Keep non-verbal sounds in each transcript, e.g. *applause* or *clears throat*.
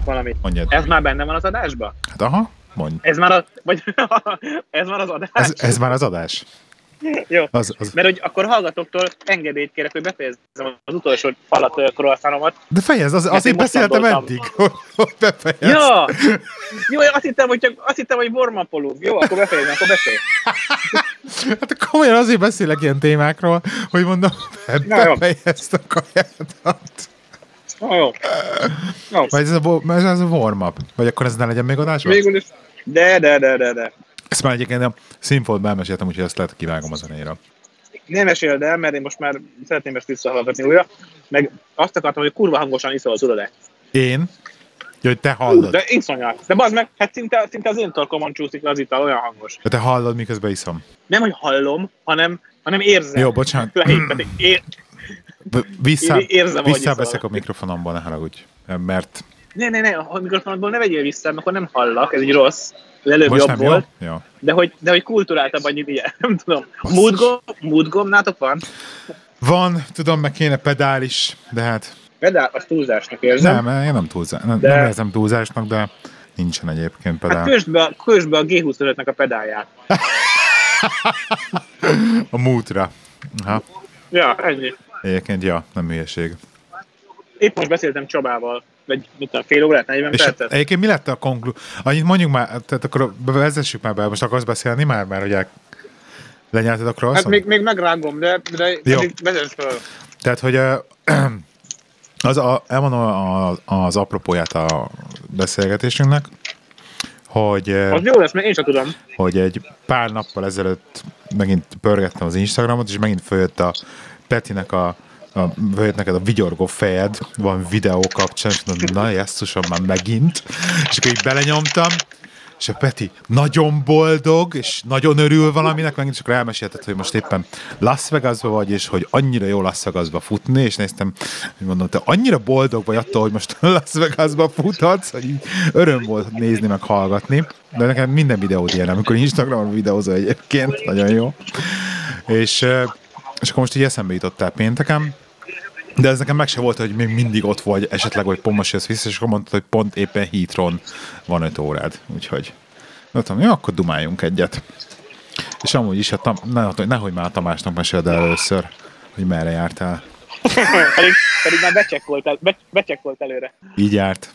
tisztázzuk valamit. Mondjad. Ez már benne van az adásba? Hát aha, mondj. Ez már, a, vagy, *laughs* ez már az adás? Ez, ez már az adás. Jó. Az, az. Mert hogy akkor hallgatóktól engedélyt kérek, hogy befejezzem az utolsó falat croissanomat. De fejezd, az, azért beszéltem gondoltam. eddig, *laughs* hogy, hogy befejezd. Ja! Jó, azt hittem, hogy csak azt hittem, hogy warm Jó, akkor befejezem, akkor beszélj. *laughs* Hát komolyan azért beszélek ilyen témákról, hogy mondom, befejezd a kajádat. Jó, jó. jó. Vagy ez a, ez az a warm-up? Vagy akkor ez ne legyen még adásban? Végül is. De, de, de, de, de. Ezt már egyébként a színfoltban elmeséltem, úgyhogy ezt lehet kivágom a zenéra. Nem meséld el, mert én most már szeretném ezt visszahallgatni újra. Meg azt akartam, hogy kurva hangosan iszol, tudod-e? Én? Ja, hogy te hallod. De iszonyat. De bazd meg, hát szinte, szinte az én torkomon csúszik az ital, olyan hangos. Ja, te hallod, miközben iszom. Nem, hogy hallom, hanem, hanem érzem. Jó, bocsánat. Lehívteti. Ér... Vissza, Én érzem, visszaveszek a mikrofonomból, ne haragudj. Mert Ne, ne, ne, a mikrofonodból ne vegyél vissza, mert akkor nem hallak, ez egy rossz. Előbb most jobb volt. jó? Jó. De hogy, de hogy kulturáltabb annyit, ilyen, *laughs* nem tudom. Moodgom, moodgom nátok van? Van, tudom, meg kéne pedál is, de hát Pedál, az túlzásnak érzem. nem, én nem, túlzá, nem, De- nem érzem túlzásnak, de nincsen egyébként Hát pedál. kösd be, kösd be a G25-nek a pedálját. *laughs* A mútra. Aha. Ja, ennyi. Egyébként, ja, nem hülyeség. Épp most beszéltem Csabával, vagy mit tudom, fél órát, 40 És percet. egyébként mi lett a konklú... Annyit mondjuk már, tehát akkor vezessük már be, most akarsz beszélni már, mert ugye lenyelted a Hát croissant? még, még megrágom, de, de Jó. vezess fel. Tehát, hogy *clears throat* az a, elmondom a- az apropóját a beszélgetésünknek, hogy, Az jó lesz, mert én sem tudom. hogy egy pár nappal ezelőtt megint pörgettem az Instagramot, és megint följött a Petinek a, a följött neked a vigyorgó fejed, van videó kapcsán, és mondom, na, jesszusom, már megint. És akkor így belenyomtam, és a Peti nagyon boldog, és nagyon örül valaminek, megint csak elmesélted, hogy most éppen Las Vegasba vagy, és hogy annyira jó Las Vegasba futni, és néztem, hogy mondom, te annyira boldog vagy attól, hogy most *laughs* Las Vegasba futhatsz, hogy öröm volt nézni, meg hallgatni. De nekem minden videód ilyen, amikor Instagramon videózol egyébként, nagyon jó. És, és akkor most így eszembe jutottál pénteken, de ez nekem meg se volt, hogy még mindig ott vagy, esetleg, hogy pont most jössz vissza, és akkor mondtad, hogy pont éppen Heathrow van 5 órád. Úgyhogy mondtam, jó, akkor dumáljunk egyet. És amúgy is, a tam, ne, nehogy már a Tamásnak meséld el először, hogy merre jártál. *laughs* pedig, pedig már becsekkolt, el, be, becsekkolt előre. Így járt.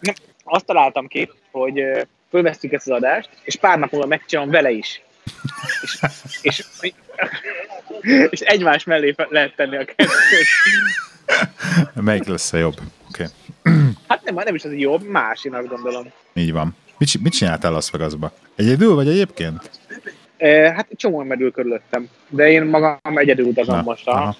Nem, azt találtam ki, hogy fölvesztük ezt az adást, és pár nap múlva megcsinálom vele is. És, és, és egymás mellé lehet tenni a kettőt. Melyik lesz a jobb? Okay. Hát nem, nem is az jobb, más, én azt gondolom. így van. Mit, mit csináltál Las Vegasba? Egyedül vagy egyébként? E, hát csomó merül körülöttem, de én magam egyedül utazom most. aha.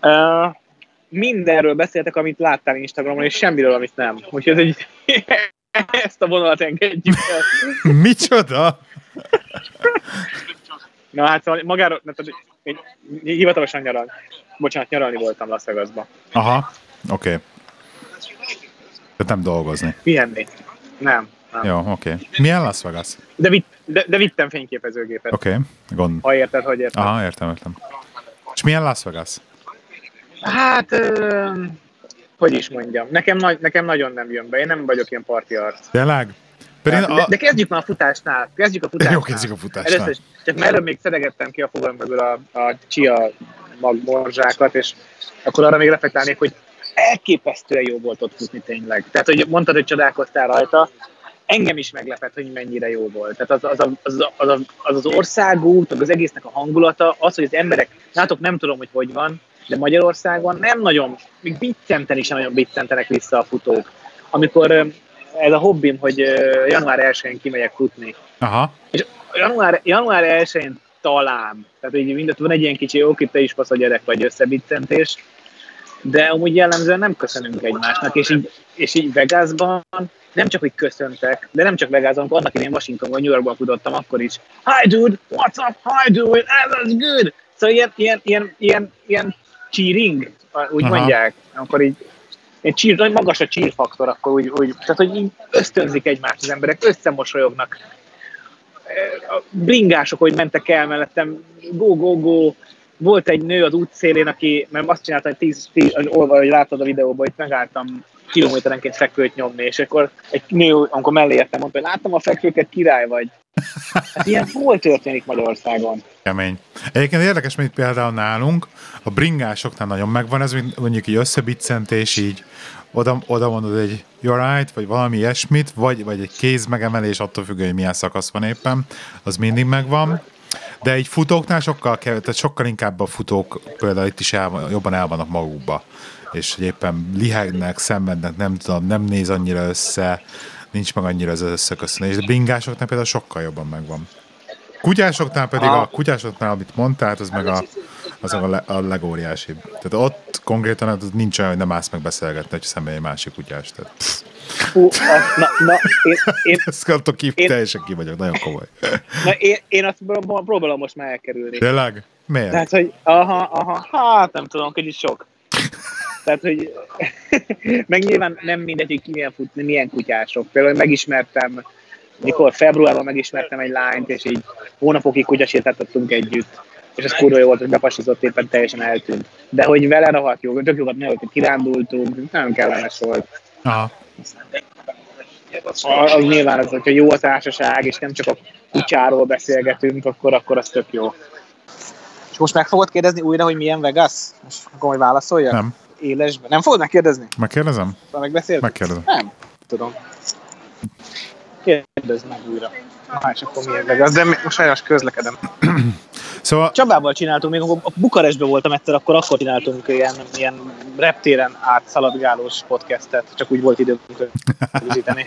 E, mindenről beszéltek, amit láttál Instagramon, és semmiről, amit nem. Úgyhogy ez *laughs* egy, ezt a vonalat engedjük el. *laughs* Micsoda? Na hát szóval magáról, tehát én hivatalosan nyaral. Bocsánat, nyaralni voltam Las Vegasba. Aha, oké. Okay. Tehát nem dolgozni. Pihenni. Nem. nem. Jó, oké. Okay. Milyen Las Vegas? De, vitt, de, de vittem fényképezőgépet. Oké, okay. gond. Ha érted, hogy érted. Aha, értem, értem. És milyen Las Vegas? Hát, ö, hogy is mondjam, nekem, nagy, nekem nagyon nem jön be, én nem vagyok ilyen parti arc. Tényleg? Pedig Hát, de, de kezdjük már a futásnál. Kezdjük a *laughs* futásnál. Jó, kezdjük a futásnál. Először csak előbb még szedegettem ki a fogam mögül a, a csia magmorzsákat, és akkor arra még reflektálnék, hogy elképesztően jó volt ott futni tényleg. Tehát, hogy mondtad, hogy csodálkoztál rajta, engem is meglepett, hogy mennyire jó volt. Tehát az az, az, az, az, az, az országút, az egésznek a hangulata, az, hogy az emberek, látok, nem tudom, hogy hogy van, de Magyarországon nem nagyon, még biccenten is nagyon biccentenek vissza a futók. Amikor ez a hobbim, hogy január 1-én kimegyek futni, Aha. és január, január 1-én talán, tehát így mindent van egy ilyen kicsi, jó, te is fasz a gyerek vagy összebiccentés, de amúgy jellemzően nem köszönünk egymásnak, és így, és így Vegasban nem csak, hogy köszöntek, de nem csak Vegasban, amikor annak idén Washingtonban, New Yorkban futottam, akkor is. Hi dude, what's up, hi dude, that's good! Szóval ilyen, ilyen, ilyen, ilyen, ilyen cheering, úgy Aha. mondják, akkor így egy cheer, nagy magas a cheer faktor, akkor úgy, úgy, tehát hogy így ösztönzik egymást az emberek, összemosolyognak, a bringások, hogy mentek el mellettem, go, go, go, volt egy nő az útszélén, aki, mert azt csinálta, hogy tíz, tíz olva, hogy láttad a videóban, hogy megálltam kilométerenként fekvőt nyomni, és akkor egy nő, amikor mellé értem, mondta, hogy láttam a fekvőket, király vagy. Hát ilyen hol történik Magyarországon? Kemény. Egyébként érdekes, mint például nálunk, a bringásoknál nagyon megvan ez, mondjuk így összebiccentés, így oda, oda mondod egy you're right, vagy valami ilyesmit, vagy, vagy egy kéz megemelés, attól függően, hogy milyen szakasz van éppen, az mindig megvan. De egy futóknál sokkal, kev- tehát sokkal inkább a futók például itt is el, jobban el vannak magukba. És hogy éppen lihegnek, szenvednek, nem tudom, nem néz annyira össze, nincs meg annyira az összeköszönés. De bringásoknál például sokkal jobban megvan. Kutyásoknál pedig a kutyásoknál, amit mondtál, az meg a, az a, le, a legóriásibb. Tehát ott konkrétan az nincs olyan, hogy nem állsz meg beszélgetni, hogy személy egy másik kutyás. Tehát, Hú, azt, na, na, én, én, *laughs* ezt kaptok ki, Én- teljesen ki vagyok, nagyon komoly. na, én, én azt pró- próbálom most már elkerülni. Tényleg? Miért? Tehát, hogy aha, aha, hát nem tudom, kicsit sok. Tehát, hogy *laughs* meg nyilván nem mindegy, hogy ki milyen, fut, milyen kutyások. Például megismertem, mikor februárban megismertem egy lányt, és így hónapokig kutyasétáltattunk együtt. És ez kurva jó volt, hogy bepasizott éppen teljesen eltűnt. De hogy vele rohadt jó, tök jókat nőtt, kirándultunk, nagyon kellemes volt. Aha. Az, az nyilván az, hogyha jó a társaság, és nem csak a kutyáról beszélgetünk, akkor, akkor az tök jó. És most meg fogod kérdezni újra, hogy milyen Vegas? Most akkor majd válaszoljak? Nem. Élesben. Nem fogod megkérdezni? Megkérdezem? Már megbeszéltük? Megkérdezem. Nem. Tudom. Kérdezd meg újra. Na, és akkor milyen Vegas? De mi- most sajnos közlekedem. Szóval, Csabával csináltunk, még a Bukarestben voltam egyszer, akkor akkor csináltunk ilyen, ilyen reptéren átszaladgálós podcastet, csak úgy volt időnk rögzíteni.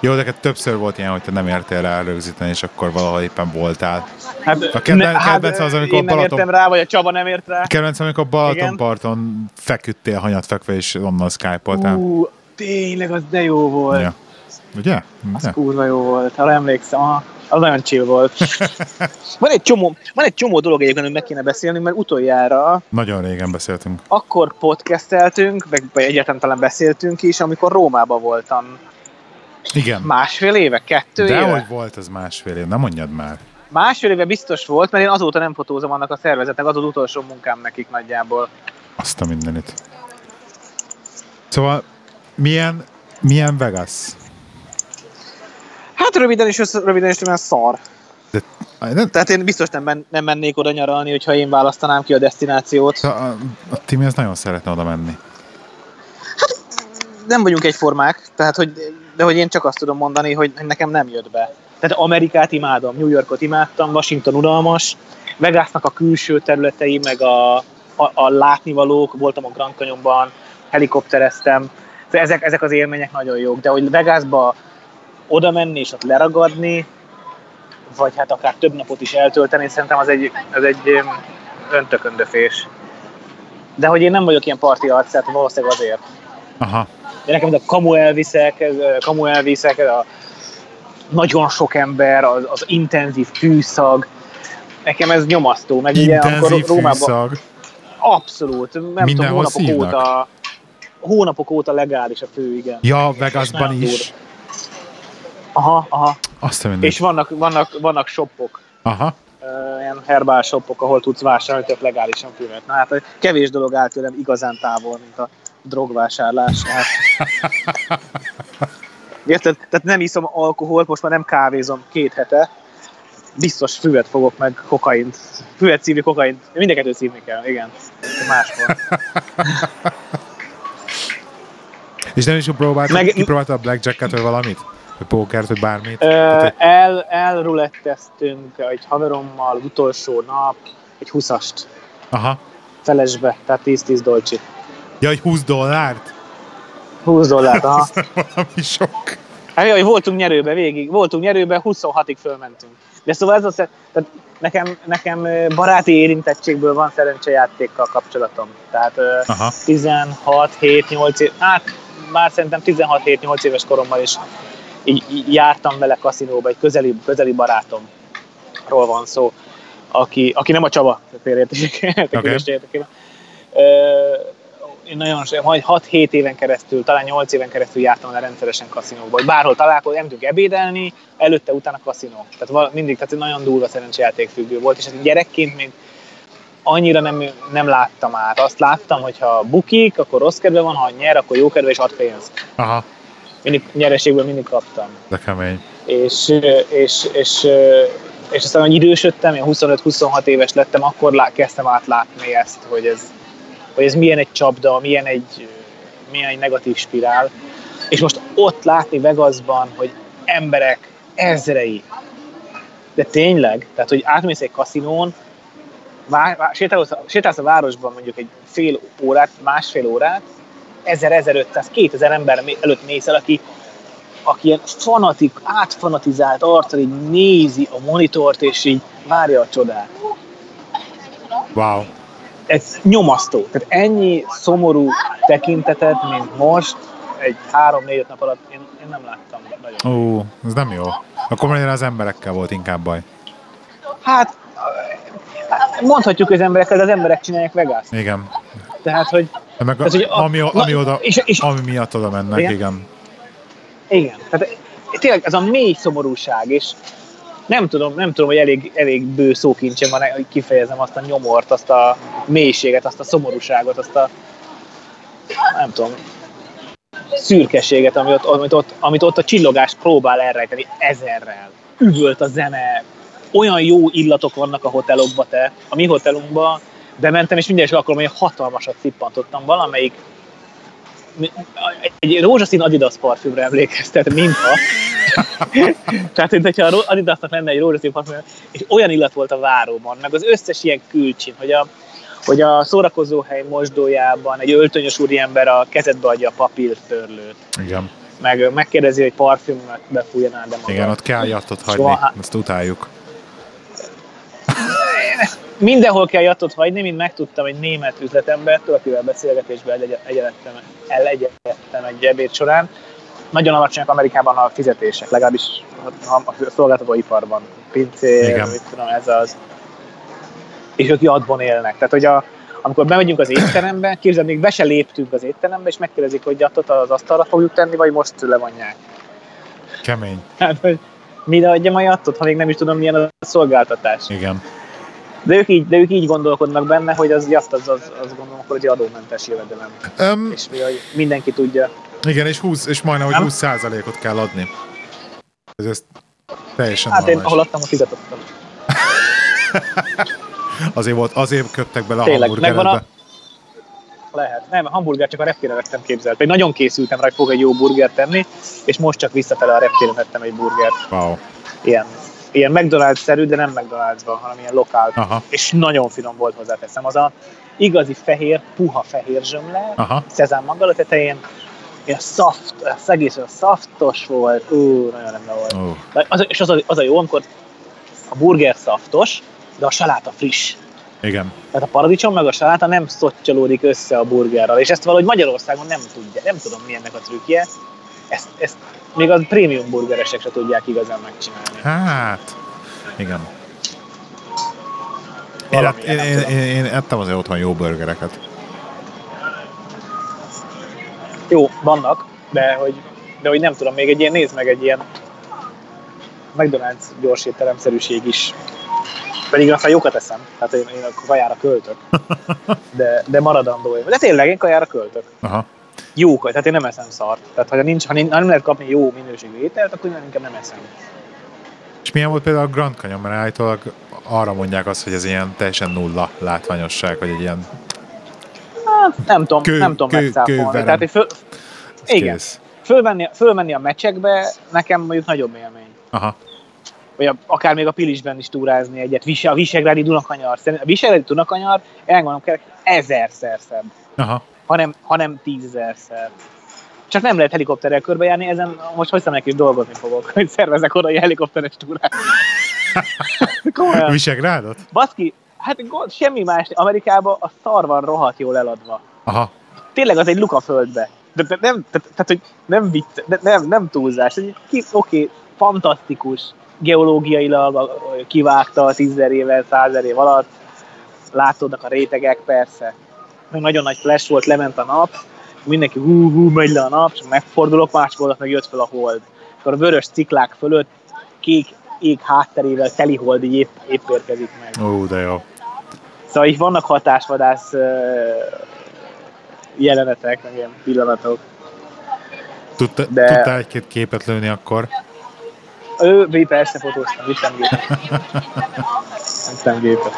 Jó, de többször volt ilyen, hogy te nem értél rá rögzíteni, és akkor valahol éppen voltál. Hát, A kedven- kedvenc az, amikor én nem Balaton- értem rá, vagy a Csaba nem ért rá. Kedvencem, amikor Balatonparton feküdtél hanyat fekve, és onnan skype-oltál. Ú, tényleg, az de jó volt. Ja. Ugye? Az kurva jó volt, arra emlékszem. Aha, az nagyon chill volt. *laughs* van, egy csomó, van egy csomó dolog egyébként, hogy meg kéne beszélni, mert utoljára Nagyon régen beszéltünk. akkor podcasteltünk, meg vagy egyáltalán talán beszéltünk is, amikor Rómában voltam. Igen. Másfél éve, kettő De éve? hogy volt ez másfél év, nem mondjad már. Másfél éve biztos volt, mert én azóta nem fotózom annak a szervezetnek, az az utolsó munkám nekik nagyjából. Azt a mindenit. Szóval milyen, milyen Vegas? Hát röviden is, röviden is olyan szar. De, nem, Tehát én biztos nem, men, nem mennék oda nyaralni, hogyha én választanám ki a destinációt. a, a, a Timi az nagyon szeretne oda menni. Nem vagyunk egyformák, tehát hogy, de hogy én csak azt tudom mondani, hogy nekem nem jött be. Tehát Amerikát imádom, New Yorkot imádtam, Washington unalmas, Vegasnak a külső területei, meg a, a, a látnivalók, voltam a Grand Canyonban, helikoptereztem, ezek, ezek az élmények nagyon jók, de hogy Vegasba oda menni és ott leragadni, vagy hát akár több napot is eltölteni, szerintem az egy, az egy öm, öntököndöfés. De hogy én nem vagyok ilyen parti arc, tehát valószínűleg azért. Aha. De nekem a kamu elviszek, kamu elviszek, a nagyon sok ember, az, az intenzív fűszag, nekem ez nyomasztó. Meg ugye, amikor Intenzív Rómában, fűszag. abszolút, nem tudom, Mindenhol hónapok szívnak? óta, hónapok óta legális a fő, igen. Ja, Vegasban is. Aha, aha. Azt a. És vannak, vannak, vannak shopok, Aha. ö, ilyen herbál shopok, ahol tudsz vásárolni tök legálisan füvet. Na hát kevés dolog áll tőlem igazán távol, mint a drogvásárlás. Hát. Érted? Tehát nem iszom alkoholt, most már nem kávézom két hete. Biztos füvet fogok meg kokaint. Füvet szívni, kokaint. Mind a kettőt szívni kell, igen. Máskor. És nem is próbáltad, Meg- kipróbáltad a blackjacket vagy valamit? Vagy pókert, vagy bármit? Ö, Tehát, el, elruletteztünk egy haverommal utolsó nap egy 20-ast aha. felesbe, tehát 10-10 dolcsi. Ja, hogy 20 dollárt? 20 dollárt, aha. Valami sok. Hát jaj, voltunk nyerőbe végig, voltunk nyerőbe, 26-ig fölmentünk. De szóval ez az, tehát nekem, nekem baráti érintettségből van szerencsejátékkal kapcsolatom. Tehát Aha. 16, 7, 8 év, hát már szerintem 16, 7, 8 éves koromban is így, így jártam vele kaszinóba, egy közeli, közeli barátomról van szó, aki, aki nem a Csaba, félreértések Oké. Én nagyon, majd 6-7 éven keresztül, talán 8 éven keresztül jártam el rendszeresen kaszinóba, hogy bárhol találkozunk, nem tudjuk ebédelni, előtte, utána kaszinó. Tehát val- mindig, tehát nagyon durva szerencsejáték függő volt, és ez gyerekként még annyira nem, nem láttam át. Azt láttam, hogy ha bukik, akkor rossz kedve van, ha nyer, akkor jó kedve és ad pénzt. Aha, Mindig nyereségből mindig kaptam. de kemény. És, és, és, és aztán, hogy idősödtem, én 25-26 éves lettem, akkor lá, kezdtem átlátni ezt, hogy ez, hogy ez milyen egy csapda, milyen egy, milyen egy negatív spirál. És most ott látni Vegasban, hogy emberek ezrei, de tényleg, tehát hogy átmész egy kaszinón, vá, vá, sétálsz, sétálsz a városban mondjuk egy fél órát, másfél órát, 1000-1500-2000 ember előtt mész el, aki, aki ilyen fanatik, átfanatizált arccal így nézi a monitort, és így várja a csodát. Wow. Ez nyomasztó. Tehát ennyi szomorú tekintetet, mint most, egy három-négy nap alatt én, én nem láttam nagyon. Ó, ez nem jó. Akkor már az emberekkel volt inkább baj. Hát, mondhatjuk az emberekkel, de az emberek csinálják vegas Igen. Tehát, hogy De meg Tehát, hogy a- ami, ami, na, oda, és- és- ami miatt oda mennek, Igen. igen. Igen, tehát tényleg ez a mély szomorúság, és nem tudom, nem tudom, hogy elég, elég bő szókincsem van, hogy kifejezem azt a nyomort, azt a mélységet, azt a szomorúságot, azt a nem tudom, szürkeséget, amit ott, amit ott, amit ott a csillogás próbál elrejteni ezerrel. Üvölt a zene, olyan jó illatok vannak a hotelokba te, a mi hotelunkba, bementem, és minden is alkalommal egy hatalmasat szippantottam valamelyik egy rózsaszín Adidas parfümre emlékeztet, mintha. *laughs* Tehát, mint hogyha a Adidasnak lenne egy rózsaszín parfüm, és olyan illat volt a váróban, meg az összes ilyen külcsin, hogy a, hogy a szórakozóhely mosdójában egy öltönyös úriember a kezedbe adja a papírtörlőt, Igen. meg megkérdezi, hogy parfümöt befújjanál, de maga. Igen, ott kell jattot hagyni, Soha- ezt utáljuk. *laughs* Mindenhol kell jattot hagyni, mint megtudtam egy német üzletembertől, akivel beszélgetésben egy- egyenettem, elegyedtem egy ebéd során. Nagyon alacsonyak Amerikában a fizetések, legalábbis a a szolgáltatóiparban. Pincér, Igen. mit tudom, ez az. És ők jatban élnek. Tehát, hogy a, amikor bemegyünk az étterembe, képzeld, még be se léptünk az étterembe, és megkérdezik, hogy jattot az asztalra fogjuk tenni, vagy most levonják. Kemény. Hát, hogy mire adjam a jattot, ha még nem is tudom, milyen a szolgáltatás. Igen. De ők így, de ők így gondolkodnak benne, hogy az jacht az, az, az gondolom, egy adómentes jövedelem. Um, És hogy mindenki tudja. igen, és, 20, és majdnem, hogy Nem? 20 százalékot kell adni. Ez, ez teljesen Hát én normális. ahol adtam, ott fizetottam. *laughs* Azért volt, azért köptek bele a Tényleg, hamburgeredbe. megvan Lehet. Nem, a hamburger csak a reptéren vettem képzelt. Pedig nagyon készültem rá, hogy fogok egy jó burgert tenni, és most csak visszafele a reptéren vettem egy burgert. Wow. Ilyen, ilyen McDonald's-szerű, de nem McDonald's-ban, hanem ilyen lokál. Aha. És nagyon finom volt hozzáteszem. Az a igazi fehér, puha fehér zsömle, Aha. szezám maga a tetején, ilyen szaft, az egész olyan szaftos volt, ú, nagyon rendben volt. Ó. De Az, és az a, az a jó, amikor a burger szaftos, de a saláta friss. Igen. Tehát a paradicsom meg a saláta nem szottyolódik össze a burgerrel, és ezt valahogy Magyarországon nem tudja, nem tudom mi ennek a trükkje. Ezt, ezt még a prémium burgeresek se tudják igazán megcsinálni. Hát, igen. Én, Valami, én, én, tudom. én, én ettem azért otthon jó burgereket. Jó, vannak, de hogy, de hogy nem tudom, még egy ilyen, nézd meg egy ilyen McDonald's gyorsétteremszerűség is. Pedig aztán jókat eszem, hát én, én a kajára költök. *laughs* De, de maradandó. De tényleg, én kajára költök. Aha. Jó kaj, tehát én nem eszem szart. Tehát ha, nincs, ha nincs- ha nem lehet kapni jó minőségű ételt, akkor én inkább nem eszem. És milyen volt például a Grand Canyon, mert állítólag arra mondják azt, hogy ez ilyen teljesen nulla látványosság, vagy egy ilyen Hát nem tudom, Kő- nem tudom kő- megszáfolni. Tehát, hogy föl, igen, kész. fölmenni, fölmenni a meccsekbe nekem mondjuk nagyobb élmény. Aha. vagy a, akár még a Pilisben is túrázni egyet, a Visegrádi Dunakanyar. A Visegrádi Dunakanyar, elmondom kell, ezerszer szebb, Aha. Hanem, hanem tízezerszer. Csak nem lehet helikopterrel körbejárni, ezen most hozzám is dolgozni fogok, *laughs* hogy szervezek oda egy helikopteres túrát. *laughs* Visegrádot? Baszki, hát gond, semmi más, Amerikában a szar van rohadt jól eladva. Aha. Tényleg az egy luka földbe. De, de nem, tehát, tehát, hogy nem vicc, de nem, nem túlzás. Oké, fantasztikus, geológiailag kivágta a tízezer éve, százezer év alatt, látodnak a rétegek, persze. Meg nagyon nagy flash volt, lement a nap, mindenki hú, hú, megy le a nap, és megfordulok, másik oldalt meg jött fel a hold. Akkor a vörös ciklák fölött kék ég hátterével teli hold így épp, épp érkezik meg. Ó, de jó. Szóval így vannak hatásvadász jelenetek, meg ilyen pillanatok. Tudta, De- Tudtál egy-két képet lőni akkor? Ő, persze fotóztam, vittem *laughs* gépet. vittem gépet.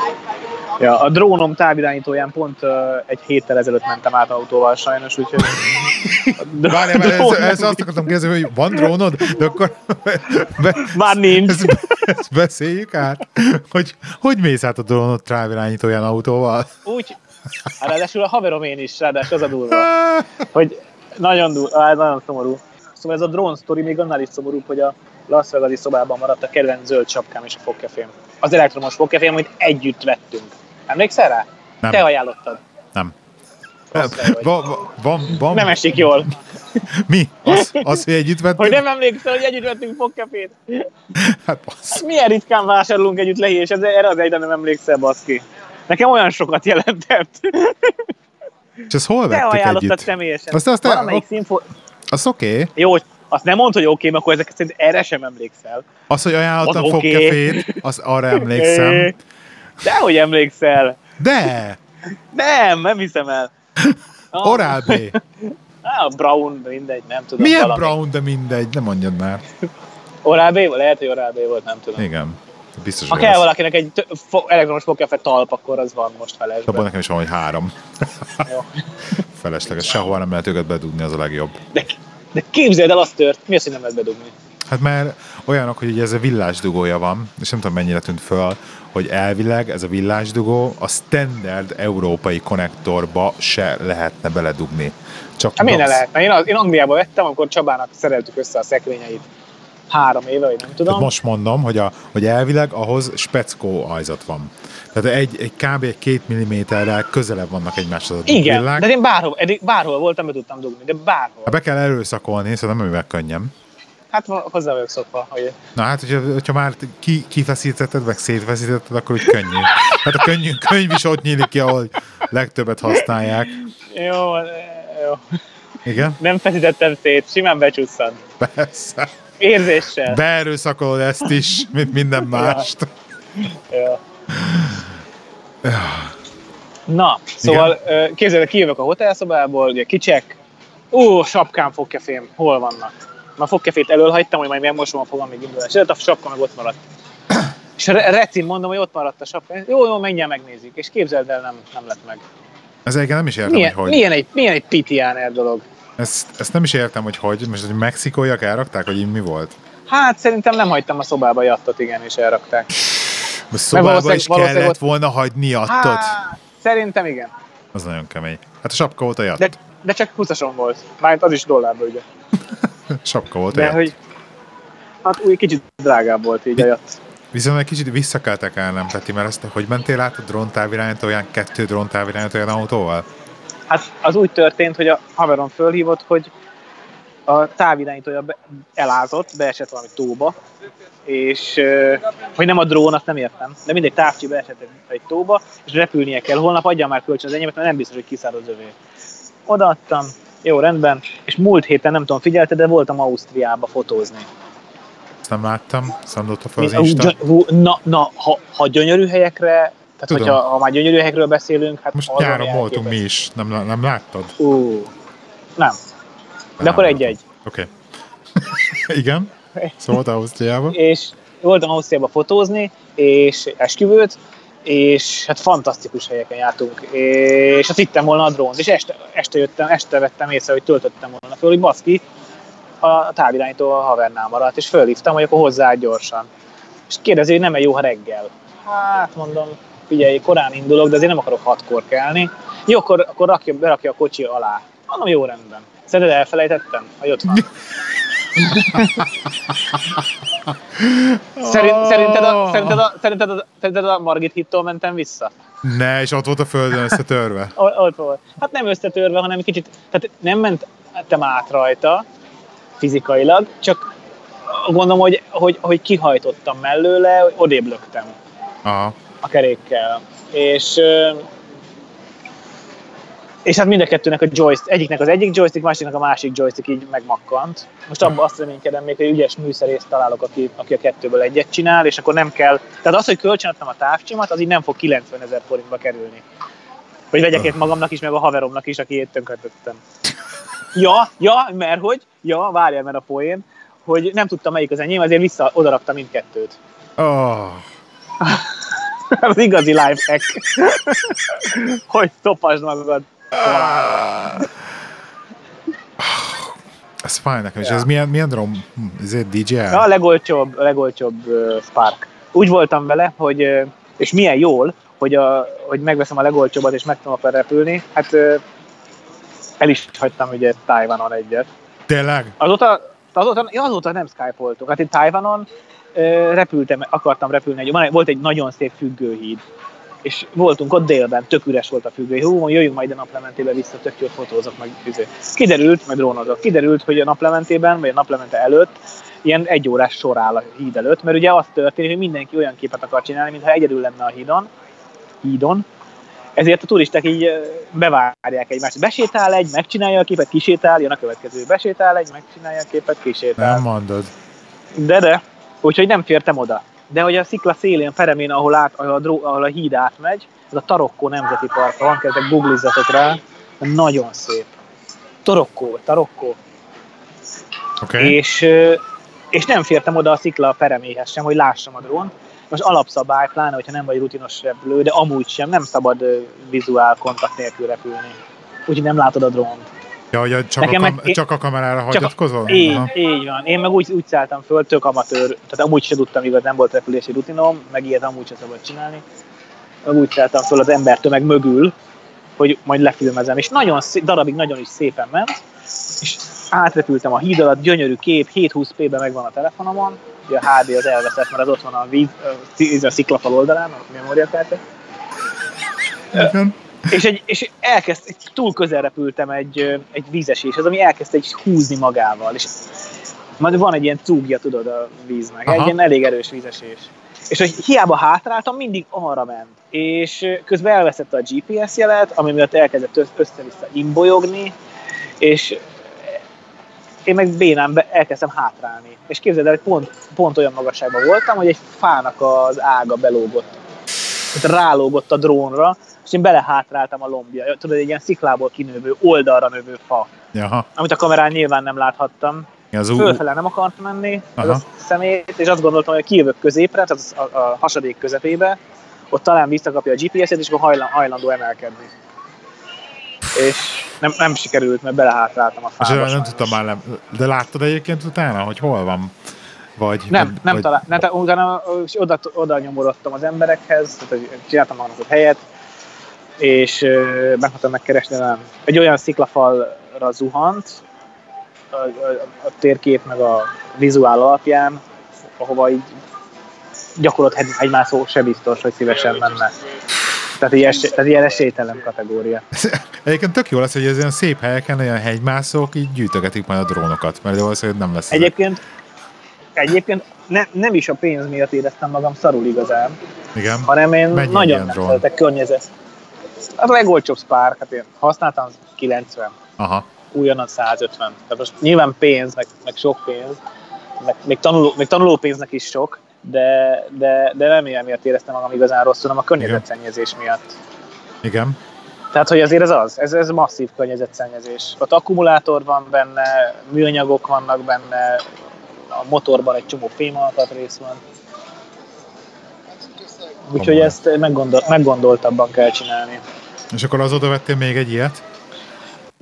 Ja, a drónom távirányítóján pont uh, egy héttel ezelőtt mentem át autóval sajnos, úgyhogy... *laughs* Várjál, mert ezt, ezt azt akartam kérdezni, hogy van drónod, de akkor be, Már nincs. ezt, ezt beszéljük át, hogy hogy mész át a drónod távirányítóján autóval? Úgy, hát ráadásul a haverom én is, ráadásul az a durva, hogy nagyon, durva, á, nagyon szomorú. Szóval ez a drón sztori még annál is szomorúbb, hogy a Las Vegas-i szobában maradt a kedvenc zöld sapkám és a fogkefém. Az elektromos fogkefém, amit együtt vettünk. Emlékszel rá? Nem. Te ajánlottad. Nem. Vagy. *laughs* Van, van, van, Nem esik jól. mi? Az, az, hogy együtt vettünk? Hogy nem emlékszel, hogy együtt vettünk fogkefét? Hát bassz. Milyen ritkán vásárolunk együtt lehi, és ez, erre az egyre nem emlékszel, baszki. Nekem olyan sokat jelentett. És ezt hol Te vettük ajánlottad együtt? személyesen. Azt- azt- Valamelyik színfo... Az oké. Okay. Jó, azt nem mondta, hogy oké, mert akkor ezek szerint erre sem emlékszel. Az, hogy ajánlottam Az fogkefét, az arra emlékszem. É, Dehogy emlékszel. De! Nem, nem hiszem el. Ah, *laughs* Oral B. *laughs* ah, Brown, mindegy, nem tudom. Milyen valami. Brown, de mindegy, nem mondjad már. Oral B volt? Lehet, hogy Oral B volt, nem tudom. Igen. Biztos, Ha hogy kell az. valakinek egy tö- fo- elektromos fogkefe talp, akkor az van most Abban felesben. nekem is van, hogy három. *laughs* Felesleges. Sehova nem lehet őket bedugni, az a legjobb. De, de képzeld el, azt tört. Mi az, hogy nem lehet bedugni? Hát mert olyanok, hogy ugye ez a villásdugója van, és nem tudom mennyire tűnt föl, hogy elvileg ez a villásdugó a standard európai konnektorba se lehetne beledugni. Csak Hát miért ne lehetne? Én, az, én Angliába vettem, amikor Csabának szereltük össze a szekrényeit. Három éve, vagy nem tudom. Tehát most mondom, hogy, a, hogy elvileg ahhoz speckó ajzat van. Tehát egy, egy kb. egy két milliméterrel közelebb vannak egymáshoz a Igen, villák. de én bárhol, eddig bárhol voltam, be tudtam dugni, de bárhol. Hát be kell erőszakolni, szóval nem mivel könnyem. Hát hozzá vagyok szokva, hogy Na hát, hogyha, hogyha már ki, kifeszítetted, meg szétfeszítetted, akkor úgy könnyű. Hát a könnyű, könyv is ott nyílik ki, ahol legtöbbet használják. jó, jó. Igen? Nem feszítettem szét, simán becsusszant. Persze. Érzéssel. Beerőszakolod ezt is, mint minden mást. Ja. Na, szóval képzeld, el, kijövök a hotelszobából, ugye kicsek, ó, sapkám, fogkefém, hol vannak? Már fogkefét elölhagytam, hogy majd megmosom a fogam még indulás. előtt, a sapka meg ott maradt. És a re- recin mondom, hogy ott maradt a sapka. Jó, jó, menjen megnézik. És képzeld el, nem, nem lett meg. Ez egyébként nem is értem, Milyen, hogy hogy. milyen egy, milyen egy pitiáner dolog. Ezt, ezt nem is értem, hogy hogy. Most, hogy mexikóiak elrakták, hogy mi volt? Hát szerintem nem hagytam a szobába jattot, igen, és elrakták. Most szobába is kellett ott- volna hagyni attól. Hát, szerintem igen. Az nagyon kemény. Hát a sapka volt a jatt. De, de csak 20-ason volt. Mármint az is dollárban, ugye. *laughs* Sapka volt De hogy... Hát úgy kicsit drágább volt így a jat. Viszont egy kicsit vissza kell tekernem, Peti, mert ezt, hogy mentél át a dróntávirányítóján, kettő dróntávirányítóján autóval? Hát az úgy történt, hogy a haverom fölhívott, hogy a távirányítója be, elázott, beesett valami tóba, és hogy nem a drón, azt nem értem, de mindegy távcsi beesett egy, egy tóba, és repülnie kell. Holnap adja már kölcsön az enyémet, mert nem biztos, hogy kiszáll az övé. Odaadtam, jó, rendben, és múlt héten, nem tudom, figyelte, de voltam Ausztriába fotózni. Ezt nem láttam, szandolta fel az Insta. Na, na ha, ha gyönyörű helyekre, tehát Tudom. hogyha ha már gyönyörű helyekről beszélünk, hát Most nyáron voltunk mi is, nem, nem láttad? Ú, nem. De Nem akkor egy-egy. Oké. *laughs* Igen? Szóval Ausztriában. És voltam Ausztriába fotózni, és esküvőt, és hát fantasztikus helyeken jártunk, és azt hittem volna a drónt, és este, este jöttem, este vettem észre, hogy töltöttem volna föl, hogy baszki, a távirányító a havernál maradt, és fölhívtam, hogy akkor hozzá gyorsan. És kérdezi, hogy nem-e jó, ha reggel. Hát mondom, figyelj, korán indulok, de azért nem akarok hatkor kelni. Jó, akkor, akkor rakja, berakja a kocsi alá. Mondom, jó rendben. Szerinted elfelejtettem? Hogy ott van. *laughs* Szerint, szerinted, a, szerinted, a, szerinted, a, szerinted a Margit hittól mentem vissza? Ne, és ott volt a földön összetörve. *laughs* O- Ott volt. Hát nem összetörve, hanem kicsit, tehát nem mentem át rajta fizikailag, csak gondolom, hogy, hogy, hogy kihajtottam mellőle, hogy odébb löktem Aha. a kerékkel. És ö, És hát mind a kettőnek a joystick, egyiknek az egyik joystick, másiknak a másik joystick így megmakkant. Most abban azt reménykedem még, hogy ügyes műszerészt találok, aki, aki a kettőből egyet csinál, és akkor nem kell. Tehát az, hogy kölcsönadtam a távcsimat, az így nem fog 90 ezer forintba kerülni. Hogy vegyek itt magamnak is, meg a haveromnak is, aki itt tönkretettem. Ja, ja, mert hogy, ja, várjál, mert a poén, hogy nem tudtam melyik az enyém, azért vissza odaraktam mindkettőt. Oh. *laughs* az igazi lifehack. hogy topasd magad. Ez fáj nekem, és ez milyen, milyen drom? Ez egy DJI? Ja, a legolcsóbb, a legolcsóbb uh, Spark. Úgy voltam vele, hogy, uh, és milyen jól, hogy, a, hogy megveszem a legolcsóbbat, és meg tudom repülni. Hát uh, el is hagytam ugye Taiwanon egyet. Tényleg? Azóta, azóta, ja, azóta nem Skype-oltuk. Hát én Taiwanon uh, repültem, akartam repülni. Egy, volt egy nagyon szép függőhíd és voltunk ott délben, tök üres volt a függő, hú, jöjjünk majd a naplementébe vissza, tök jó fotózok, meg izé. Kiderült, meg drónozok, kiderült, hogy a naplementében, vagy a naplemente előtt ilyen egy órás sor áll a híd előtt, mert ugye az történik, hogy mindenki olyan képet akar csinálni, mintha egyedül lenne a hídon, hídon, ezért a turisták így bevárják egymást. Besétál egy, megcsinálja a képet, kisétál, jön a következő. Besétál egy, megcsinálja a képet, kisétál. Nem mondod. De, de. Úgyhogy nem fértem oda de hogy a szikla szélén, Feremén, ahol, át, ahol, a, dró, ahol a híd átmegy, ez a Tarokkó Nemzeti Park van, kezdek googlizzatok rá, nagyon szép. Tarokkó, Tarokkó. Okay. És, és nem fértem oda a szikla a Fereméhez sem, hogy lássam a drónt. Most alapszabály, pláne, hogyha nem vagy rutinos repülő, de amúgy sem, nem szabad vizuál kontakt nélkül repülni. Úgyhogy nem látod a drónt. Ja, hogy csak, Nekem a, kam- meg, csak a kamerára hagyatkozol? Így, így van. Én meg úgy, úgy szálltam föl, tök amatőr, tehát amúgy sem tudtam, igaz, nem volt repülési rutinom, meg ilyet amúgy sem szabad csinálni. Meg úgy szálltam föl az embertömeg mögül, hogy majd lefilmezem. És nagyon szép, darabig nagyon is szépen ment, és átrepültem a híd alatt, gyönyörű kép, 720p-ben megvan a telefonomon, ugye a HD az elveszett, mert az ott van a, víz, a sziklafal oldalán, a memóriakártya. És, egy, és elkezd, túl közel repültem egy, egy vízeséshez, ami elkezdte egy húzni magával, és majd van egy ilyen cúgja, tudod, a víznek, Aha. egy ilyen elég erős vízesés. És hogy hiába hátráltam, mindig arra ment. És közben elveszette a GPS jelet, ami miatt elkezdett össze-vissza imbolyogni, és én meg bénán elkezdtem hátrálni. És képzeld el, hogy pont, pont olyan magasságban voltam, hogy egy fának az ága belógott. Tehát rálógott a drónra, és én belehátráltam a lombja. Tudod, egy ilyen sziklából kinővő, oldalra növő fa. Jaha. Amit a kamerán nyilván nem láthattam. Az Fölfele nem akart menni az a szemét, és azt gondoltam, hogy kijövök középre, tehát a, a hasadék közepébe, ott talán visszakapja a GPS-et, és akkor hajlan, hajlandó emelkedni. És nem, nem sikerült, mert belehátráltam a fába. És nem tudtam már nem. De láttad egyébként utána, hogy hol van? Vagy, nem, nem vagy... talán. Nem, utána oda, oda nyomorodtam az emberekhez, tehát csináltam magamnak helyet, és meg akartam megkeresni, nem. Egy olyan sziklafalra zuhant, a, a, a térkép meg a vizuál alapján, ahova így gyakorlott egymászó se biztos, hogy szívesen menne. Tehát, ilyen, tehát ilyen esélytelen kategória. *laughs* Egyébként tök jó lesz, hogy ez ilyen szép helyeken, olyan hegymászók így gyűjtögetik majd a drónokat, mert valószínűleg nem lesz. Egyébként, egyébként ne, nem is a pénz miatt éreztem magam szarul igazán, Igen. hanem én Mennyi nagyon nem szeretek környezet, a legolcsóbb Spark, hát én használtam 90. Aha. Újonnan 150. Tehát most nyilván pénz, meg, meg sok pénz, meg, még, tanuló, még tanuló pénznek is sok, de, de, de nem ilyen miatt éreztem magam igazán rosszul, hanem a környezetszennyezés miatt. Igen. Tehát, hogy azért ez az, ez, ez masszív környezetszennyezés. Ott akkumulátor van benne, műanyagok vannak benne, a motorban egy csomó fémalkatrész van. Úgyhogy ezt meggondol, meggondoltabban kell csinálni. És akkor azóta vettél még egy ilyet?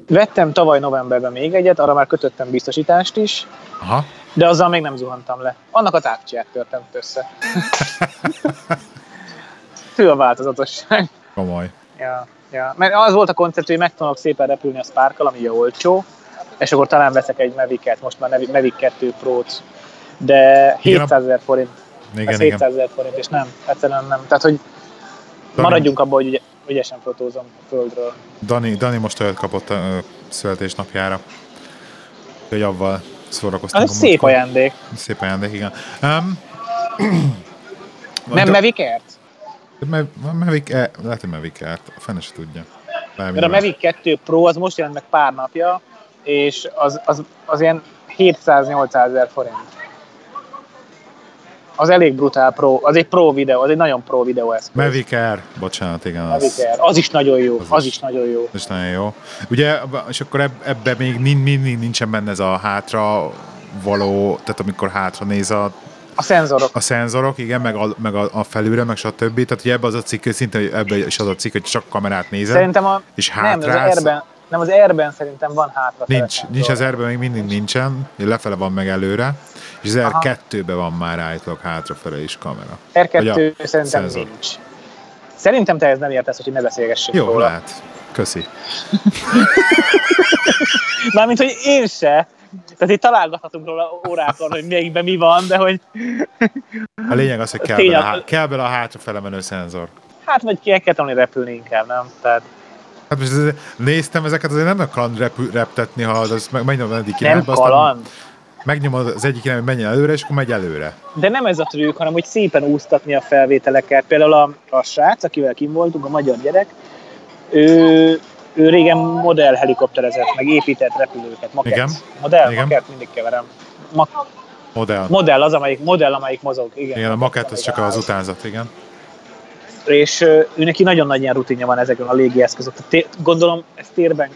Vettem tavaly novemberben még egyet, arra már kötöttem biztosítást is, Aha. de azzal még nem zuhantam le. Annak a távcsiját törtem össze. *laughs* Fő a változatosság. Komoly. Ja, ja. Mert az volt a koncept, hogy megtanulok szépen repülni a spark ami a olcsó, és akkor talán veszek egy Mavic-et, most már Mavic 2 Pro-t, de 700 ezer forint igen, ez 700 ezer forint, és nem, egyszerűen nem. Tehát, hogy Dani, maradjunk abban, hogy ügyesen fotózom a földről. Dani, Dani most olyat kapott a születésnapjára, hogy avval szórakoztunk. Ez szép múltkor. ajándék. Szép ajándék, igen. Um, nem Mavic Air-t? Mavic Air, lehet, hogy Mavic Air-t, a fene se tudja. Mert a Mavic 2 Pro az most jelent meg pár napja, és az, az, az ilyen 700-800 ezer forint. Az elég brutál pro, az egy pro videó, az egy nagyon pro videó eszköz. Mavic Air, bocsánat, igen. Az, Mavic Air. Az is nagyon jó, Az az, is. is nagyon jó. Ez nagyon jó. Ugye, és akkor eb- ebbe még min- mindig nincsen benne ez a hátra való, tehát amikor hátra néz a, A szenzorok. a szenzorok, igen, meg a, meg a, a felülre, meg stb. Tehát ugye ebbe az a cikk, szinte ebbe is az a cikk, hogy csak kamerát nézel, Szerintem a... és Nem, az hátrálsz. Airben, nem, az Airben szerintem van hátra. Nincs, nincs az erben még mindig nincsen, lefele van meg előre, és az Aha. R2-ben van már állítólag hátrafele is kamera. R2 Vagy a szerintem szenzor. nincs. Szerintem te ez nem értesz, hogy ne beszélgessünk Jó, róla. lehet. Köszi. *laughs* Mármint, hogy én se. Tehát itt találgathatunk róla órákon, hogy melyikben mi van, de hogy A lényeg az, hogy kell, Tényleg. bele, a kell bele a hátrafele menő szenzor. hát vagy ki kell tanulni repülni inkább, nem? Tehát Hát most néztem ezeket, azért nem kaland rep, reptetni, ha az meg, megnyomod nem irányba, aztán kaland. megnyomod az egyik irányba, hogy menjen előre, és akkor megy előre. De nem ez a trükk, hanem hogy szépen úsztatni a felvételeket. Például a, a srác, akivel kim voltunk, a magyar gyerek, ő, ő régen modell helikopterezett, meg épített repülőket, makett. Igen. Modell, Igen. makett, mindig keverem. Ma, Modell. modell az, amelyik, modell, amelyik mozog. Igen, Igen, a makett az csak az utánzat, igen. És ő neki nagyon nagy ilyen rutinja van ezeken a légi eszközök. Té- gondolom, ezt térben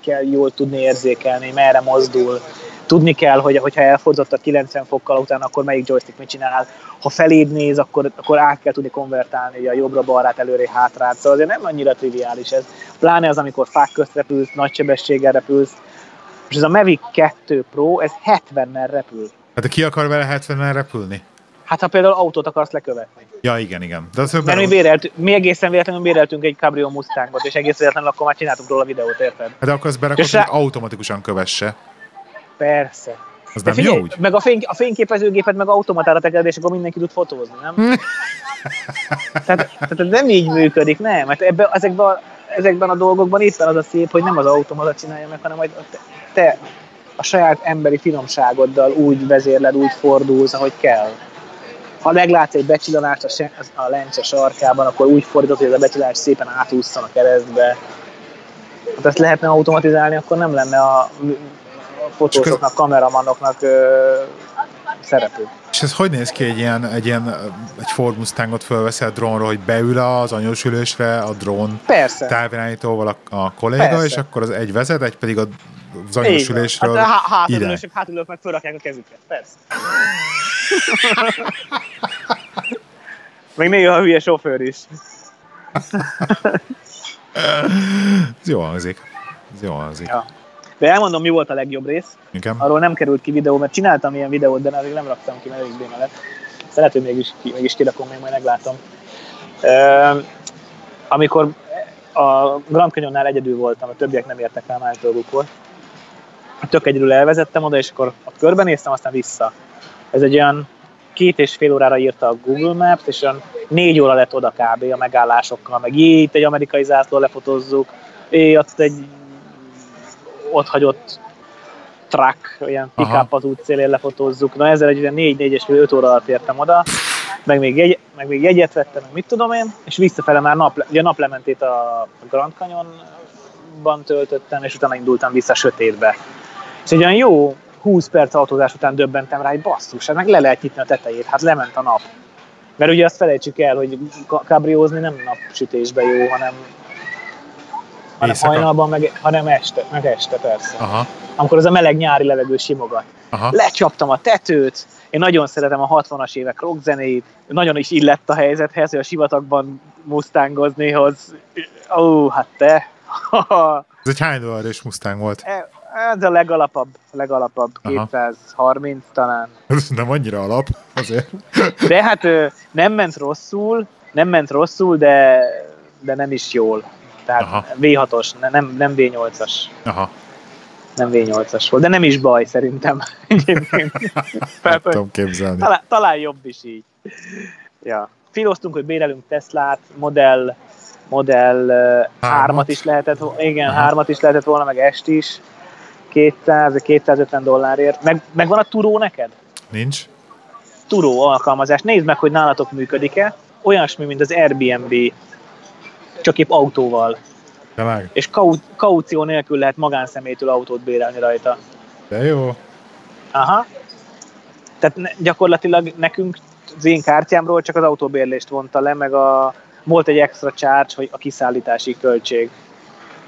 kell jól tudni érzékelni, merre mozdul. Tudni kell, hogy hogyha elfordzott a 90 fokkal utána, akkor melyik joystick mit csinál. Ha feléd néz, akkor, akkor át kell tudni konvertálni, a jobbra, balrát, előre, hátrát. Szóval azért nem annyira triviális ez. Pláne az, amikor fák közt repülsz, nagy sebességgel repülsz. És ez a Mavic 2 Pro, ez 70-nel repül. Hát ki akar vele 70-nel repülni? Hát ha például autót akarsz lekövetni. Ja, igen, igen. De az Mert mi, bérelt, mi egészen véletlenül béreltünk egy Cabrio Mustangot, és egész véletlenül akkor már csináltuk róla videót, érted? Hát de akkor azt berakod, hogy automatikusan kövesse. Persze. Az De nem jó úgy? meg a, fény, a fényképezőgépet meg automatára tekered, és akkor mindenki tud fotózni, nem? *laughs* tehát, tehát ez nem így működik, nem. Mert ebbe, ezekben, a- ezekben a dolgokban éppen az a szép, hogy nem az automata csinálja meg, hanem hogy te, te a saját emberi finomságoddal úgy vezérled, úgy fordulsz, ahogy kell. Ha meglátsz egy becsillanást a, se, a lencse sarkában, akkor úgy fordítod, hogy ez a becsillanás szépen átúszson a keresztbe. Hát ezt lehetne automatizálni, akkor nem lenne a, a fotósoknak, kameramanoknak ö, szerepük. És ez hogy néz ki egy ilyen, egy ilyen egy Ford Mustangot fölveszel drónról, hogy beül az anyós ülésre a drón Persze. távirányítóval a, a kolléga, Persze. és akkor az egy vezet, egy pedig az Van. ülésről Hát, há- ide. hátulülősök, hátulülők meg fölrakják a kezüket. Persze. Meg néha a hülye sofőr is. Ez jó hangzik. Ez jó hangzik. Ja. De elmondom, mi volt a legjobb rész. Igen. Arról nem került ki videó, mert csináltam ilyen videót, de azért nem raktam ki, mert elég béna lett. Lehet, hogy mégis, ki, mégis kirakom, még majd meglátom. Ö, amikor a Grand Canyonnál egyedül voltam, a többiek nem értek rá, más dolguk volt. Tök egyedül elvezettem oda, és akkor ott körbenéztem, aztán vissza. Ez egy olyan két és fél órára írta a Google Maps, és olyan négy óra lett oda kb. a megállásokkal, meg jé, itt egy amerikai zászló lefotozzuk, é, ott egy ott hagyott truck, ilyen pick-up az útszélén lefotózzuk. Na ezzel egy olyan 4 4 és 5 óra alatt értem oda, meg még, jegy, meg még jegyet vettem, meg mit tudom én, és visszafele már nap, ugye naplementét a Grand Canyonban töltöttem, és utána indultam vissza sötétbe. És egy olyan jó 20 perc autózás után döbbentem rá, hogy basszus, hát meg le lehet nyitni a tetejét, hát lement a nap. Mert ugye azt felejtsük el, hogy ka- kabriózni nem napsütésben jó, hanem, hanem Éjszaka. hajnalban, meg, hanem este, meg este persze. Aha, Amikor az a meleg nyári levegő simogat. aha. Lecsaptam a tetőt, én nagyon szeretem a 60-as évek rockzenét, nagyon is illett a helyzethez, hogy a sivatagban mustangozni, hoz. Ó, hát te! *laughs* Ez egy hány dolláros Mustang volt? Ez a legalapabb, legalapabb, Aha. 230 talán. Ez nem annyira alap, azért. De hát nem ment rosszul, nem ment rosszul, de, de nem is jól. Tehát Aha. V6-os, ne- nem, nem V8-as. Aha, Nem V8-as volt, de nem is baj szerintem. *laughs* Nem tudom képzelni. talán, talán jobb is így. Ja. Filoztunk, hogy bérelünk Teslát, modell, modell uh, Hármat? hármat is lehetett, igen, Aha. hármat is lehetett volna, meg est is. 200, vagy 250 dollárért. Meg, van a Turó neked? Nincs? Turó alkalmazás. Nézd meg, hogy nálatok működik-e. Olyasmi, mint az Airbnb, csak épp autóval. Tényleg? és kau- kaució nélkül lehet magánszemélytől autót bérelni rajta. De jó. Aha. Tehát ne, gyakorlatilag nekünk az én kártyámról csak az autóbérlést vonta le, meg a, volt egy extra charge, hogy a kiszállítási költség.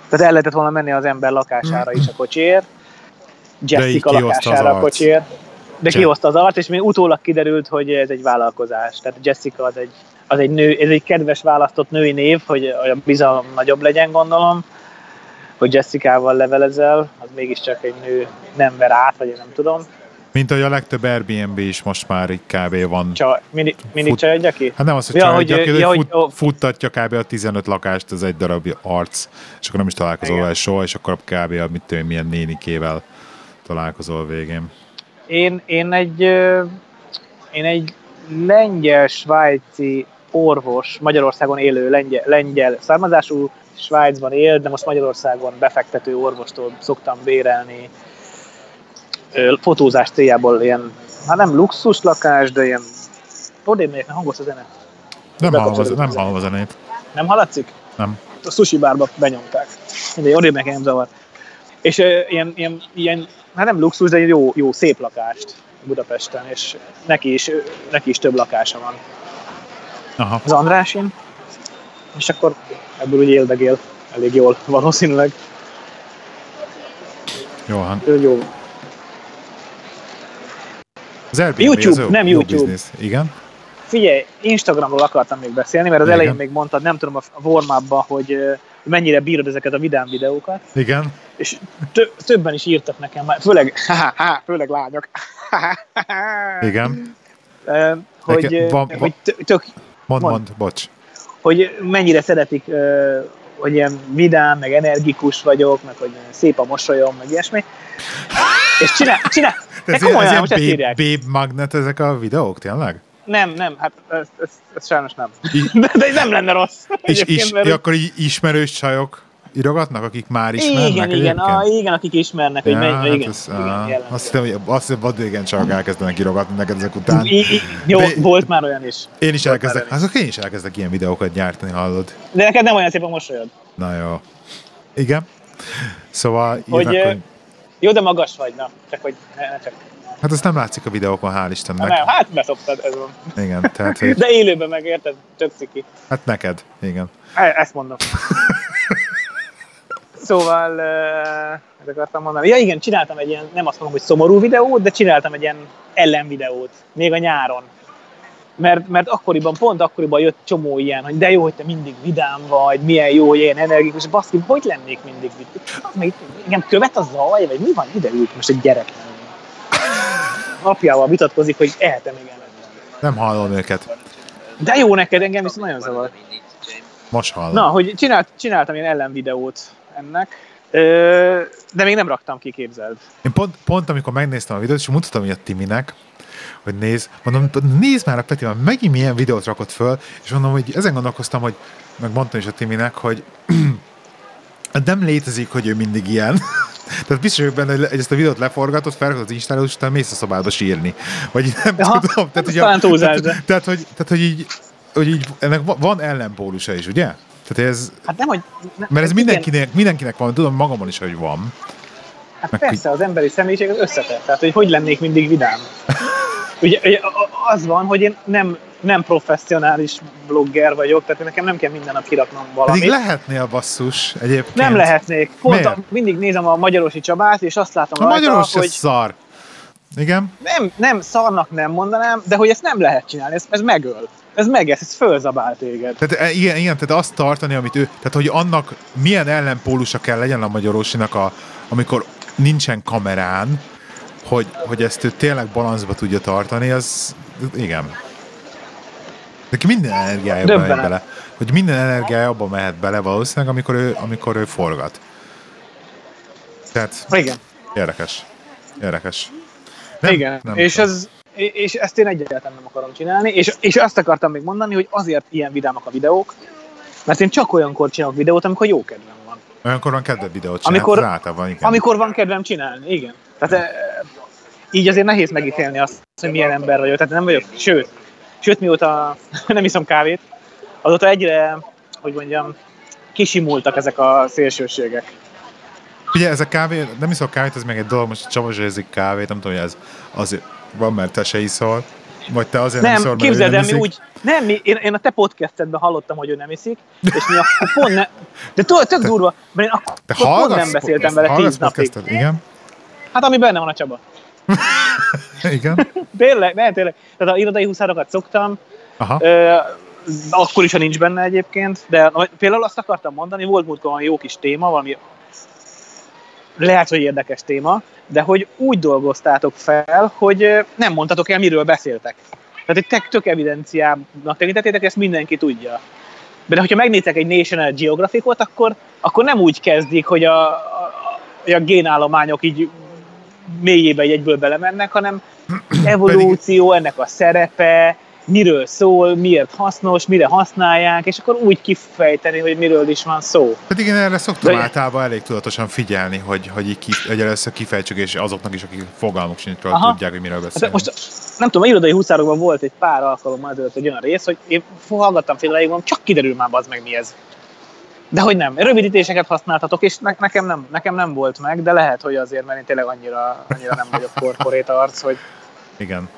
Tehát el lehetett volna menni az ember lakására is a kocsiért, Jessica az lakására a kocsiért. De kihozta az arc, és még utólag kiderült, hogy ez egy vállalkozás. Tehát Jessica az egy, az egy nő, ez egy kedves választott női név, hogy a bizalom nagyobb legyen, gondolom, hogy Jessica-val levelezel, az mégiscsak egy nő nem ver át, vagy én nem tudom. Mint ahogy a legtöbb Airbnb is most már így kb. van. Csaj, mindig, mindig Fut- csajodja ki? Hát nem az, hogy Ja, ja, hogy- hogy, hogy, ja, hogy hogy- fut, ó. futtatja kb. a 15 lakást, ez egy darab arc, és akkor nem is találkozol vele soha, és akkor kb. a mit én, milyen nénikével találkozol végén. Én, én egy én egy lengyel-svájci orvos, Magyarországon élő lengyel, lengyel származású, Svájcban él, de most Magyarországon befektető orvostól szoktam bérelni fotózás céljából ilyen, hát nem luxus lakás, de ilyen odébb megyek, hangos a zene. Nem hallom, Bekapcsolódott nem hallom a zenét. Nem hallatszik? Nem. A sushi bárba benyomták. Mindegy, odébb nekem zavar. És ö, ilyen, ilyen, ilyen, hát nem luxus, de egy jó, jó szép lakást Budapesten, és neki is, neki is több lakása van. Aha. Az Andrásin, és akkor ebből úgy éldegél elég jól valószínűleg. Jó, hát. Jó. Az Airbnb YouTube, az nem YouTube. Business. Igen? Figyelj, Instagramról akartam még beszélni, mert az Igen. elején még mondtad, nem tudom a warm hogy mennyire bírod ezeket a vidám videókat. Igen? És tö- többen is írtak nekem, már, főleg, *laughs* főleg lányok, *laughs* Igen? Hogy, Nekem ö, van- hogy tö- tök, Mond, Mond. mond, bocs. hogy mennyire szeretik, hogy ilyen vidám, meg energikus vagyok, meg hogy szép a mosolyom, meg ilyesmi. És csinál, csinál, de *laughs* Ez, komolyan, ez ilyen babe, babe magnet ezek a videók, tényleg? Nem, nem, hát ez, ez, ez sajnos nem. *laughs* De, de ez nem lenne rossz. És is, mert- akkor így ismerős csajok írogatnak, akik már ismernek igen, igen, a, igen, akik ismernek, hogy Ja, megy, hát igen, ez, igen, á, jellemző. azt hittem, hogy azt hittem, hogy igen csajok elkezdenek írogatni neked ezek után. I, I, jó, De- volt már olyan is. Én is Volt elkezdek, azok én is elkezdek ilyen videókat gyártani, hallod? De neked nem olyan szép a mosolyod. Na jó. Igen? Szóval Hogy, írnak, hogy, Jó, de magas vagy, na. Csak hogy ne, ne csak. Hát azt nem látszik a videókon, hál' Istennek. nem, hát beszoptad, ez van. Igen, tehát, hogy, De élőben megérted, tök ciki. hát neked, igen. E- Ezt mondom. Szóval, ezt akartam mondani. Ja igen, csináltam egy ilyen, nem azt mondom, hogy szomorú videót, de csináltam egy ilyen ellenvideót, még a nyáron. Mert, mert akkoriban, pont akkoriban jött csomó ilyen, hogy de jó, hogy te mindig vidám vagy, milyen jó, hogy ilyen energikus, baszki, hogy lennék mindig vidám? Az meg engem követ a zaj, vagy mi van, ide ült most egy gyerek mellé. Apjával vitatkozik, hogy ehetem még. Nem hallom őket. De jó neked, engem viszont nagyon zavar. Most hallom. Na, hogy csinált, csináltam ilyen ellenvideót ennek, ö, de még nem raktam ki, képzeld. Én pont, pont amikor megnéztem a videót, és mutattam a Timinek, hogy néz, mondom, nézd már a Peti, már megint milyen videót rakott föl, és mondom, hogy ezen gondolkoztam, hogy meg mondtam is a Timinek, hogy *clears throat* nem létezik, hogy ő mindig ilyen. *laughs* Tehát biztos vagyok benne, hogy ezt a videót leforgatott, felrakod az Instára, és utána mész a szobába sírni. Vagy nem Aha, tudom. Tehát, ez hogy, de- tehát, tehát, hogy, tehát, hogy így, hogy így, ennek va- van ellenpólusa is, ugye? Tehát ez, Hát nem, hogy... Ne, mert ez igen, mindenkinek, mindenkinek van, tudom magamon is, hogy van. Hát meg persze, az emberi személyiség az összetett. Tehát, hogy hogy lennék mindig vidám. *laughs* Ugye, ugye az van, hogy én nem, nem professzionális blogger vagyok, tehát nekem nem kell minden nap kiraknom valamit. Pedig lehetnél basszus egyébként. nem lehetnék. Pont a, mindig nézem a Magyarosi Csabát, és azt látom A rajta, magyaros hogy szar. Igen? nem, nem szarnak nem mondanám, de hogy ezt nem lehet csinálni, ez, ez megöl. Ez megesz, ez fölzabál téged. Tehát e, igen, igen, tehát azt tartani, amit ő, tehát hogy annak milyen ellenpólusa kell legyen a magyarosinak, a, amikor nincsen kamerán, hogy, hogy ezt ő tényleg balanszba tudja tartani, az igen. Neki minden energiája Döbbenet. bele. Hogy minden energiája abba mehet bele valószínűleg, amikor ő, amikor ő forgat. Tehát Igen. érdekes. Érdekes. Igen, és, tudom. ez, és ezt én egyáltalán nem akarom csinálni, és, és azt akartam még mondani, hogy azért ilyen vidámak a videók, mert én csak olyankor csinálok videót, amikor jó kedvem van. Olyankor van kedved videót csinálni, Amikor- amikor, általában, igen. Amikor van kedvem csinálni, igen. Tehát e, így azért nehéz megítélni azt, hogy milyen ember vagyok. Tehát nem vagyok, sőt, sőt mióta *laughs* nem iszom kávét, azóta egyre, hogy mondjam, kisimultak ezek a szélsőségek. Ugye ez a kávé, nem iszol kávét, ez meg egy dolog, most Csaba zsérzik kávét, nem tudom, hogy ez azért van, mert te se iszol, vagy te azért nem, Nem, iszol, mert képzeld nem el, mi úgy, nem, mi, én, én a te podcastedben hallottam, hogy ő nem iszik, és mi akkor *laughs* pont ne, de tök, tök durva, mert én akkor Te pont nem beszéltem vele tíz napig. Igen. Hát ami benne van a Csaba. *laughs* Igen. Tényleg, nem, tényleg. Tehát a irodai huszárokat szoktam, Aha. Ö, akkor is, ha nincs benne egyébként, de például azt akartam mondani, volt múltkor valami jó kis téma, valami lehet, hogy érdekes téma, de hogy úgy dolgoztátok fel, hogy nem mondtatok el, miről beszéltek. Tehát egy tök, tök evidenciának tekintettétek, ezt mindenki tudja. De hogyha megnéztek egy National Geographicot, akkor, akkor nem úgy kezdik, hogy a, a, a génállományok így mélyébe egy egyből belemennek, hanem *clears throat* evolúció, ennek a szerepe, miről szól, miért hasznos, mire használják, és akkor úgy kifejteni, hogy miről is van szó. Pedig én erre szoktam De- általában elég tudatosan figyelni, hogy, hogy, így ki, hogy először kifejtsük, és azoknak is, akik fogalmuk sincs, tudják, hogy miről Hát beszélünk. most nem tudom, a irodai huszárokban volt egy pár alkalommal ezelőtt egy olyan rész, hogy én hallgattam fél mondom, csak kiderül már az meg mi ez. De hogy nem, rövidítéseket használtatok, és ne, nekem, nem, nekem nem volt meg, de lehet, hogy azért, mert én tényleg annyira, annyira nem vagyok corporate arc, hogy Igen.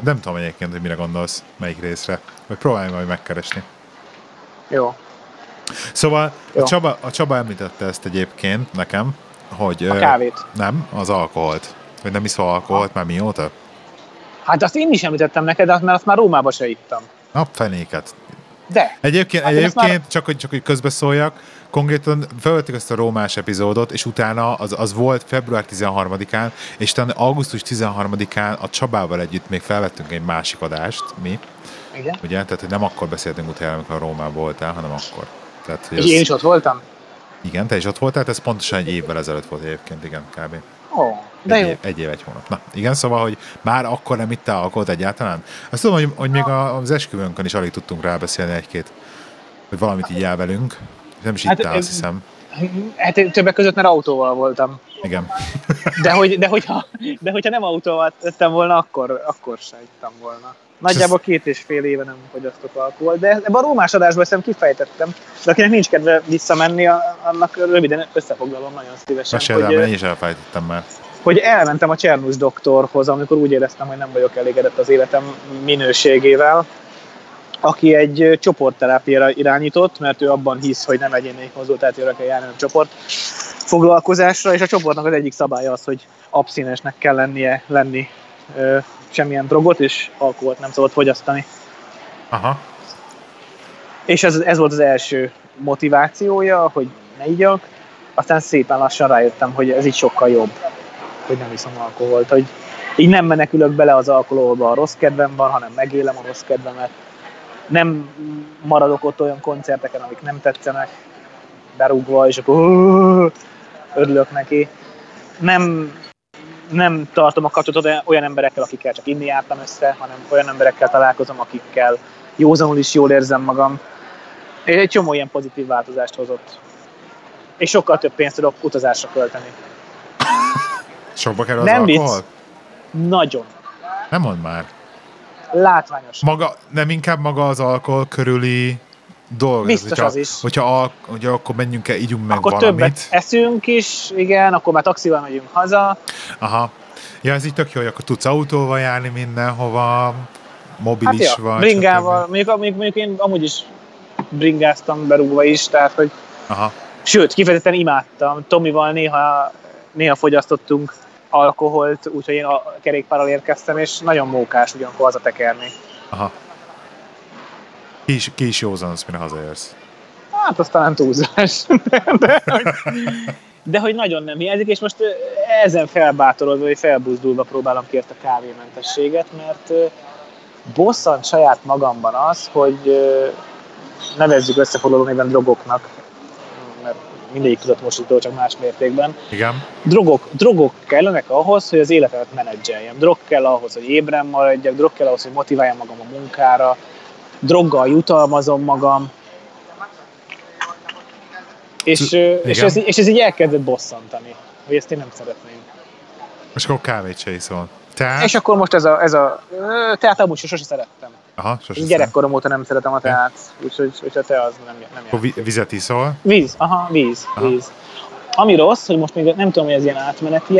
Nem tudom egyébként, hogy mire gondolsz, melyik részre. Vagy próbálj majd megkeresni. jó. Szóval Jó. a Csaba, a Csaba említette ezt egyébként nekem, hogy... A ö, kávét. Nem, az alkoholt. Hogy nem iszol alkoholt már mióta? Hát azt én is említettem neked, mert azt már Rómába se ittam. A fenéket. De, Egyébként, Hát egyébként már- csak, hogy, csak hogy közbeszóljak, konkrétan felvettük ezt a rómás epizódot, és utána az, az volt február 13-án, és utána augusztus 13-án a Csabával együtt még felvettünk egy másik adást, mi, igen. ugye? Tehát, hogy nem akkor beszéltünk utána, amikor Rómában voltál, hanem akkor. Tehát, hogy És az, én is ott voltam? Igen, te is ott voltál, ez pontosan egy évvel ezelőtt volt egyébként, igen, kb. Ó, de Egy jó. év, egy év, egy hónap. Na, igen, szóval, hogy már akkor nem ittál alkoholt egyáltalán? Azt tudom, hogy, hogy még az esküvőnkön is alig tudtunk rábeszélni egy-két, hogy valamit így elvelünk. Nem is Hát, ittál, azt hiszem. Hát többek között, mert autóval voltam. Igen. *laughs* De, hogy, de, hogyha, de hogyha nem autóval tettem volna, akkor, akkor se ittam volna. Nagyjából két és fél éve nem fogyasztok alkohol, de ebben a rómás adásban ezt kifejtettem. De akinek nincs kedve visszamenni, annak röviden összefoglalom nagyon szívesen, Meséld el, hogy, mert én is elfejtettem már. Hogy elmentem a Csernus doktorhoz, amikor úgy éreztem, hogy nem vagyok elégedett az életem minőségével, aki egy csoportterápiára irányított, mert ő abban hisz, hogy nem egyéni konzultációra kell járni, hanem csoport foglalkozásra, és a csoportnak az egyik szabálya az, hogy abszinesnek kell lennie, lenni ö, semmilyen drogot, és alkoholt nem szabad fogyasztani. Aha. És ez, ez volt az első motivációja, hogy ne igyak, aztán szépen lassan rájöttem, hogy ez így sokkal jobb, hogy nem iszom alkoholt, hogy így nem menekülök bele az alkoholba, a rossz kedvem van, hanem megélem a rossz kedvemet. Nem maradok ott olyan koncerteken, amik nem tetszenek, berúgva, és akkor örülök neki. Nem, nem tartom a kapcsolatot olyan emberekkel, akikkel csak inni jártam össze, hanem olyan emberekkel találkozom, akikkel józanul is jól érzem magam. És egy csomó ilyen pozitív változást hozott. És sokkal több pénzt tudok utazásra költeni. Sokba kerül az Nem vicc. alkohol? Nagyon. Nem mondd már. Látványos. Maga, nem inkább maga az alkohol körüli dolog. Biztos hogyha, az is. Hogyha, al, hogyha akkor menjünk el, ígyunk meg Akkor valamit. többet eszünk is, igen, akkor már taxival megyünk haza. Aha. Ja, ez így tök jó, hogy akkor tudsz autóval járni mindenhova, mobilis Hát ja, vagy. bringával, mondjuk, mondjuk, mondjuk én amúgy is bringáztam berúgva is, tehát hogy Aha. Sőt, kifejezetten imádtam. Tomival néha, néha fogyasztottunk alkoholt, úgyhogy én a kerékpárral érkeztem, és nagyon mókás ugyankor hazatekerni. Aha. Ki is, ki is józansz, mire hazaérsz. Hát az talán túlzás. De, *laughs* de, hogy, de hogy nagyon nem hiányzik, és most ezen felbátorodva, vagy felbuzdulva próbálom ki ezt a kávémentességet, mert bosszant saját magamban az, hogy nevezzük összefoglaló néven drogoknak, mindegyik tudatmosító, csak más mértékben. Igen? drogok, drogok kellenek ahhoz, hogy az életemet menedzseljem. Drog kell ahhoz, hogy ébren maradjak, drog kell ahhoz, hogy motiváljam magam a munkára, droggal jutalmazom magam. És, és, ez, és ez így elkezdett bosszantani, hogy ezt én nem szeretném. És akkor kávét se iszol. Tehát? És akkor most ez a, ez a tehát amúgy se sose szerettem. Aha, sose Gyerekkorom óta nem szeretem a teát, úgyhogy, úgyhogy a te az nem, nem Akkor vi- vizet iszol? Víz, aha, víz, Aha. víz. Ami rossz, hogy most még nem tudom, hogy ez ilyen átmeneti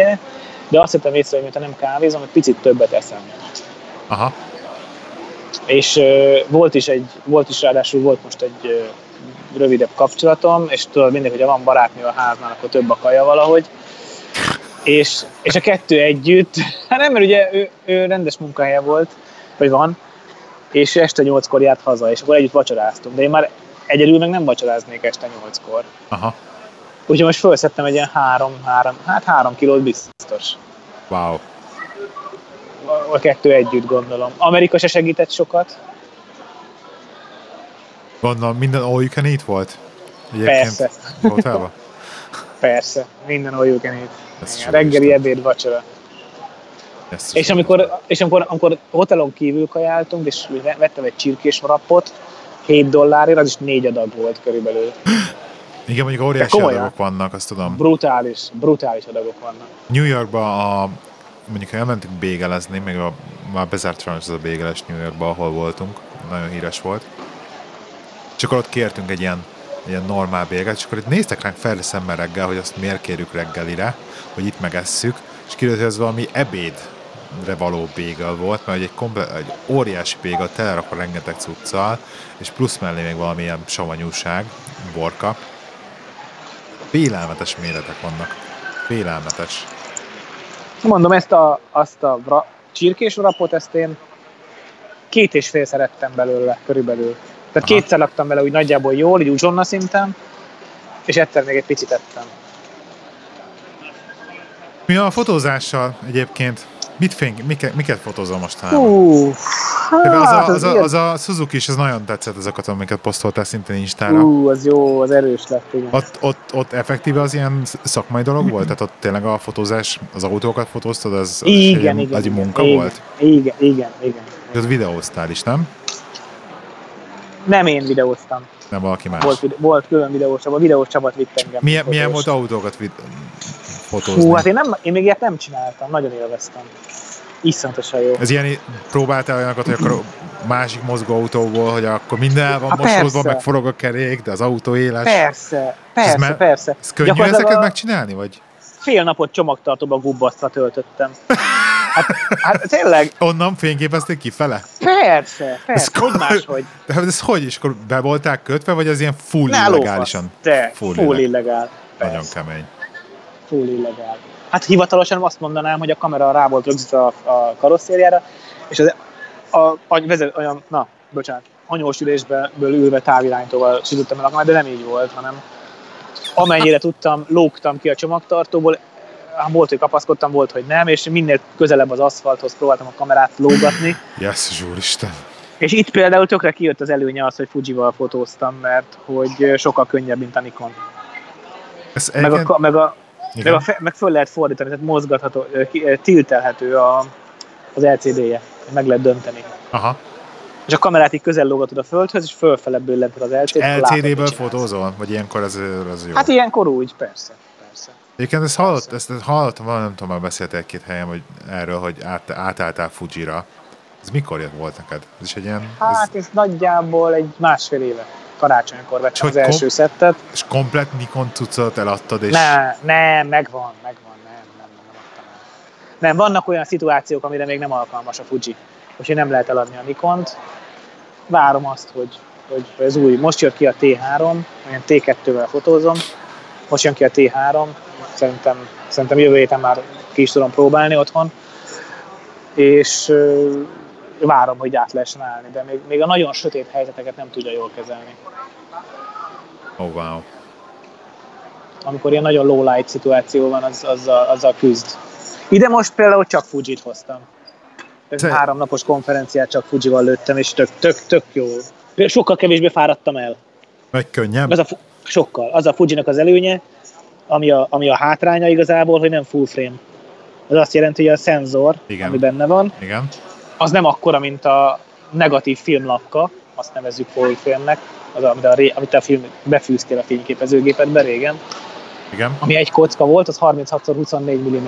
de azt hittem észre, hogy mintha nem kávézom, hogy picit többet eszem. Aha. És ö, volt is egy, volt is ráadásul volt most egy ö, rövidebb kapcsolatom, és tudod mindig, hogyha van barátnő a háznál, akkor több a kaja valahogy. És, és a kettő együtt, *laughs* hát nem, mert ugye ő, ő rendes munkahelye volt, vagy van, és este nyolckor járt haza, és akkor együtt vacsoráztunk. De én már egyedül meg nem vacsoráznék este nyolckor. Aha. Úgyhogy most felszettem egy ilyen három, három, hát három kilót biztos. Wow. A kettő együtt gondolom. Amerika se segített sokat. Gondolom minden all you can eat volt? Persze. Hotelba? *laughs* Persze, minden all you can eat. Ez reggeli, ebéd, vacsora. Ezt És amikor, és amikor, amikor hotelon kívül kajáltunk, és vettem egy csirkés wrappot, 7 dollárért, az is négy adag volt körülbelül. Igen, mondjuk óriási adagok vannak, azt tudom. Brutális, brutális adagok vannak. New Yorkba a, mondjuk ha elmentünk bégelezni, még a, már bezárt sajnos az a bégeles New Yorkba, ahol voltunk, nagyon híres volt. És akkor ott kértünk egy ilyen, egy ilyen normál béget, és akkor itt néztek ránk fel szemmel reggel, hogy azt miért kérjük reggelire, hogy itt megesszük, és kiderült, hogy ez valami ebédre való bégel volt, mert egy, komple- egy óriási bégel telerakva rengeteg cuccal, és plusz mellé még valamilyen savanyúság, borka. Félelmetes méretek vannak. Félelmetes. Mondom, ezt a, azt a vra, csirkés wrappot, ezt én két és fél szerettem belőle körülbelül. Tehát Aha. kétszer laktam vele úgy nagyjából jól, így uzsonna szinten, és egyszer még egy picit ettem. Mi a fotózással egyébként? Mit fény, miket, miket fotózol mostanában? Hú, az, hát a, az, a, az a Suzuki is, az nagyon tetszett azokat, amiket posztoltál szintén Instára. Ú, az jó, az erős lett, igen. Ott, ott, ott effektíve az ilyen szakmai dolog volt? Tehát ott tényleg a fotózás, az autókat fotóztad, az, az igen, egy, igen, az egy igen, munka igen, volt? Igen, igen, igen. És ott videóztál is, nem? Nem én videóztam. Nem valaki más. Volt, volt külön videós csapat, videós csapat vitt engem. Milyen, milyen volt autókat vid- fotózni? Hú, hát én, nem, én még ilyet nem csináltam, nagyon élveztem. Iszonyatosan jó. Ez ilyen, próbáltál olyanokat, hogy akkor másik mozgó autóból, hogy akkor minden el van persze. meg forog a kerék, de az autó éles. Persze, persze, me- persze. Ez könnyű ezeket a megcsinálni, vagy? Fél napot csomagtartóba gubbasztva töltöttem. Hát, hát tényleg, Onnan fényképezték kifele? persze, persze, Ez hogy máshogy. *laughs* De hát ez hogy is? Akkor be volták kötve, vagy az ilyen full Ne, lófasz. illegálisan? De, Full full, illeg- illegál. Nagyon kemény. Full illegál. Hát hivatalosan azt mondanám, hogy a kamera rá volt rögzítve a, a karosszériára, és az, a, a vezet, olyan, na, bocsánat, anyós ülésből ülve távirányítóval sütöttem el a kamerát, de nem így volt, hanem amennyire tudtam, lógtam ki a csomagtartóból, Hát volt, hogy kapaszkodtam, volt, hogy nem, és minél közelebb az aszfalthoz próbáltam a kamerát lógatni, Jesszus úristen. És itt például tökre kijött az előnye az, hogy Fujival fotóztam, mert hogy sokkal könnyebb, mint a Nikon. Ez Meg, a, egyébként- ka- meg, a, meg, igen. a, fe- meg föl lehet fordítani, tehát mozgatható, tiltelhető a, az LCD-je, meg lehet dönteni. Aha. És a kamerát így közel lógatod a földhöz, és fölfele bőllented az LCD-t. LCD-ből fotózol? Vagy ilyenkor ez, ez jó? Hát ilyenkor úgy, persze. persze. Egyébként ezt, hallott, ezt hallottam, valami, nem tudom, már beszélt egy-két helyen hogy erről, hogy át, átálltál Fujira. Ez mikor volt neked? Ez is egy ilyen... Ez, Hát ez nagyjából egy másfél éve. Karácsonykor vettem az első kom- szettet. és komplet Nikon cuccot eladtad, és... Ne, nem, megvan, megvan, nem, nem, nem, nem adtam el. Nem, vannak olyan szituációk, amire még nem alkalmas a Fuji, úgyhogy nem lehet eladni a Nikont. Várom azt, hogy, hogy az új, most jött ki a T3, olyan T2-vel fotózom, most jön ki a T3, szerintem, szerintem jövő héten már ki is tudom próbálni otthon, és várom, hogy át lehessen állni, de még, még a nagyon sötét helyzeteket nem tudja jól kezelni. Oh, wow. amikor ilyen nagyon low light szituáció van, az, azzal, azzal küzd. Ide most például csak Fujit hoztam. Ez három napos konferenciát csak Fujival lőttem, és tök, tök, tök jó. Sokkal kevésbé fáradtam el. Meg könnyebb? Az a, sokkal. Az a Fujinak az előnye, ami a, ami a hátránya igazából, hogy nem full frame. Ez azt jelenti, hogy a szenzor, Igen. ami benne van, Igen. Az nem akkora, mint a negatív filmlapka, azt nevezzük full frame-nek, az, amit a, amit a film befűztél a fényképezőgépedbe régen Igen. ami egy kocka volt, az 36x24 mm.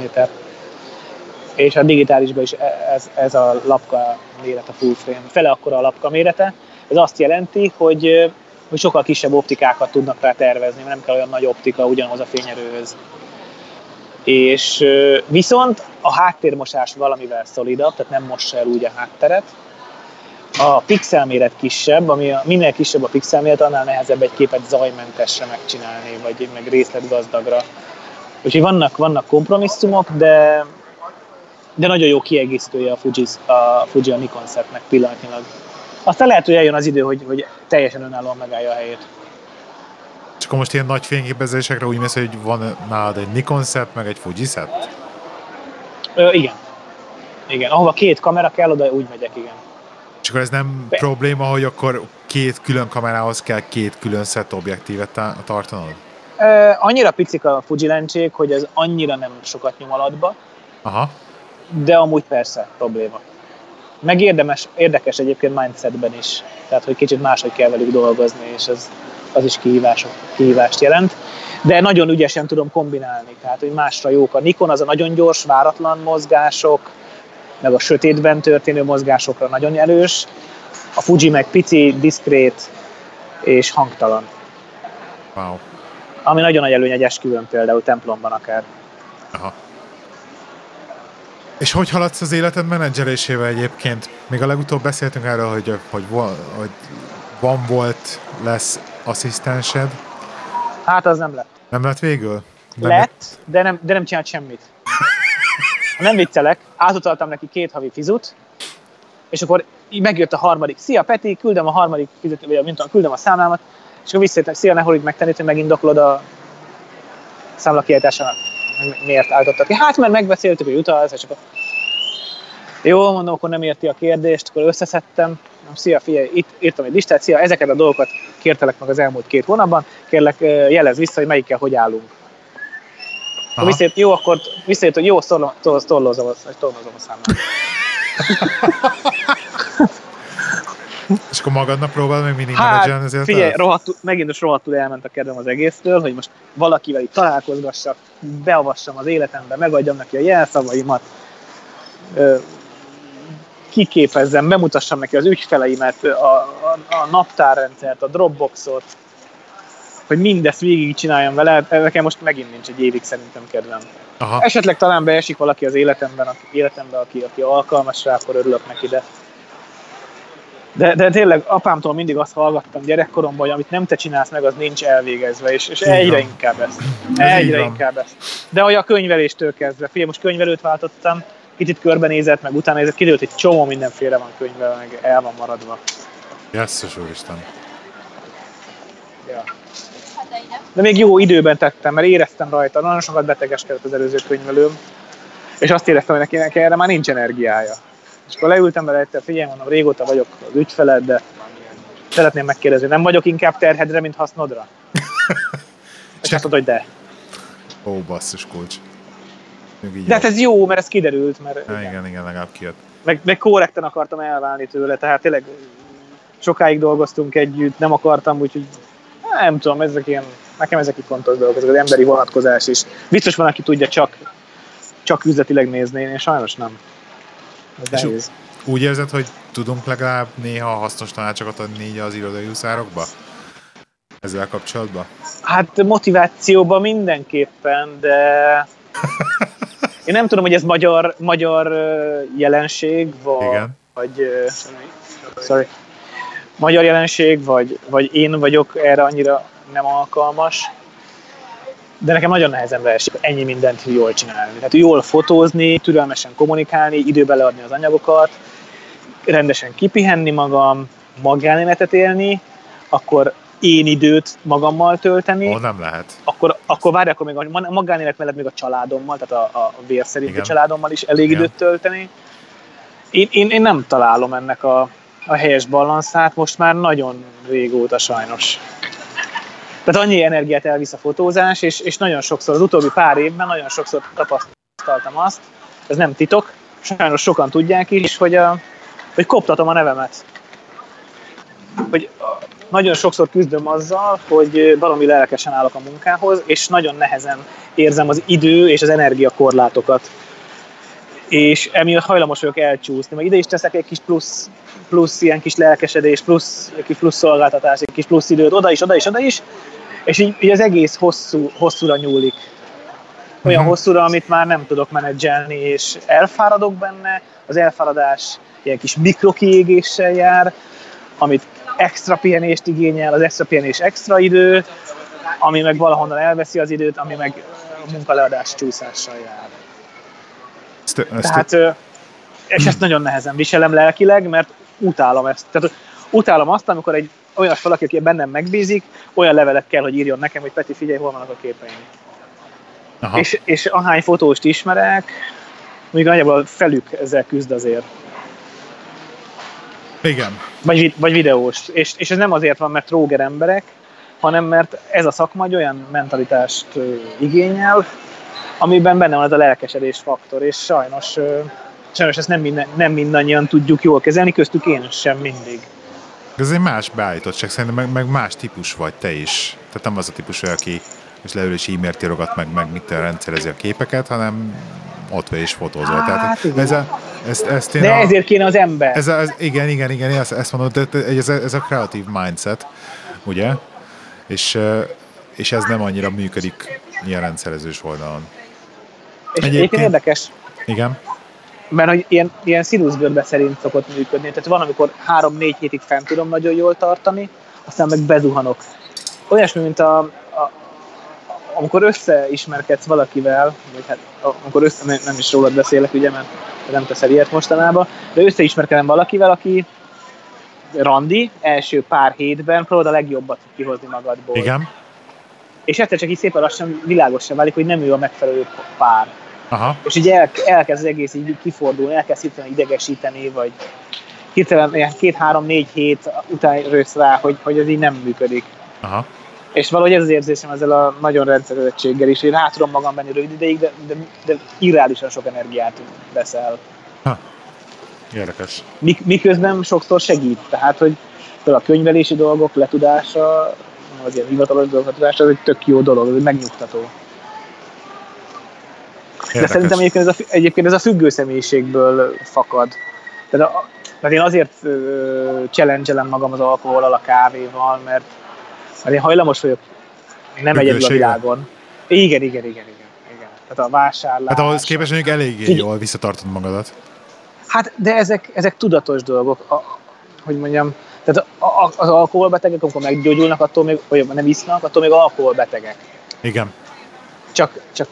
és a digitálisban is e- ez, ez a lapka méret a full frame, fele akkora a lapka mérete. Ez azt jelenti, hogy, hogy sokkal kisebb optikákat tudnak rá tervezni, mert nem kell olyan nagy optika ugyanaz a fényerőhöz. És viszont a háttérmosás valamivel szolidabb, tehát nem mossa el úgy a hátteret. A pixelméret kisebb, ami a, minél kisebb a pixelméret, annál nehezebb egy képet zajmentesre megcsinálni, vagy meg részletgazdagra. Úgyhogy vannak, vannak kompromisszumok, de, de nagyon jó kiegészítője a Fuji a, Fuji a Nikon setnek pillanatnyilag. Aztán lehet, hogy eljön az idő, hogy, hogy teljesen önállóan megállja a helyét. És akkor most ilyen nagy fényképezésekre úgy mész, hogy van nálad egy Nikon set, meg egy Fuji set? Ö, igen. Igen, ahova két kamera kell, oda úgy megyek, igen. És akkor ez nem Be- probléma, hogy akkor két külön kamerához kell két külön set objektívet tartanod? Ö, annyira picik a Fuji lencsék, hogy ez annyira nem sokat nyom alatba. Aha. De amúgy persze probléma. Meg érdemes, érdekes egyébként mindsetben is. Tehát, hogy kicsit máshogy kell velük dolgozni, és ez az is kihívás, kihívást jelent. De nagyon ügyesen tudom kombinálni, tehát hogy másra jók. A Nikon az a nagyon gyors, váratlan mozgások, meg a sötétben történő mozgásokra nagyon erős. A Fuji meg pici, diszkrét és hangtalan. Wow. Ami nagyon nagy előny egy esküvőn például, templomban akár. Aha. És hogy haladsz az életed menedzselésével egyébként? Még a legutóbb beszéltünk erről, hogy, hogy, hogy van volt, lesz asszisztensed. Hát az nem lett. Nem lett végül? Nem lett, de nem, de nem csinált semmit. Nem viccelek, átutaltam neki két havi fizut, és akkor megjött a harmadik. Szia Peti, küldöm a harmadik fizet, vagy mint tudom, küldöm a számlámat, és akkor visszajöttem, szia, ne hogy megtenni, hogy megindokolod a számla kiállításának. Miért állítottak ki? Hát mert megbeszéltük, hogy utalsz, és akkor jó, mondom, akkor nem érti a kérdést, akkor összeszedtem, szia, figyelj, itt írtam egy listát, szia, ezeket a dolgokat kértelek meg az elmúlt két hónapban, kérlek jelez vissza, hogy melyikkel hogy állunk. Aha. Visszajött, jó, akkor visszajött, hogy jó, torlózom a, torlózom a számát. És akkor magadnak próbálod meg mindig hát, menedzselni ezért? Figyelj, rohadtul, megint is rohadtul elment a kedvem az egésztől, hogy most valakivel itt találkozgassak, beavassam az életembe, megadjam neki a jelszavaimat, kiképezzem, bemutassam neki az ügyfeleimet, a, a, a naptárrendszert, a Dropboxot, hogy mindezt végig csináljam vele, nekem most megint nincs egy évig szerintem kedvem. Aha. Esetleg talán beesik valaki az életemben, aki, életemben, aki, aki alkalmas rá, akkor örülök neki, de de, de tényleg apámtól mindig azt hallgattam gyerekkoromban, hogy amit nem te csinálsz meg, az nincs elvégezve, és, és egyre inkább ezt. Egyre inkább ezt. De hogy a könyveléstől kezdve, figyelj, most könyvelőt váltottam, kicsit körbenézett, meg utána nézett, kiderült, hogy csomó mindenféle van könyve, meg el van maradva. Jesszus úristen. Ja. De még jó időben tettem, mert éreztem rajta, nagyon sokat betegeskedett az előző könyvelőm, és azt éreztem, hogy neki, neki erre már nincs energiája. És akkor leültem vele egyszer, figyelj, mondom, régóta vagyok az ügyfeled, de szeretném megkérdezni, nem vagyok inkább terhedre, mint hasznodra? *laughs* és azt mondta, hogy de. Ó, basszus kulcs. De hát ez jó, mert ez kiderült. Mert igen, igen, igen, legalább kijött. Meg, meg korrekten akartam elválni tőle, tehát tényleg sokáig dolgoztunk együtt, nem akartam, úgyhogy nem tudom, ezek ilyen, nekem ezek itt fontos dolgok, ez az emberi vonatkozás is. Biztos van, aki tudja csak, csak üzletileg nézni, én sajnos nem. Ez nehéz. Úgy érzed, hogy tudunk legalább néha hasznos tanácsokat adni így az irodai úszárokba? Ezzel kapcsolatban? Hát motivációban mindenképpen, de *laughs* én nem tudom, hogy ez magyar, magyar jelenség, vagy, Igen. vagy sorry, magyar jelenség, vagy, vagy én vagyok erre annyira nem alkalmas, de nekem nagyon nehezen esik ennyi mindent jól csinálni. Tehát jól fotózni, türelmesen kommunikálni, időbe leadni az anyagokat, rendesen kipihenni magam, magánéletet élni, akkor én időt magammal tölteni. Ó, nem lehet. Akkor, akkor várj, akkor még a magánélet mellett még a családommal, tehát a, a vér szerinti családommal is elég Igen. időt tölteni. Én, én, én nem találom ennek a, a helyes balanszát most már nagyon régóta sajnos. Tehát annyi energiát elvisz a fotózás, és, és nagyon sokszor, az utóbbi pár évben nagyon sokszor tapasztaltam azt, ez nem titok, sajnos sokan tudják is, hogy, a, hogy koptatom a nevemet. Hogy nagyon sokszor küzdöm azzal, hogy valami lelkesen állok a munkához, és nagyon nehezen érzem az idő és az energiakorlátokat. és emiatt hajlamos vagyok elcsúszni. Meg ide is teszek egy kis plusz, plusz ilyen kis lelkesedés, plusz, egy kis plusz szolgáltatás, egy kis plusz időt, oda is, oda is, oda is, és így, így az egész hosszú, hosszúra nyúlik. Olyan uh-huh. hosszúra, amit már nem tudok menedzselni, és elfáradok benne, az elfáradás ilyen kis mikrokiégéssel jár, amit extra pihenést igényel, az extra pihenés extra idő, ami meg valahonnan elveszi az időt, ami meg a munkaleadás csúszással jár. Ezt, ezt Tehát, és ezt nagyon nehezen viselem lelkileg, mert utálom ezt. Tehát utálom azt, amikor egy olyas valaki, aki bennem megbízik, olyan levelet kell, hogy írjon nekem, hogy Peti, figyelj, hol vannak a képeim. És, és ahány fotóst ismerek, még nagyjából felük ezzel küzd azért. Igen. Vagy, vagy videós. És, és ez nem azért van, mert tróger emberek, hanem mert ez a szakma egy olyan mentalitást igényel, amiben benne van ez a lelkesedés faktor, és sajnos, sajnos ezt nem, minden, nem mindannyian tudjuk jól kezelni, köztük én sem mindig. Ez egy más beállítottság, szerintem meg, meg más típus vagy te is. Tehát nem az a típus, aki és leül és e-mailt írogat, meg, meg mit rendszerezi a képeket, hanem ott vagy is fotózol. Hát, Tehát ez a, ezt, ezt én De a, ezért kéne az ember. Ez ez, igen, igen, igen, ezt, ezt mondom, de ez, ez a kreatív mindset, ugye? És, és ez nem annyira működik ilyen rendszerezős oldalon. És egyébként érdekes. Igen. Mert hogy ilyen, ilyen színuszgörbe szerint szokott működni. Tehát van, amikor három-négy hétig fent tudom nagyon jól tartani, aztán meg bezuhanok. Olyasmi, mint a, a amikor összeismerkedsz valakivel, vagy hát amikor össze, nem, nem is rólad beszélek, ugye, mert nem teszel ilyet mostanában, de összeismerkedem valakivel, aki randi, első pár hétben próbálod a legjobbat kihozni magadból. Igen. És egyszer csak így szépen lassan világosan válik, hogy nem ő a megfelelő pár. Aha. És így el, elkezd az egész így kifordulni, elkezd hirtelen idegesíteni, vagy hirtelen két-három-négy hét után rössz rá, hogy, hogy ez így nem működik. Aha. És valahogy ez az érzésem ezzel a nagyon rendszerezettséggel is, hogy rá tudom magam venni rövid ideig, de, de, de irreálisan sok energiát veszel. Ha. Érdekes. Mik, miközben sokszor segít. Tehát, hogy a könyvelési dolgok letudása, az ilyen hivatalos dolgok letudása, az egy tök jó dolog, ez megnyugtató. Érdekes. De szerintem egyébként ez, a, egyébként ez a függő személyiségből fakad. Tehát, a, tehát én azért uh, challenge magam az alkoholal, a kávéval, mert mert én hajlamos vagyok, nem egyedül a világon. Igen, igen, igen, igen. igen. Tehát a vásárlás. Hát ahhoz képest mondjuk eléggé így, jól visszatartod magadat. Hát, de ezek, ezek tudatos dolgok, a, hogy mondjam, tehát az alkoholbetegek, amikor meggyógyulnak, attól még, vagy nem isznak, attól még alkoholbetegek. Igen. Csak, csak,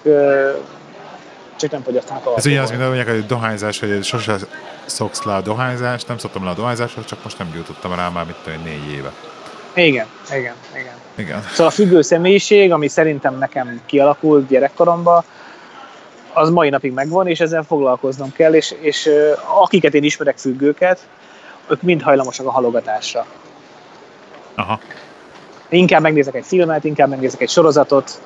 csak nem fogyasztanak alkohol. Ez ugye az, mint mondják, hogy dohányzás, hogy sose szoksz le a dohányzást, nem szoktam le a dohányzáshoz, csak most nem jutottam rá már, mit tudom, négy éve. Igen, igen, igen. igen. Szóval a függő személyiség, ami szerintem nekem kialakult gyerekkoromban, az mai napig megvan, és ezzel foglalkoznom kell, és, és akiket én ismerek függőket, ők mind hajlamosak a halogatásra. Aha. Inkább megnézek egy filmet, inkább megnézek egy sorozatot,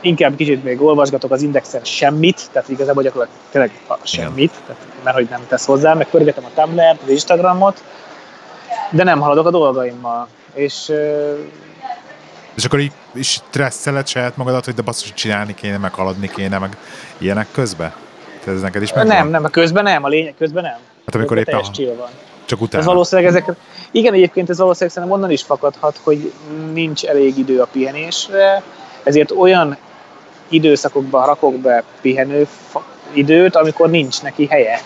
inkább kicsit még olvasgatok az indexen semmit, tehát igazából gyakorlatilag tényleg semmit, tehát, mert hogy nem tesz hozzá, meg pörgetem a Tumblr-t, az Instagramot, de nem haladok a dolgaimmal. És, és akkor így stresszeled saját magadat, hogy de basszus, csinálni kéne, meg haladni kéne, meg ilyenek közben? Tehát ez neked is megvan? Nem, nem, a közben nem, a lényeg közben nem. Hát amikor éppen... Ha... van. Csak utána. Ez valószínűleg ezek, igen, egyébként ez valószínűleg szerintem onnan is fakadhat, hogy nincs elég idő a pihenésre, ezért olyan időszakokban rakok be pihenő időt, amikor nincs neki helye.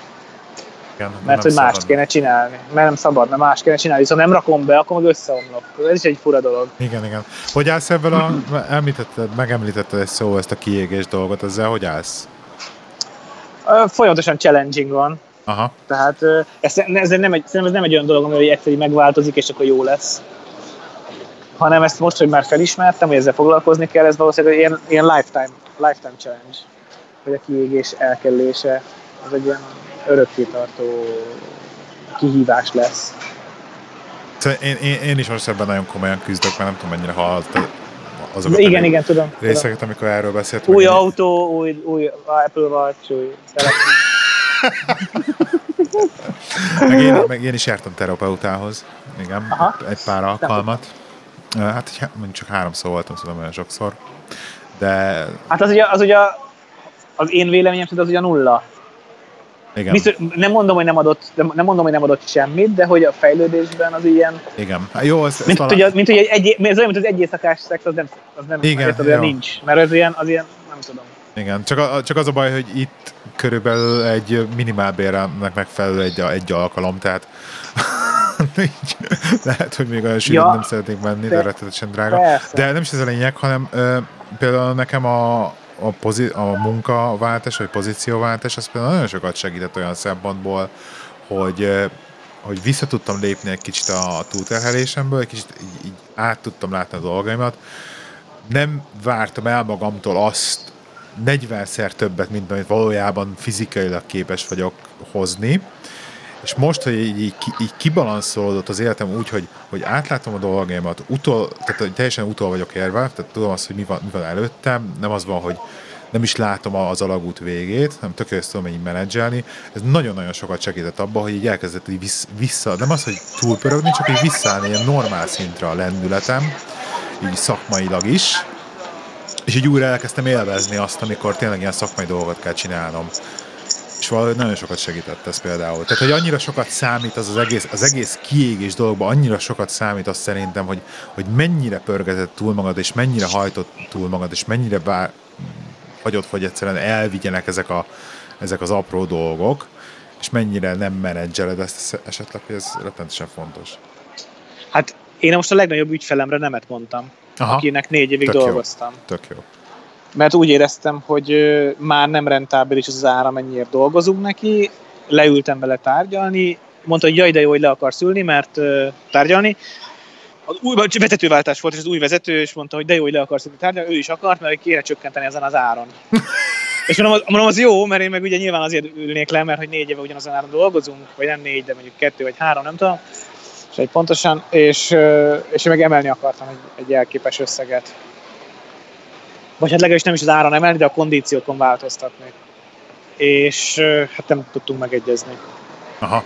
Igen, mert hogy mást szabad. kéne csinálni. Mert nem szabad, mert más kéne csinálni. Viszont nem rakom be, akkor meg összeomlok. Ez is egy fura dolog. Igen, igen. Hogy állsz ebben a... Említetted, megemlítetted egy szó, ezt a kiégés dolgot, ezzel hogy állsz? Folyamatosan challenging van. Aha. Tehát ez, ez, nem egy, szerintem ez nem egy olyan dolog, ami egyszerűen megváltozik, és akkor jó lesz. Hanem ezt most, hogy már felismertem, hogy ezzel foglalkozni kell, ez valószínűleg ilyen, ilyen lifetime, lifetime challenge. Hogy a kiégés elkerülése, az egy ilyen örökkétartó kihívás lesz. Szóval én, én, én is most ebben nagyon komolyan küzdök, mert nem tudom mennyire hallottad azokat igen, igen, tudom, részeket, tudom. amikor erről beszélt. Új autó, új, új Apple Watch, új *laughs* *laughs* meg, én, meg én is jártam terapeutához, igen, Aha. egy pár alkalmat. Hát mondjuk csak háromszor voltam, szóval olyan sokszor. De... Hát az ugye, az ugye az én véleményem szerint az ugye nulla. Igen. Biztos, nem mondom, hogy nem adott, nem mondom, hogy nem adott semmit, de hogy a fejlődésben az ilyen, Igen. Hát jó, ez, mint, talán... hogy, mint hogy egy, egy, ez olyan, mint az egy éjszakás szex, az nem, az nem Igen, érted, olyan jó. nincs. Mert az ilyen, az ilyen, nem tudom. Igen, csak, a, csak az a baj, hogy itt körülbelül egy minimálbérnek megfelelő egy, egy alkalom, tehát *laughs* így, lehet, hogy még olyan sűrűn Ja, nem szeretnék menni, de- rettetesen drága. Persze. De nem is ez a lényeg, hanem ö, például nekem a, a, pozi, a munkaváltás, vagy pozícióváltás, az például nagyon sokat segített olyan szempontból, hogy hogy vissza tudtam lépni egy kicsit a túlterhelésemből, egy kicsit így, így át tudtam látni a dolgaimat. Nem vártam el magamtól azt 40-szer többet, mint amit valójában fizikailag képes vagyok hozni. És most, hogy így, így, így kibalanszolódott az életem úgy, hogy, hogy átlátom a dolgaimat, utol, tehát hogy teljesen utol vagyok érve, tehát tudom azt, hogy mi van, mi van előttem, nem az van, hogy nem is látom az alagút végét, hanem tökéletesen tudom így menedzselni. Ez nagyon-nagyon sokat segített abban, hogy így elkezdett így vissz, vissza, nem az, hogy túlpörögni, csak így visszaállni ilyen normál szintre a lendületem, így szakmailag is, és így újra elkezdtem élvezni azt, amikor tényleg ilyen szakmai dolgokat kell csinálnom. És valahogy nagyon sokat segített ez például. Tehát, hogy annyira sokat számít az, az egész, az egész kiégés dologban, annyira sokat számít azt szerintem, hogy, hogy mennyire pörgetett túl magad, és mennyire hajtott túl magad, és mennyire bár, hagyott, hogy egyszerűen elvigyenek ezek, a, ezek az apró dolgok, és mennyire nem menedzseled ezt esetleg, hogy ez rettenetesen fontos. Hát én most a legnagyobb ügyfelemre nemet mondtam, Aha, akinek négy évig Tök jó. dolgoztam. tök jó. Mert úgy éreztem, hogy már nem rentábilis az ára, mennyiért dolgozunk neki, leültem vele tárgyalni, mondta, hogy jaj, de jó, hogy le akarsz ülni, mert tárgyalni. Az új vezetőváltás volt, és az új vezető is mondta, hogy de jó, hogy le akarsz ülni tárgyalni, ő is akart, mert kéne csökkenteni ezen az áron. *laughs* és mondom, mondom, az jó, mert én meg ugye nyilván azért ülnék le, mert hogy négy éve ugyanazon áron dolgozunk, vagy nem négy, de mondjuk kettő vagy három, nem tudom. És egy pontosan, és, és meg emelni akartam egy, egy elképes összeget vagy hát legalábbis nem is az áron emelni, de a kondíciókon változtatni. És hát nem tudtunk megegyezni. Aha.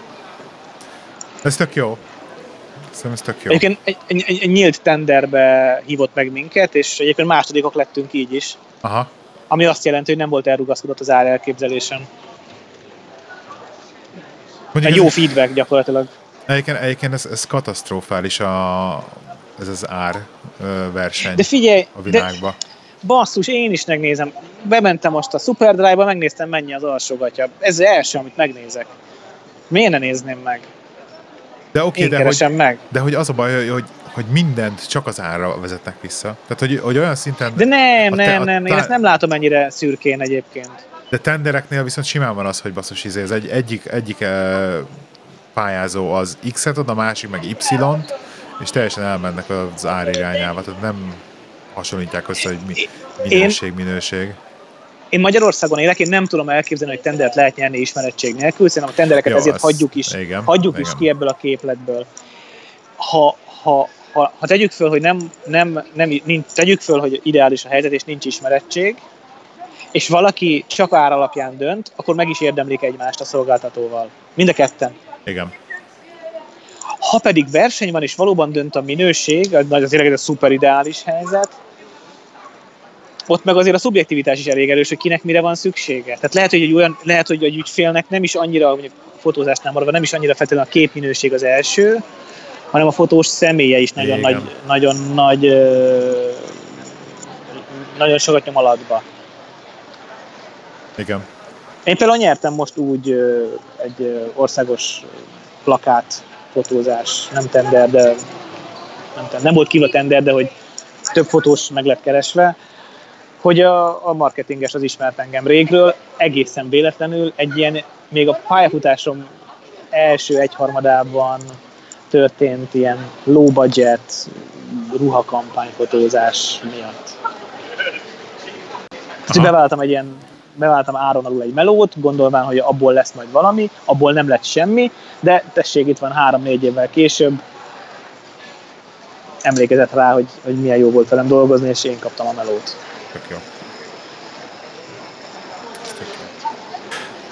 Ez tök jó. Szerintem ez tök jó. Egyébként egy, egy, egy, egy nyílt tenderbe hívott meg minket, és egyébként másodikok lettünk így is, Aha. ami azt jelenti, hogy nem volt elrugaszkodott az ár elképzelésen. Mondjuk Egy ez- jó feedback gyakorlatilag. Egyébként, egyébként ez, ez katasztrofális a, ez az ár verseny De figyelj, a világba. Basszus, én is megnézem. Bementem most a Superdrive-ba, megnéztem mennyi az alsógatja. Ez az első, amit megnézek. Miért ne nézném meg? De oké, Én de, hogy, meg. de hogy az a baj, hogy, hogy, mindent csak az árra vezetnek vissza. Tehát, hogy, hogy olyan szinten, De nem, te- nem, nem, én ezt nem látom ennyire szürkén egyébként. de tendereknél viszont simán van az, hogy basszus, izé, ez egy, egyik, egyik eh, pályázó az X-et ad, a másik meg Y-t, és teljesen elmennek az ár irányába. Tehát nem hasonlítják össze, hogy mi, minőség, minőség. Én Magyarországon élek, én nem tudom elképzelni, hogy tendert lehet nyerni ismerettség nélkül, szerintem a tendereket Jó, ezért azt- hagyjuk is, igen, hagyjuk is igen. ki ebből a képletből. Ha, ha, ha, ha tegyük föl, hogy nem, nem, nem nincs, tegyük föl, hogy ideális a helyzet és nincs ismerettség, és valaki csak ár alapján dönt, akkor meg is érdemlik egymást a szolgáltatóval. Mind a ketten. Igen. Ha pedig verseny van, és valóban dönt a minőség, az az tényleg ez a szuper ideális helyzet, ott meg azért a szubjektivitás is elég erős, hogy kinek mire van szüksége. Tehát lehet, hogy egy olyan, lehet, hogy egy ügyfélnek nem is annyira, mondjuk fotózásnál maradva, nem is annyira feltétlenül a képminőség az első, hanem a fotós személye is nagyon Igen. nagy, nagyon nagy, nagyon sokat nyom alatba. Igen. Én például nyertem most úgy egy országos plakát fotózás, nem tender, de nem, tender, nem volt kívül tender, de hogy több fotós meg lett keresve, hogy a, a marketinges az ismert engem régről, egészen véletlenül egy ilyen, még a pályafutásom első egyharmadában történt ilyen low budget ruhakampányfotózás miatt. Úgyhogy beváltam egy ilyen beváltam áron alul egy melót, gondolván, hogy abból lesz majd valami, abból nem lett semmi, de tessék, itt van három-négy évvel később, emlékezett rá, hogy, hogy milyen jó volt velem dolgozni, és én kaptam a melót. Tök jó. Tök jó.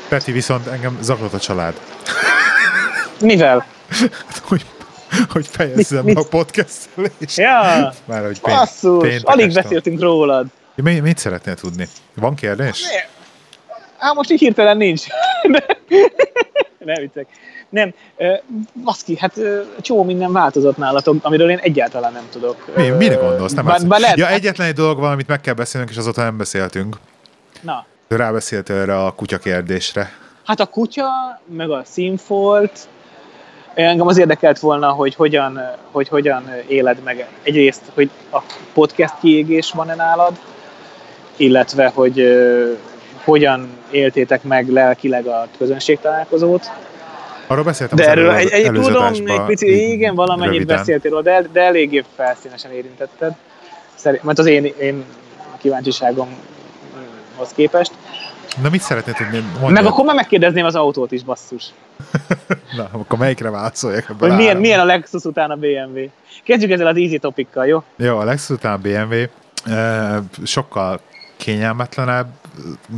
Peti viszont engem zaklott a család. Mivel? hogy, hogy fejezzem Mit- a mit? podcastelést. Ja, Már hogy pént, basszus, alig beszéltünk rólad. Mi, mit szeretnél tudni? Van kérdés? Á, most így hirtelen nincs. *laughs* *laughs* nem viccek. Nem, baszki, hát csomó minden változott nálatok, amiről én egyáltalán nem tudok. Mi, mire gondolsz? Nem bár, bár lehet, ja, egyetlen egy dolog van, amit meg kell beszélnünk, és azóta nem beszéltünk. Na. Rábeszélt erre a kutya kérdésre. Hát a kutya, meg a színfolt, engem az érdekelt volna, hogy hogyan, hogy hogyan éled meg egyrészt, hogy a podcast kiégés van-e nálad, illetve, hogy hogyan éltétek meg lelkileg a közönség találkozót. Arról beszéltem de erről egy, egy, tudom, egy pici, igen, valamennyit röviden. beszéltél róla, de, de eléggé felszínesen érintetted. Szerint, mert az én, én kíváncsiságomhoz képest. Na mit szeretnél tudni? Mondjad. Meg akkor már megkérdezném az autót is, basszus. *laughs* Na, akkor melyikre válaszoljak? Hogy milyen, milyen a Lexus után a BMW? Kezdjük ezzel az easy topikkal, jó? Jó, a Lexus után a BMW. E, sokkal kényelmetlenebb,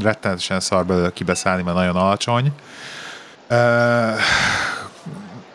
rettenetesen szar belőle kibeszállni, mert nagyon alacsony. E,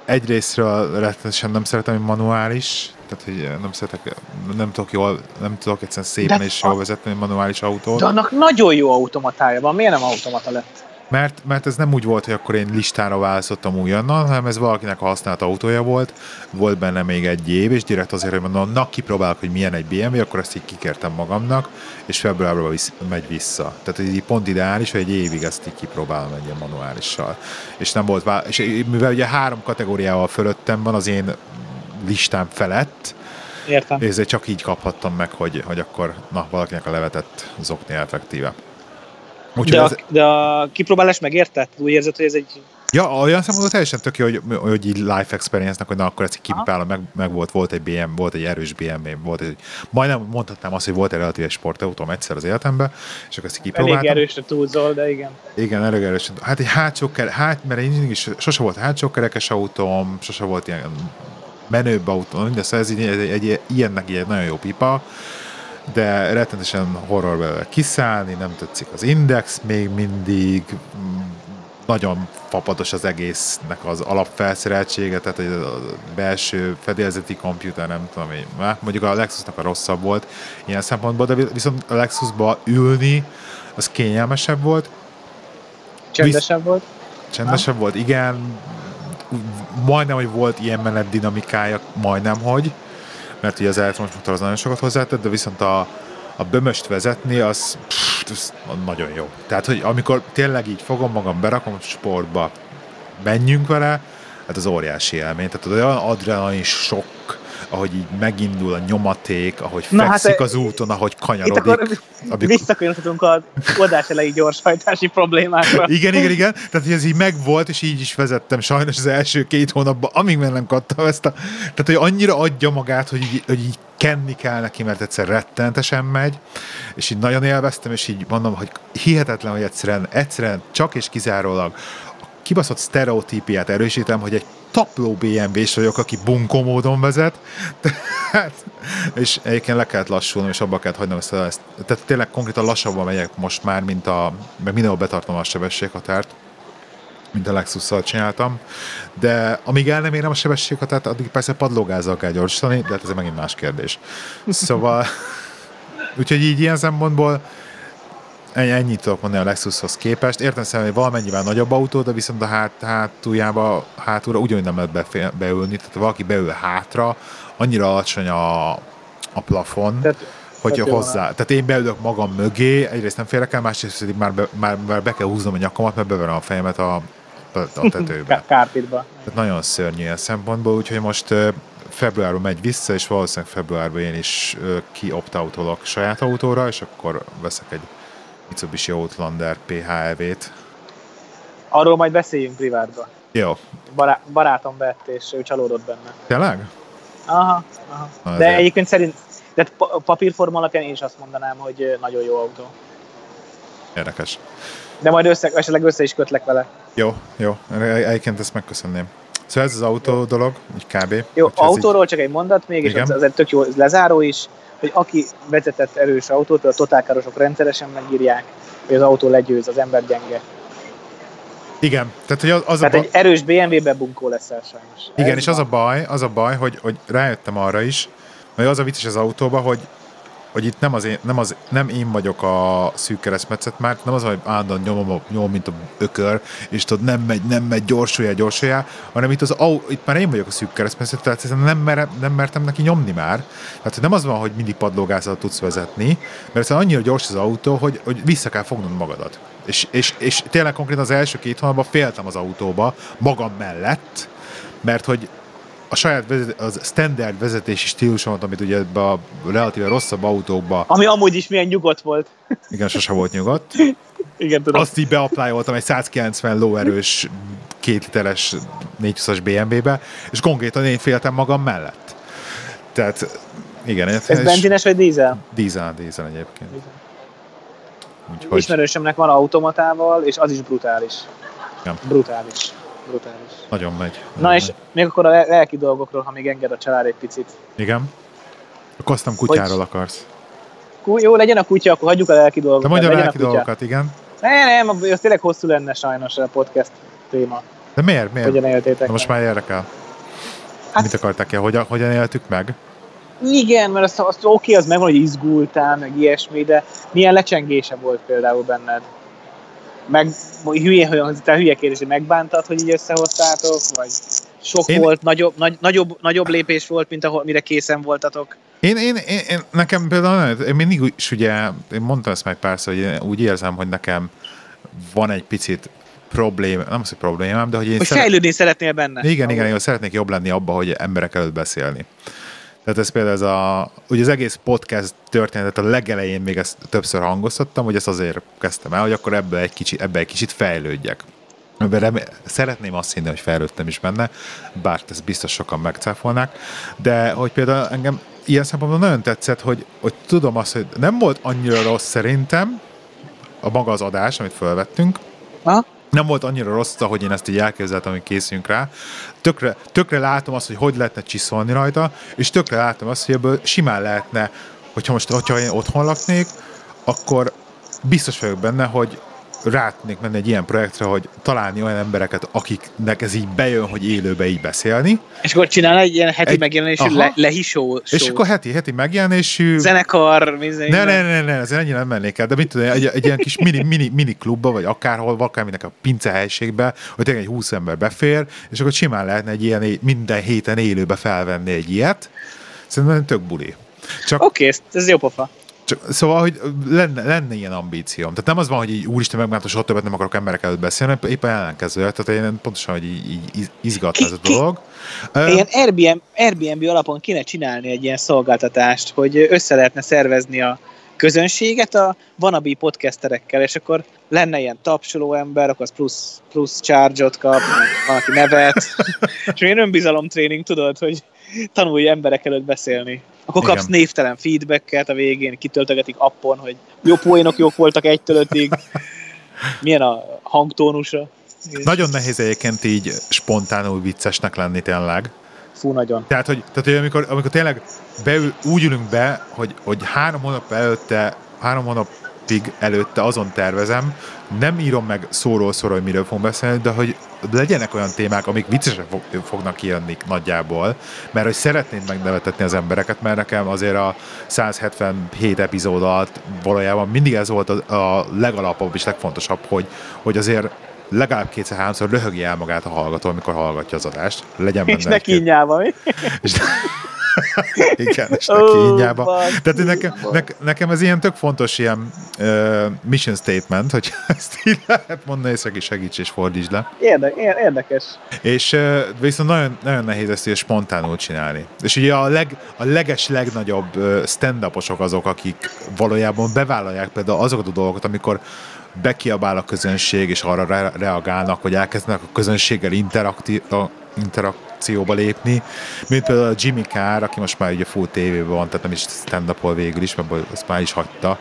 egyrésztről rettenetesen nem szeretem, hogy manuális, tehát hogy nem szeretek, nem tudok jól, nem tudok egyszerűen szépen de és jól vezetni manuális autót. De annak nagyon jó automatája van, miért nem automata lett? Mert, mert ez nem úgy volt, hogy akkor én listára választottam újonnan, hanem ez valakinek a használt autója volt, volt benne még egy év, és direkt azért, hogy mondom, na kipróbálok, hogy milyen egy BMW, akkor ezt így kikértem magamnak, és februárban visz, megy vissza. Tehát ez így pont ideális, hogy egy évig ezt így kipróbálom egy ilyen manuálissal. És nem volt, vá- és mivel ugye három kategóriával fölöttem van az én listám felett, Értem. ezért csak így kaphattam meg, hogy, hogy akkor na, valakinek a levetett zokni effektíve. Úgyhogy de, ez... a, de a kipróbálás megérte? Úgy érzed, hogy ez egy... Ja, olyan szempontból teljesen tök jó, hogy, hogy így life experience-nek, hogy na akkor ezt kipróbálom, meg, meg, volt, volt egy BM, volt egy erős BMW, volt egy, majdnem mondhatnám azt, hogy volt egy relatív sportautóm egyszer az életemben, és akkor ezt kipróbáltam. Elég erősre túlzol, de igen. Igen, elég erős. Hát egy hátsó kerekes, hát, mert én is sose volt hátsó kerekes autóm, sose volt ilyen menőbb autó, de szóval ez egy, egy, egy, ilyennek egy nagyon jó pipa, de rettenetesen horror belőle kiszállni, nem tetszik az index még mindig, nagyon fapados az egésznek az alapfelszereltsége, tehát a belső fedélzeti komputer, nem tudom én, mondjuk a Lexusnak a rosszabb volt ilyen szempontból, de viszont a Lexusba ülni, az kényelmesebb volt. Csendesebb Visz... volt? Csendesebb ha? volt, igen. Majdnem, hogy volt ilyen menet dinamikája, majdnem, hogy mert ugye az elektromos motor az nagyon sokat hozzátett, de viszont a, a bömöst vezetni, az, pff, az nagyon jó. Tehát, hogy amikor tényleg így fogom magam, berakom sportba, menjünk vele, hát az óriási élmény. Tehát olyan adrenalin sok, ahogy így megindul a nyomaték, ahogy Na, fekszik hát, az úton, ahogy kanyarodik. Itt akkor amikor... visszakanyarodhatunk a oldás elejé gyorshajtási problémákra. igen, igen, igen. Tehát, hogy ez így megvolt, és így is vezettem sajnos az első két hónapban, amíg meg nem kaptam ezt a... Tehát, hogy annyira adja magát, hogy így, hogy így kenni kell neki, mert egyszer rettenetesen megy, és így nagyon élveztem, és így mondom, hogy hihetetlen, hogy egyszerűen, egyszerűen csak és kizárólag kibaszott sztereotípiát erősítem, hogy egy tapló BMW-s vagyok, aki bunkó módon vezet, *laughs* tehát, és egyébként le kellett lassulnom, és abba kellett hagynom ezt, ezt. Tehát tényleg konkrétan lassabban megyek most már, mint a, meg mindenhol betartom a sebességhatárt, mint a lexus csináltam, de amíg el nem érem a sebességhatárt, addig persze padlógázzal kell gyorsítani, de hát ez megint más kérdés. Szóval, *laughs* úgyhogy így ilyen szempontból ennyit tudok mondani a Lexushoz képest. Értem szerint, hogy valamennyivel nagyobb autó, de viszont a hát, hátuljába, hátulra ugyanúgy nem lehet befél, beülni, tehát valaki beül hátra, annyira alacsony a, a plafon, tehát, hogy tehát hozzá. Van. Tehát én beülök magam mögé, egyrészt nem félek el, másrészt már be, már, már be kell húznom a nyakamat, mert beverem a fejemet a, a *laughs* tetőbe. Kárpitba. Tehát nagyon szörnyű ilyen szempontból, úgyhogy most februárban megy vissza, és valószínűleg februárban én is ki opt saját autóra, és akkor veszek egy Mitsubishi Outlander PHEV-t. Arról majd beszéljünk privátban. Jó. Bará- barátom vett, és ő csalódott benne. Tényleg? Aha, aha. Na, de egyébként szerint, de papírforma alapján én is azt mondanám, hogy nagyon jó autó. Érdekes. De majd össze, esetleg össze is kötlek vele. Jó, jó. Egyébként ezt megköszönném. Szóval ez az autó jó. dolog, úgy kb. Jó, autóról így... csak egy mondat még, Igen. és az, az egy tök jó lezáró is hogy aki vezetett erős autót, a totálkárosok rendszeresen megírják, hogy az autó legyőz, az ember gyenge. Igen. Tehát, hogy az, az tehát a ba... egy erős BMW-ben bunkó lesz sajnos. Igen, Ez és van. az a baj, az a baj, hogy, hogy rájöttem arra is, hogy az a vicces az autóban, hogy hogy itt nem, az én, nem, az, nem én vagyok a szűk keresztmetszet már, nem az, hogy állandóan nyomom, nyomom, mint a ökör, és tudod, nem megy, nem megy, gyorsulja, gyorsulja, hanem itt, az, au, itt már én vagyok a szűk keresztmetszet, tehát nem, mer, nem mertem neki nyomni már. Tehát nem az van, hogy mindig padlógázzal tudsz vezetni, mert annyira gyors az autó, hogy, hogy vissza kell fognod magadat. És, és, és tényleg konkrétan az első két hónapban féltem az autóba, magam mellett, mert hogy a saját vezet, az standard vezetési stílusomat, amit ugye ebbe a relatíve rosszabb autókba... Ami amúgy is milyen nyugodt volt. Igen, sose volt nyugodt. *laughs* Igen, tudom. Azt így beaplájoltam egy 190 lóerős, két literes 420-as BMW-be, és konkrétan én féltem magam mellett. Tehát, igen. Ez benzines vagy dízel? Dízel, dízel egyébként. Úgyhogy... Ismerősömnek van automatával, és az is brutális. Ja. Brutális. Brutális. Nagyon megy. Nagyon Na megy. és még akkor a lelki dolgokról, ha még enged a család egy picit. Igen. Akkor azt nem kutyáról Hogy- akarsz. Kú, jó, legyen a kutya, akkor hagyjuk a lelki De dolgokat. mondja a lelki kutya. dolgokat, igen. Ne, nem, az tényleg hosszú lenne sajnos a podcast téma. De miért? miért? Hogyan éltétek De most meg. már érdekel. Hát- Mit akarták el? Hogyan, hogyan éltük meg? Igen, mert az, az oké, az megvan, hogy izgultál, meg ilyesmi, de milyen lecsengése volt például benned? Meg hülye, hogy te hülye kérdés, hogy megbántad, hogy így összehoztátok, vagy sok Én- volt, nagyobb, nagy, nagyobb, nagyobb lépés volt, mint ahol, mire készen voltatok. Én, én, én, én nekem például, én mindig is ugye, én mondtam ezt meg párszor, hogy úgy érzem, hogy nekem van egy picit problém, nem az, hogy problémám, de hogy én Hogy szeret- fejlődni szeretnél benne. Igen, igen, én szeretnék jobb lenni abban, hogy emberek előtt beszélni. Tehát ez például ez a, ugye az egész podcast történetet a legelején még ezt többször hangoztattam, hogy ezt azért kezdtem el, hogy akkor ebből egy kicsit, ebbe egy kicsit fejlődjek. Remé- szeretném azt hinni, hogy fejlődtem is benne, bár ezt biztos sokan megcáfolnák, de hogy például engem ilyen szempontból nagyon tetszett, hogy, hogy tudom azt, hogy nem volt annyira rossz szerintem a maga az adás, amit felvettünk, Ha? Nem volt annyira rossz, ahogy én ezt így elképzeltem, hogy készüljünk rá. Tökre, tökre látom azt, hogy hogy lehetne csiszolni rajta, és tökre látom azt, hogy ebből simán lehetne, hogyha most, hogyha én otthon laknék, akkor biztos vagyok benne, hogy rá tudnék menni egy ilyen projektre, hogy találni olyan embereket, akiknek ez így bejön, hogy élőbe így beszélni, És akkor csinál egy ilyen heti Egy- megjelenésű aha. le, lehisó és akkor heti, heti megjelenésű... zenekar, minden. Ne, ne, ne, ne, ezért ennyire nem mennék el, de mit tudom, egy, egy ilyen kis mini, mini, mini klubba, vagy akárhol, akárminek a pince helységbe, hogy tényleg egy 20 ember befér, és akkor simán lehetne egy ilyen minden héten élőbe felvenni egy ilyet. Szerintem tök buli. Csak, Oké, ez, ez jó pofa. Csak, szóval, hogy lenne, lenne ilyen ambícióm. Tehát nem az van, hogy így úristen megmondta, soha többet nem akarok emberek előtt beszélni, éppen ellenkezőleg. Tehát én pontosan, hogy így, így iz- izgatna ez a Ki- ki- dolog. Ilyen Airbnb, Airbnb alapon kéne csinálni egy ilyen szolgáltatást, hogy össze lehetne szervezni a közönséget a vanabi podcasterekkel, és akkor lenne ilyen tapsoló ember, akkor az plusz, plusz charge-ot kap, van, aki nevet, és ilyen önbizalomtréning, tudod, hogy tanulj emberek előtt beszélni. Akkor kapsz Igen. névtelen feedbacket a végén, kitöltögetik appon, hogy jó poénok jók voltak egytől ötig, milyen a hangtónusa. Nagyon nehéz egyébként így spontánul viccesnek lenni tényleg. Fú, nagyon. Tehát, hogy, tehát, hogy amikor, amikor tényleg beül, úgy ülünk be, hogy, hogy három hónap előtte, három hónapig előtte azon tervezem, nem írom meg szóról szóra, hogy miről fogunk beszélni, de hogy legyenek olyan témák, amik viccesek fog, fognak kijönni nagyjából, mert hogy szeretném megnevetetni az embereket, mert nekem azért a 177 epizód alatt valójában mindig ez volt a, a legalapabb és legfontosabb, hogy, hogy azért legalább kétszer-háromszor röhögje el magát a hallgató, amikor hallgatja az adást. Legyen benne És ne egy-két- kínjálva, mi? és, *laughs* igen, és neki kínjába. basszus, Tehát nekem, ne, nekem ez ilyen tök fontos ilyen uh, mission statement, hogy *laughs* ezt így lehet mondani, és segíts, segíts és fordítsd le. Érde, ér- érdekes. És uh, viszont nagyon, nagyon nehéz ezt ilyen spontánul csinálni. És ugye a, leg, a leges, legnagyobb stand azok, akik valójában bevállalják például azokat a dolgokat, amikor bekiabál a közönség, és arra re- reagálnak, hogy elkezdenek a közönséggel a- interakcióba lépni, mint például a Jimmy Carr, aki most már ugye full tévében van, tehát nem is stand végül is, mert azt már is hagyta.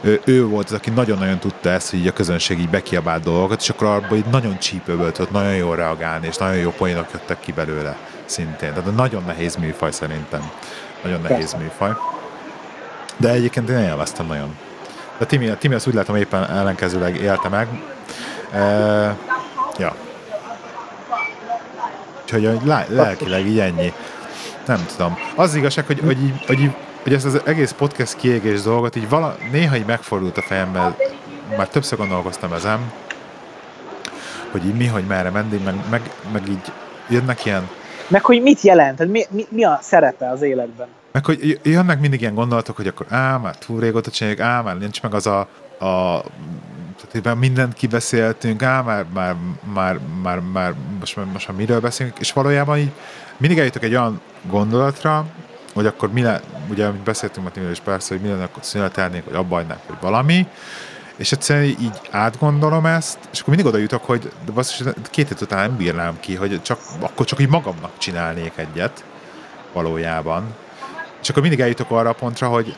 Ő, ő volt az, aki nagyon-nagyon tudta ezt, hogy így a közönség így bekiabált dolgokat, és akkor abban így nagyon csípőből tudott nagyon jól reagálni, és nagyon jó poénok jöttek ki belőle szintén. Tehát nagyon nehéz műfaj szerintem. Nagyon nehéz Persze. műfaj. De egyébként én élveztem nagyon. De Timi, Timi azt úgy látom éppen ellenkezőleg élte meg. E, ja. Úgyhogy hogy lá- lelkileg így ennyi. Nem tudom. Az igazság, hogy, hogy, így, hogy így hogy ezt az egész podcast kiégés dolgot így vala, néha így megfordult a fejemben, már többször gondolkoztam ezen, hogy így mi, hogy merre menni, meg, meg, meg így jönnek ilyen meg hogy mit jelent, mi, mi, mi a szerepe az életben. Meg hogy jönnek mindig ilyen gondolatok, hogy akkor á, már túl régóta csináljuk, á, már nincs meg az a, a tehát mindent kibeszéltünk, á, már, már, már, már, már most, most már miről beszélünk, és valójában így mindig eljutok egy olyan gondolatra, hogy akkor mi le, ugye, amit beszéltünk Martinról is persze, hogy mi lenne, akkor szünetelnék, vagy abba hagynák, vagy valami, és egyszerűen így átgondolom ezt, és akkor mindig oda jutok, hogy de basszus, két hét után nem bírnám ki, hogy csak, akkor csak így magamnak csinálnék egyet valójában. És akkor mindig eljutok arra a pontra, hogy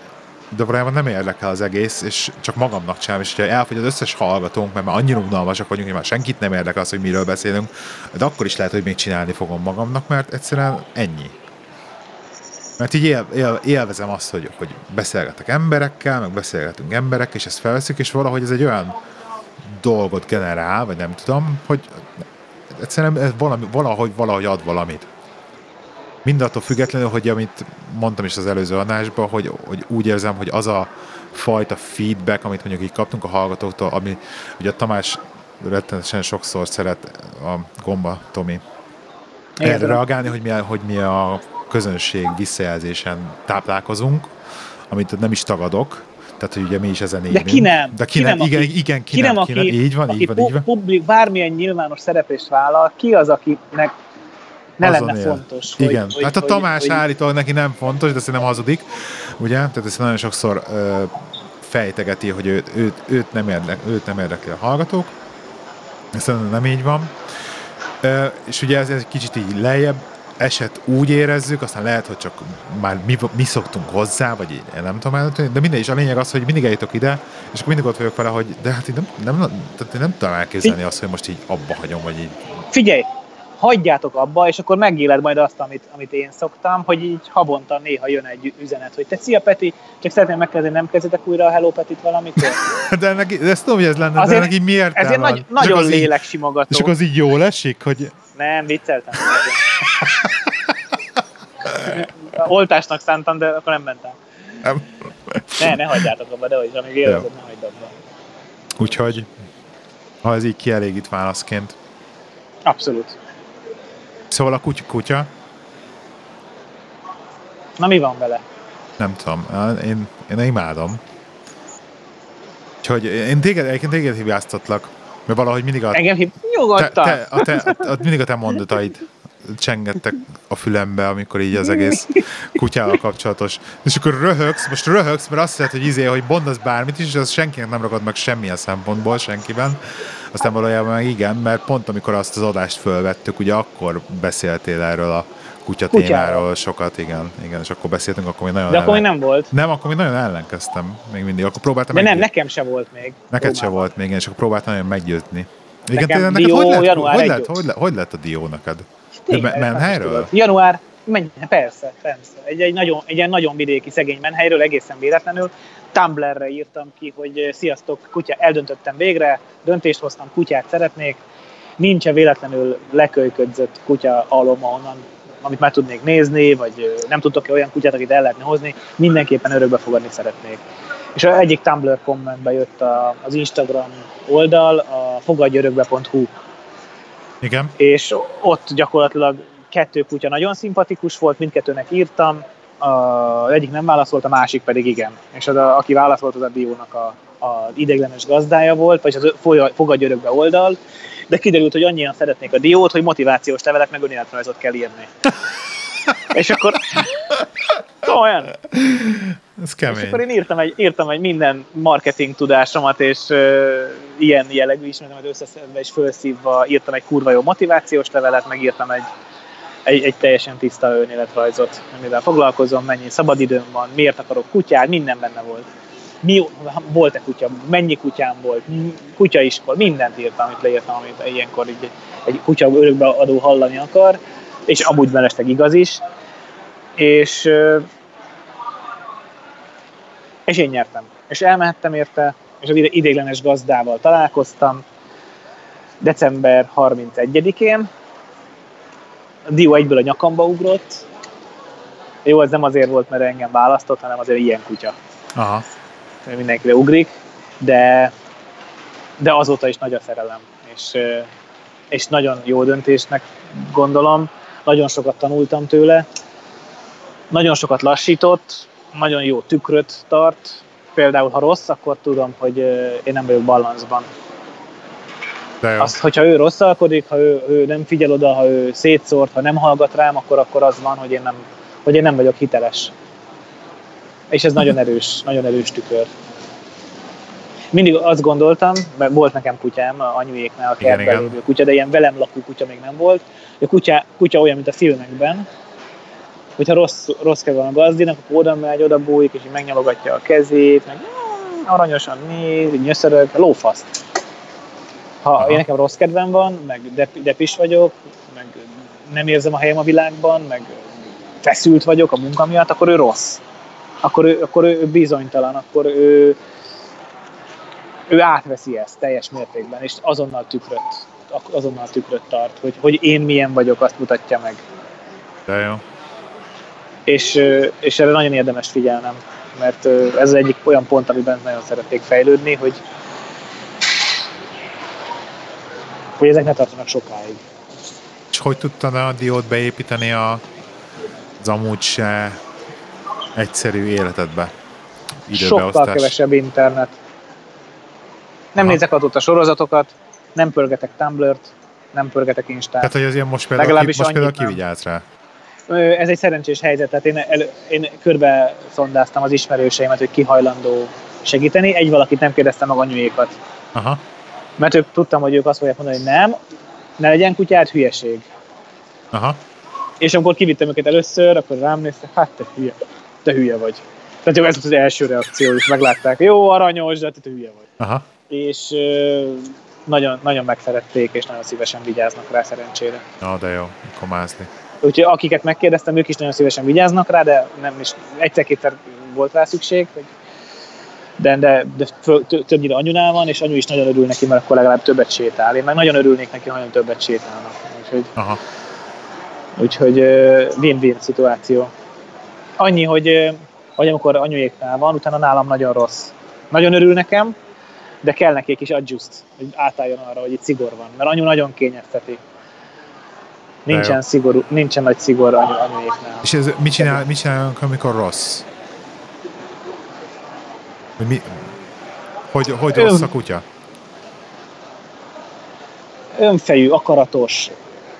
de valójában nem érdekel az egész, és csak magamnak csinálom, és hogyha elfogy az összes hallgatónk, mert már annyira unalmasak vagyunk, hogy már senkit nem érdekel az, hogy miről beszélünk, de akkor is lehet, hogy még csinálni fogom magamnak, mert egyszerűen ennyi. Mert így él, él, élvezem azt, hogy, hogy beszélgetek emberekkel, meg beszélgetünk emberek, és ezt felveszik, és valahogy ez egy olyan dolgot generál, vagy nem tudom, hogy egyszerűen ez valami, valahogy, valahogy ad valamit. Mindattól függetlenül, hogy amit mondtam is az előző adásban, hogy, hogy úgy érzem, hogy az a fajta feedback, amit mondjuk így kaptunk a hallgatóktól, ami ugye a Tamás rettenetesen sokszor szeret a gomba Tomi erre reagálni, hogy mi, a, hogy mi a közönség visszajelzésen táplálkozunk, amit nem is tagadok, tehát, hogy ugye mi is ezen élünk. De ki nem? De ki, ki nem, nem igen, aki, igen, ki, ki nem, nem, aki, ki nem, így van, aki így van, így van. Publik, bármilyen nyilvános szereplést vállal, ki az, akinek ne lenne él. fontos. Hogy, Igen, hogy, hát a Tamás hogy, állítólag neki nem fontos, de szerintem hazudik, ugye? Tehát ezt nagyon sokszor ö, fejtegeti, hogy őt, őt, őt, nem érdek, őt nem érdekli a hallgatók. Ez nem így van. Ö, és ugye ez, ez egy kicsit így lejjebb eset úgy érezzük, aztán lehet, hogy csak már mi, mi szoktunk hozzá, vagy így, nem tudom eltűnni, de minden is a lényeg az, hogy mindig eljutok ide, és akkor mindig ott vagyok vele, hogy de hát én nem, nem, tehát nem tudom elképzelni azt, hogy most így abba hagyom, vagy így. Figyelj, hagyjátok abba, és akkor megéled majd azt, amit, amit én szoktam, hogy így havonta néha jön egy üzenet, hogy te szia Peti, csak szeretném megkérdezni, nem kezdetek újra a Hello Petit valamikor? *laughs* de, neki, de ezt tudom, hogy ez lenne, azért, de neki miért Ezért nagy, nagyon léleksimogató. És akkor az így jól esik, hogy... Nem, vicceltem. Oltásnak szántam, de akkor nem mentem. Nem. Ne, ne hagyjátok abba, de hogy amíg élvezed, ne hagyd abba. Úgyhogy, ha ez így kielégít válaszként. Abszolút. Szóval a kutya, kutya? Na mi van vele? Nem tudom, én, én imádom. Úgyhogy én téged, egyébként téged hibáztatlak, mert valahogy mindig a... Engem hib... Nyugodtan! Te, te, a te, a, a, mindig a te mondataid csengettek a fülembe, amikor így az egész kutyával kapcsolatos. És akkor röhögsz, most röhögsz, mert azt jelenti, hogy izé, hogy mondasz bármit is, és az senkinek nem ragad meg semmilyen szempontból, senkiben. Aztán valójában meg igen, mert pont amikor azt az adást fölvettük, ugye akkor beszéltél erről a kutya témáról sokat, igen, igen, és akkor beszéltünk, akkor még nagyon De akkor ellen... nem volt. Nem, akkor még nagyon ellenkeztem még mindig. Akkor próbáltam De nem, nekem se volt még. Neked se volt még, és akkor próbáltam nagyon meggyőzni. Igen, Nekem neked Dió, hogy, lett, hogy, lett, hogy, lett, hogy lett a Dió neked? Tényleg, menhelyről? Január, menj, persze, persze. Egy, egy, nagyon, egy ilyen nagyon vidéki szegény menhelyről egészen véletlenül. Tumblrre írtam ki, hogy sziasztok, kutya, eldöntöttem végre, döntést hoztam, kutyát szeretnék. Nincs-e véletlenül lekölyködzött kutya alom, ahonnan amit már tudnék nézni, vagy nem tudtok-e olyan kutyát, akit el lehetne hozni, mindenképpen örökbe fogadni szeretnék. És az egyik Tumblr kommentbe jött a, az Instagram oldal, a fogadjörökbe.hu igen. És ott gyakorlatilag kettő kutya nagyon szimpatikus volt, mindkettőnek írtam, az egyik nem válaszolt, a másik pedig igen. És az, a, aki válaszolt, az a Diónak a, a ideiglenes gazdája volt, vagy az fogadj örökbe oldal, de kiderült, hogy annyian szeretnék a Diót, hogy motivációs levelek meg önéletrajzot kell írni. *laughs* és akkor olyan. Ez kemény. És akkor én írtam egy, írtam egy minden marketing tudásomat, és uh, ilyen jellegű ismeretemet összeszedve és felszívva írtam egy kurva jó motivációs levelet, megírtam egy, egy, egy teljesen tiszta önéletrajzot, amivel foglalkozom, mennyi szabadidőm van, miért akarok kutyát, minden benne volt. Mi, volt-e kutya, mennyi kutyám volt, kutyaiskol, mindent írtam, amit leírtam, amit ilyenkor így egy kutya örökbe adó hallani akar, és amúgy mellesleg igaz is. És és én nyertem. És elmehettem érte, és az ideiglenes gazdával találkoztam december 31-én. A dió egyből a nyakamba ugrott, Jó, ez nem azért volt, mert engem választott, hanem azért ilyen kutya. Aha. Mindenkire ugrik, de, de azóta is nagy a szerelem, és, és nagyon jó döntésnek gondolom. Nagyon sokat tanultam tőle, nagyon sokat lassított, nagyon jó tükröt tart, például ha rossz, akkor tudom, hogy én nem vagyok balanszban. De jó. Azt, hogyha ő rosszalkodik, ha ő, ő nem figyel oda, ha ő szétszórt, ha nem hallgat rám, akkor, akkor az van, hogy én, nem, hogy én nem vagyok hiteles. És ez nagyon erős, nagyon erős tükör. Mindig azt gondoltam, mert volt nekem kutyám, a anyuéknál a Igen, kertben igen. lévő kutya, de ilyen velem lakó kutya még nem volt. A kutya, kutya olyan, mint a filmekben, hogyha rossz, rossz kell van a gazdinak, akkor oda megy, oda bújik, és így megnyalogatja a kezét, meg "Mm, aranyosan néz, így nyöszörög, lófaszt. Ha Aha. én nekem rossz kedvem van, meg dep, depis vagyok, meg nem érzem a helyem a világban, meg feszült vagyok a munka miatt, akkor ő rossz. Akkor ő, akkor ő bizonytalan, akkor ő, ő átveszi ezt teljes mértékben, és azonnal tükröt, azonnal tükröt tart, hogy, hogy én milyen vagyok, azt mutatja meg De jó. és, és erre nagyon érdemes figyelnem, mert ez az egyik olyan pont, amiben nagyon szeretnék fejlődni, hogy hogy ezek ne tartsanak sokáig. És hogy tudtad a diót beépíteni a, az amúgy se egyszerű életedbe? Sokkal kevesebb internet. Nem Aha. nézek azóta sorozatokat, nem pörgetek Tumblr-t, nem pörgetek Instát. Tehát, hogy azért most például, ki, Legalábbis most például kivigyázz rá. Ez egy szerencsés helyzet, tehát én, el, én körbe szondáztam az ismerőseimet, hogy ki hajlandó segíteni. Egy valakit nem kérdeztem meg anyuékat. Aha. Mert ők tudtam, hogy ők azt fogják mondani, hogy nem, ne legyen kutyát, hülyeség. Aha. És amikor kivittem őket először, akkor rám néztek, hát te hülye, te hülye vagy. Tehát jó, ez volt az első reakció, és meglátták, jó, aranyos, de te hülye vagy. Aha. És ö, nagyon, nagyon megszerették, és nagyon szívesen vigyáznak rá szerencsére. Na, de jó. Akkor mászni. Úgyhogy akiket megkérdeztem, ők is nagyon szívesen vigyáznak rá, de nem is egyszer-kétszer volt rá szükség, hogy de, de, de többnyire anyunál van, és anyu is nagyon örül neki, mert akkor legalább többet sétál. Én meg nagyon örülnék neki, ha nagyon többet sétálnak. Úgyhogy Aha. Úgyhogy win-win szituáció. Annyi, hogy, hogy amikor anyuéknál van, utána nálam nagyon rossz. Nagyon örül nekem, de kell neki egy kis adjust, hogy átálljon arra, hogy itt szigor van. Mert anyu nagyon kényezteti. Nincsen, szigorú, nincsen nagy szigor anyu, anyuéknál. És ez, mit, csinál, mit csinálunk, amikor rossz? Hogy, mi, hogy, hogy rossz a kutya? Önfejű, akaratos,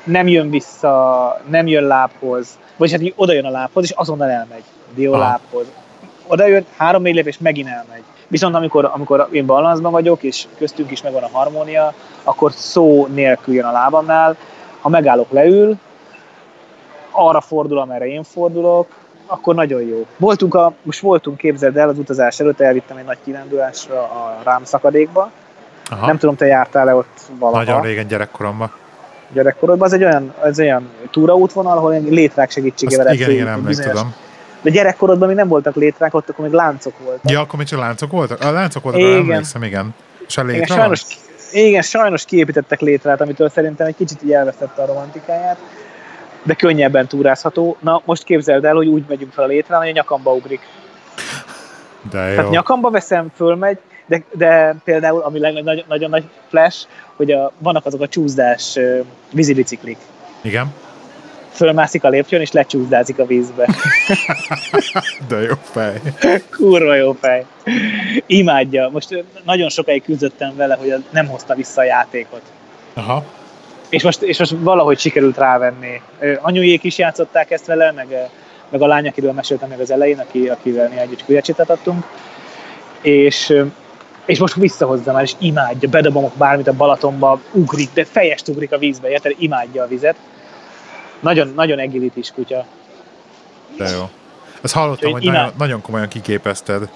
nem jön vissza, nem jön lábhoz, vagy hát oda jön a lábhoz, és azonnal elmegy. Dió Aha. lábhoz. Oda jön, három-négy lépés, megint elmegy. Viszont amikor, amikor én balanszban vagyok, és köztünk is megvan a harmónia, akkor szó nélkül jön a lábamnál, ha megállok, leül, arra fordul, amerre én fordulok, akkor nagyon jó. Voltunk a, most voltunk, képzeld el, az utazás előtt elvittem egy nagy kirándulásra a rám szakadékba. Aha. Nem tudom, te jártál-e ott valaha Nagyon régen gyerekkoromban. gyerekkorodban. Az egy olyan, az olyan túraútvonal, ahol ilyen létrák segítségével Azt igen, igen, főzni emlék bizonyos- tudom. De gyerekkorodban még nem voltak létrák, ott akkor még láncok voltak. Ja, akkor még csak láncok voltak? A láncok voltak, Igen. igen. emlékszem, igen. És a igen, létre sajnos, igen, sajnos kiépítettek létrát, amitől szerintem egy kicsit így elvesztette a romantikáját, de könnyebben túrázható. Na, most képzeld el, hogy úgy megyünk fel a létrán, hogy a nyakamba ugrik. De jó. Tehát nyakamba veszem, fölmegy, de, de például, ami leg, nagyon, nagyon nagy flash, hogy a, vannak azok a csúszdás vízibiciklik. Igen. Fölmászik a lépcsőn, és lecsúszdázik a vízbe. *laughs* De jó fej. Kurva jó fej. Imádja. Most nagyon sokáig küzdöttem vele, hogy nem hozta vissza a játékot. Aha. És most, és most valahogy sikerült rávenni. Anyujék is játszották ezt vele, meg, meg a lány, akiről meséltem meg az elején, aki, akivel mi együtt kulyacsitet adtunk. És, és most visszahozza már, és imádja, bedobom bármit a Balatonba, ugrik, de fejest ugrik a vízbe, érted? Imádja a vizet. Nagyon, nagyon egilitis kutya. De jó. Ezt hallottam, Úgyhogy hogy imád- nagyon, nagyon komolyan kiképezted.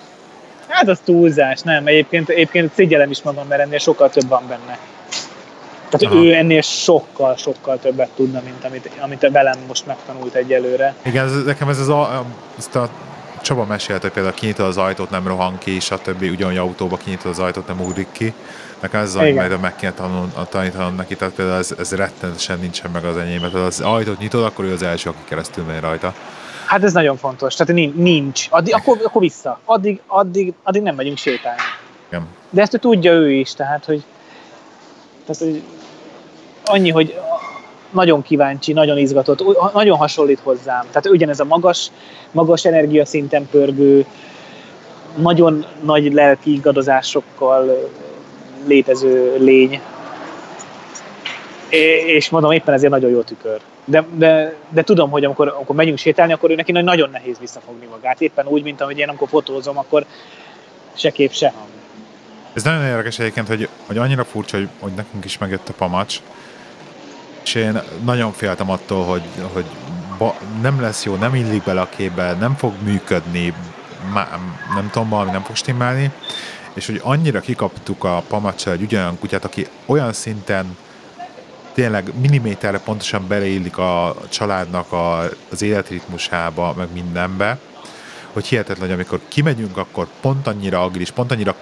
Hát az túlzás, nem. Egyébként, egyébként szégyellem is magam, mert ennél sokkal több van benne. Tehát Aha. ő ennél sokkal, sokkal többet tudna, mint amit, amit velem most megtanult egyelőre. Igen, ez, nekem ez az a, ezt a Csaba mesélt, hogy például kinyitod az ajtót, nem rohan ki, stb. Ugyanúgy autóba kinyitod az ajtót, nem ugrik ki. Nekem ez az, Igen. majd meg kéne tanul, tanítanom neki, tehát például ez, ez rettenetesen nincsen meg az enyém, mert ha az ajtót nyitod, akkor ő az első, aki keresztül megy rajta. Hát ez nagyon fontos, tehát nin- nincs. Addig, akkor, akkor vissza. Addig, addig, addig nem megyünk sétálni. Igen. De ezt ő tudja ő is, tehát hogy, tehát, hogy annyi, hogy nagyon kíváncsi, nagyon izgatott, nagyon hasonlít hozzám. Tehát ugyanez a magas, magas energiaszinten pörgő, nagyon nagy lelki ingadozásokkal ö, létező lény. És mondom, éppen ezért nagyon jó tükör. De, de, de tudom, hogy amikor, amikor megyünk sétálni, akkor ő neki nagy- nagyon nehéz visszafogni magát. Éppen úgy, mint ahogy én, amikor fotózom, akkor se kép, se hang. Ez nagyon érdekes egyébként, hogy, hogy annyira furcsa, hogy, hogy nekünk is megjött a pamacs, és nagyon féltem attól, hogy, hogy ba, nem lesz jó, nem illik bele a képbe, nem fog működni, má, nem tudom, valami nem fog stimmelni, és hogy annyira kikaptuk a pamacsal egy ugyanolyan kutyát, aki olyan szinten tényleg milliméterre pontosan beleillik a családnak a, az életritmusába, meg mindenbe, hogy hihetetlen, hogy amikor kimegyünk, akkor pont annyira agilis, pont annyira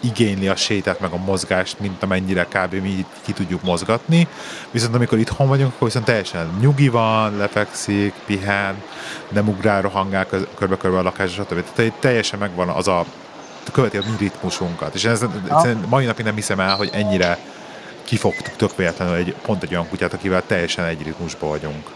igényli a sétát, meg a mozgást, mint amennyire kb. mi ki tudjuk mozgatni. Viszont amikor itthon vagyunk, akkor viszont teljesen nyugi van, lefekszik, pihen, nem ugrál, rohangál körbe-körbe a lakásra, stb. Tehát teljesen megvan az a követi a mi ritmusunkat. És ez, ez mai napig nem hiszem el, hogy ennyire kifogtuk tök véletlenül egy, pont egy olyan kutyát, akivel teljesen egy ritmusban vagyunk.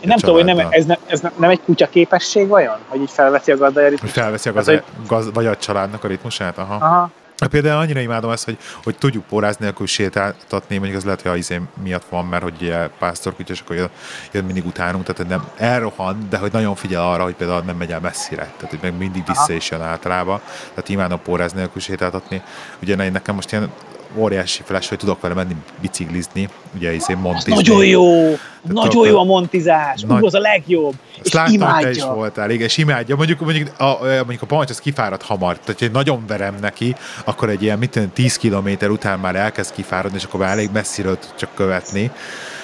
Én nem tudom, hogy nem, ez, nem, ez nem, egy kutya képesség vajon? Hogy így felveszi a gazdája Hogy ritmust? felveszi a Hát, gaz, gaz, vagy a családnak a ritmusát? Aha. Aha. Hát Például annyira imádom ezt, hogy, hogy tudjuk póráz nélkül sétáltatni, mondjuk az lehet, hogy a izé miatt van, mert hogy ugye pásztorkutya, és akkor jön, jön mindig utánunk, tehát nem elrohan, de hogy nagyon figyel arra, hogy például nem megy el messzire, tehát hogy meg mindig vissza is jön általában, tehát imádom póráz nélkül sétáltatni. Ugye ne- nekem most ilyen óriási flash, hogy tudok vele menni biciklizni, ugye Az montizni. nagyon jó! Nagyon akkor- jó a montizás! Nagy- Ú, az a legjobb! Ezt És láttam, hogy te is imádja! voltál, igen, és imádja. Mondjuk, mondjuk a, a- mondjuk a pamacs az kifárad hamar, tehát hogy nagyon verem neki, akkor egy ilyen, mit tudom, 10 kilométer után már elkezd kifáradni, és akkor már elég messziről tud csak követni.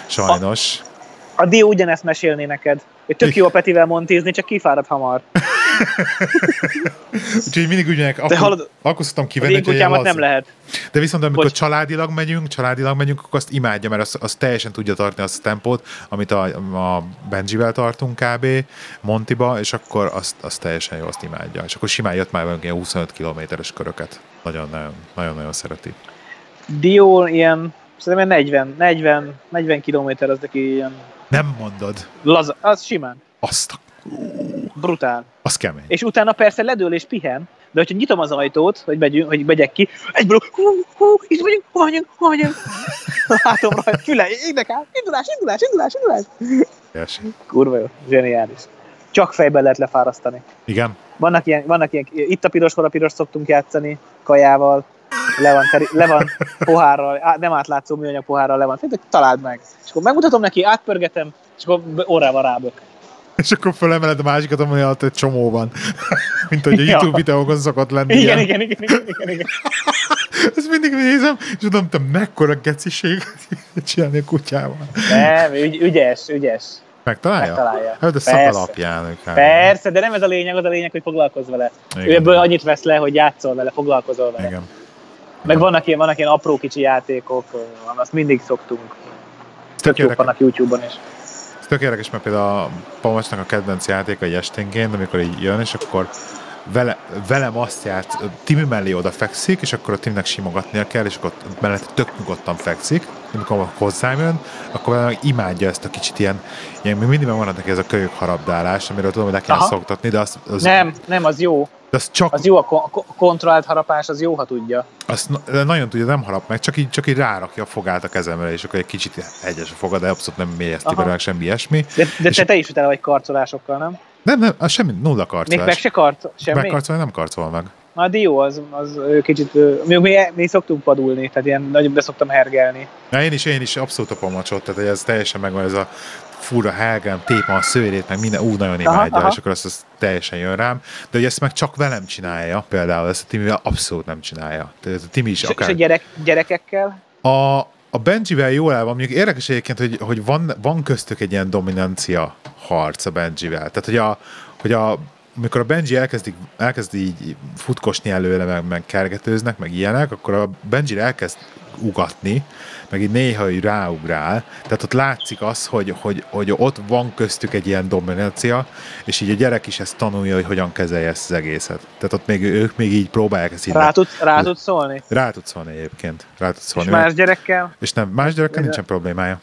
Sajnos. A Dio ugyanezt mesélné neked. Hogy tök jó a Petivel montizni, csak kifárad hamar. *laughs* *laughs* Úgyhogy mindig mondják, akkor, hallod, akkor szoktam kivenni, hogy kutyámat nem lehet. De viszont amikor Bocs. családilag megyünk, családilag megyünk, akkor azt imádja, mert az, az teljesen tudja tartani azt a tempót, amit a, a Benjivel tartunk kb. Montiba, és akkor azt, azt teljesen jó, azt imádja. És akkor simán jött már velünk ilyen 25 kilométeres köröket. Nagyon-nagyon, nagyon-nagyon szereti. Dio ilyen, szerintem ilyen 40, 40, 40 kilométer az neki ilyen Nem mondod. laza, az simán, Azt a... brutál. Az kemény. És utána persze ledől és pihen, de hogyha nyitom az ajtót, hogy, megyünk, hogy megyek ki, egyből hú, hú, itt vagyunk, hova megyünk, hova megyünk. *laughs* Látom rajta, füle, énekel, indulás, indulás, indulás, indulás. Teljesen. Kurva jó, zseniális. Csak fejben lehet lefárasztani. Igen. Vannak ilyen, vannak ilyen, itt a piros, hol a piros szoktunk játszani, kajával, le van, teri, le van pohárral, á, nem átlátszó műanyag pohárral le van, találd meg. És akkor megmutatom neki, átpörgetem, és akkor orrával rábök. És akkor fölemeled a másikat, amely alatt egy csomó van. *laughs* Mint hogy a Ja. YouTube videókon szokott lenni. Igen, igen, igen, igen, igen, igen. *laughs* Ezt mindig nézem, és tudom, te mekkora geciséget csinálni a kutyával. Nem, ügy, ügyes, ügyes. Megtalálja? Megtalálja. Hát de szak Persze. alapján. ők. Persze, de nem ez a lényeg, az a lényeg, hogy foglalkozz vele. Igen. Ő ebből annyit vesz le, hogy játszol vele, foglalkozol vele. Igen. Meg vannak ilyen, vannak ilyen apró kicsi játékok, azt mindig szoktunk. Tök jók érdekes. vannak YouTube-on is. Tök érdekes, mert például a Pamacsnak a kedvenc játéka egy esténként, amikor így jön, és akkor vele, velem azt járt, Timi mellé oda fekszik, és akkor a Timnek simogatnia kell, és akkor mellett tök nyugodtan fekszik, amikor hozzám jön, akkor meg imádja ezt a kicsit ilyen, ilyen mindig megvan neki ez a kölyök harabdálás, amiről tudom, hogy le kell Aha. szoktatni, de az, az, Nem, nem, az jó. de az csak Az jó, a ko- ko- kontrollált harapás, az jó, ha tudja. azt na- nagyon tudja, nem harap meg, csak így, csak így rárakja a fogát a kezemre, és akkor egy kicsit egyes a fogad, de abszolút nem mélyezti belőle meg semmi ilyesmi. De, de És- te, te is utána vagy karcolásokkal, nem? Nem, nem, az semmi, nulla Még karcolás. meg se karcol, semmi? Megkarcolni nem karcol meg. Na, a Dio az, az kicsit, mi, mi, mi szoktunk padulni, tehát ilyen nagyon beszoktam hergelni. Na, én is, én is abszolút a pamacsot, tehát ez teljesen megvan ez a fura helgem, tépem a szőrét, meg minden, ú, nagyon imádja, aha. és akkor azt, azt teljesen jön rám. De hogy ezt meg csak velem csinálja, például ezt a Timivel abszolút nem csinálja. Tehát a Timi is És, és akár... a gyerek, gyerekekkel? A, a Benjivel jól el van, mondjuk érdekes egyébként, hogy, hogy van, van köztük egy ilyen dominancia harc a Benjivel. Tehát, hogy a, hogy a amikor a Benji elkezdik, elkezd így futkosni előle, meg, meg kergetőznek, meg ilyenek, akkor a Benji elkezd ugatni, meg így néha így ráugrál, tehát ott látszik az, hogy, hogy, hogy ott van köztük egy ilyen dominancia, és így a gyerek is ezt tanulja, hogy hogyan kezelje ezt az egészet. Tehát ott még ők még így próbálják ezt így. Rá tud, rá tud szólni? Rá tud szólni egyébként. Rá tud szólni. És más gyerekkel? És nem, más gyerekkel nincsen problémája.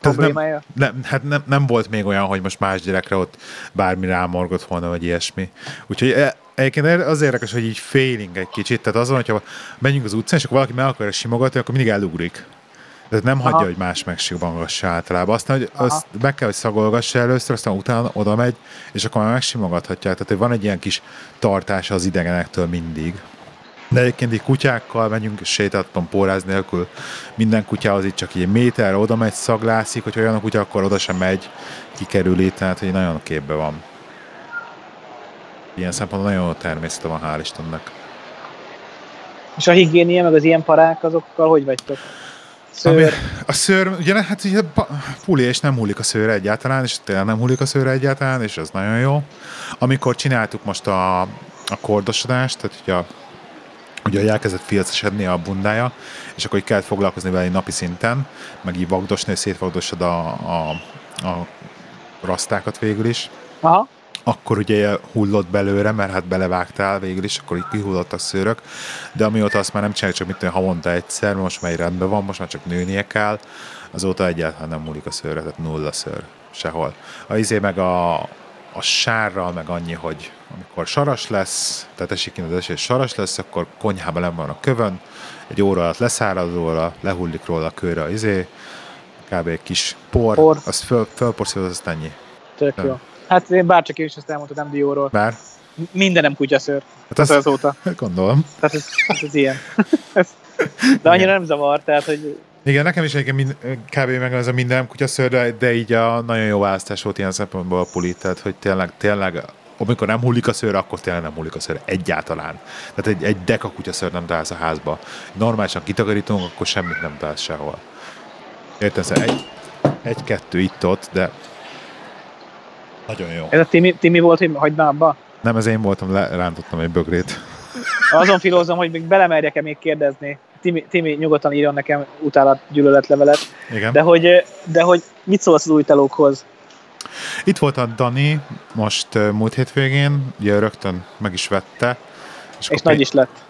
Problémája? Nem, nem, hát nem, nem, volt még olyan, hogy most más gyerekre ott bármi rámorgott volna, vagy ilyesmi. Úgyhogy e, egyébként az érdekes, hogy így féling egy kicsit. Tehát az van, hogyha megyünk az utcán, és akkor valaki meg akarja simogatni, akkor mindig elugrik. Tehát nem Aha. hagyja, hogy más megsimogassa általában. Aztán, hogy azt meg kell, hogy szagolgassa először, aztán utána oda megy, és akkor már megsimogathatja. Tehát, hogy van egy ilyen kis tartása az idegenektől mindig. De egyébként így kutyákkal megyünk, és sétáltatom póráz nélkül. Minden kutyához itt csak egy méter, oda megy, szaglászik, hogy olyan a kutya, akkor oda sem megy, kikerüli, tehát hogy nagyon képbe van. Ilyen szempontból nagyon jó természete van, hál' Istennek. És a higiénia, meg az ilyen parák, azokkal hogy vagytok? Szőr. Ami, a szőr, ugye, hát ugye puli, és nem hullik a szőr egyáltalán, és tényleg nem hullik a szőr egyáltalán, és az nagyon jó. Amikor csináltuk most a, a kordosodást, tehát ugye a ugye elkezdett filcesedni a bundája, és akkor így kellett foglalkozni vele napi szinten, meg így vagdosni, hogy szétvagdosod a, a, a rasztákat végül is. Aha. Akkor ugye hullott belőle, mert hát belevágtál végül is, akkor így kihullottak szőrök, de amióta azt már nem csináljuk, csak mit havonta egyszer, most már rendben van, most már csak nőnie kell, azóta egyáltalán nem múlik a szőre, tehát nulla szőr sehol. A izé meg a, a sárral meg annyi, hogy amikor saras lesz, tehát esik az esés, saras lesz, akkor konyhában nem van a kövön, egy óra alatt leszárad róla, lehullik róla a kőre izé, kb. egy kis por, por. azt föl, fölporszíroz, azt ennyi. Tök jó. Hát én bárcsak én is ezt elmondtam, dióról. Bár? Mindenem kutyaszőr. Hát az, azóta. Gondolom. Tehát ez, ez ilyen. *laughs* De annyira nem zavar, tehát hogy igen, nekem is egyébként mind, kb. meg az a minden kutyaszőr, de, de így a nagyon jó választás volt ilyen szempontból a puli, tehát hogy tényleg, tényleg amikor nem hullik a szőr, akkor tényleg nem hullik a szőr egyáltalán. Tehát egy, egy deka kutyaszőr nem találsz a házba. Normálisan kitakarítunk, akkor semmit nem találsz sehol. Értem, szóval egy, egy-kettő itt-ott, de nagyon jó. Ez a Timi, Timi volt, hogy hagyna abba? Nem, ez én voltam, rántottam egy bögrét. *laughs* Azon filózom, hogy még belemerjek-e még kérdezni. Timi, Timi nyugodtan írjon nekem utálat gyűlöletlevelet. Igen. De hogy, de hogy mit szólsz az új telókhoz? Itt volt a Dani most múlt hétvégén, ugye rögtön meg is vette. És, és nagy is lett.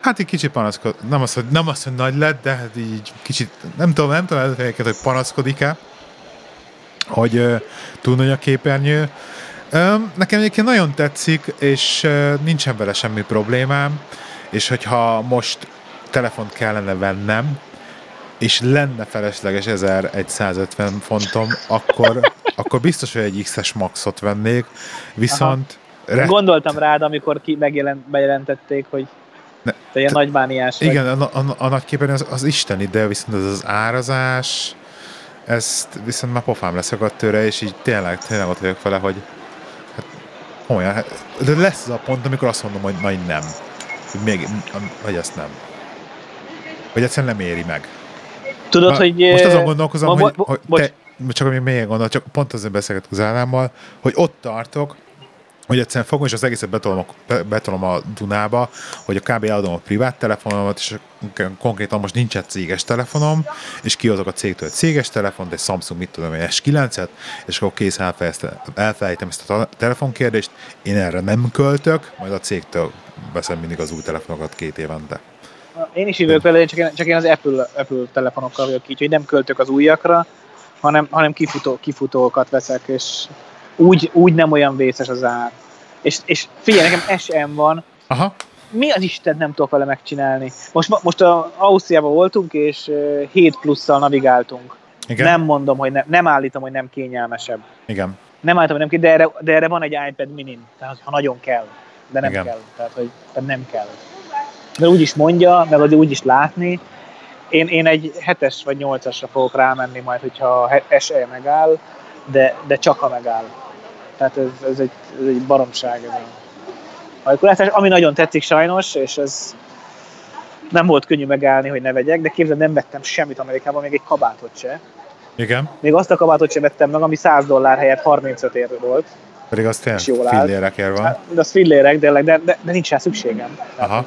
Hát egy kicsit panaszkodik, nem az, hogy, nem az, hogy nagy lett, de hát így kicsit, nem tudom, nem tudom, hogy panaszkodik-e, hogy uh, túl nagy a képernyő. Um, nekem egyébként nagyon tetszik, és uh, nincsen vele semmi problémám, és hogyha most telefont kellene vennem, és lenne felesleges 1150 fontom, akkor, akkor biztos, hogy egy X-es maxot vennék, viszont... Re... Gondoltam rád, amikor ki megjelent, bejelentették, hogy ne, te ilyen nagymániás vagy. Igen, a, a, a nagy képen az, az isteni, de viszont az, az árazás, ezt viszont már pofám leszakadt tőle, és így tényleg, tényleg ott vagyok vele, hogy hát, olyan, hát, de lesz az a pont, amikor azt mondom, hogy na, nem. Hogy, még, hogy ezt nem. Hogy egyszerűen nem éri meg. Tudod, Na, hogy... Most azon gondolkozom, bo- bo- hogy, hogy te, csak még gondol, csak pont azért beszélgetek az állámmal, hogy ott tartok, hogy egyszerűen fogom, és az egészet betolom a, betolom a Dunába, hogy a kb. eladom a privát telefonomat, és konkrétan most nincs egy céges telefonom, és kihozok a cégtől egy céges telefont, egy Samsung, mit tudom, egy S9-et, és akkor kész elfelejtem ezt a telefonkérdést, én erre nem költök, majd a cégtől veszem mindig az új telefonokat két évente. Én is hívok vele, csak én, csak én az Apple, Apple telefonokkal vagyok így, hogy nem költök az újakra, hanem, hanem kifutó, kifutókat veszek, és úgy, úgy nem olyan vészes az ár. És, és figyelj, nekem SM van, Aha. mi az Isten nem tudok vele megcsinálni? Most, most a Ausztriában voltunk, és 7 plusszal navigáltunk. Igen. Nem mondom, hogy ne, nem állítom, hogy nem kényelmesebb. Igen. Nem állítom, hogy nem de erre, de erre van egy iPad mini, tehát ha nagyon kell, de nem Igen. kell. Tehát, hogy tehát nem kell mert úgy is mondja, meg úgy is látni. Én, én egy hetes vagy nyolcasra fogok rámenni majd, hogyha SE megáll, de, de csak ha megáll. Tehát ez, ez, egy, ez egy baromság. Ez a hajkulátás, ami nagyon tetszik sajnos, és ez nem volt könnyű megállni, hogy ne vegyek, de képzeld, nem vettem semmit Amerikában, még egy kabátot se. Igen. Még azt a kabátot sem vettem meg, ami 100 dollár helyett 35 ér volt. Pedig az tényleg fillérekért van. Hát, de az fillérek, de, de, de, de nincs rá szükségem. Aha.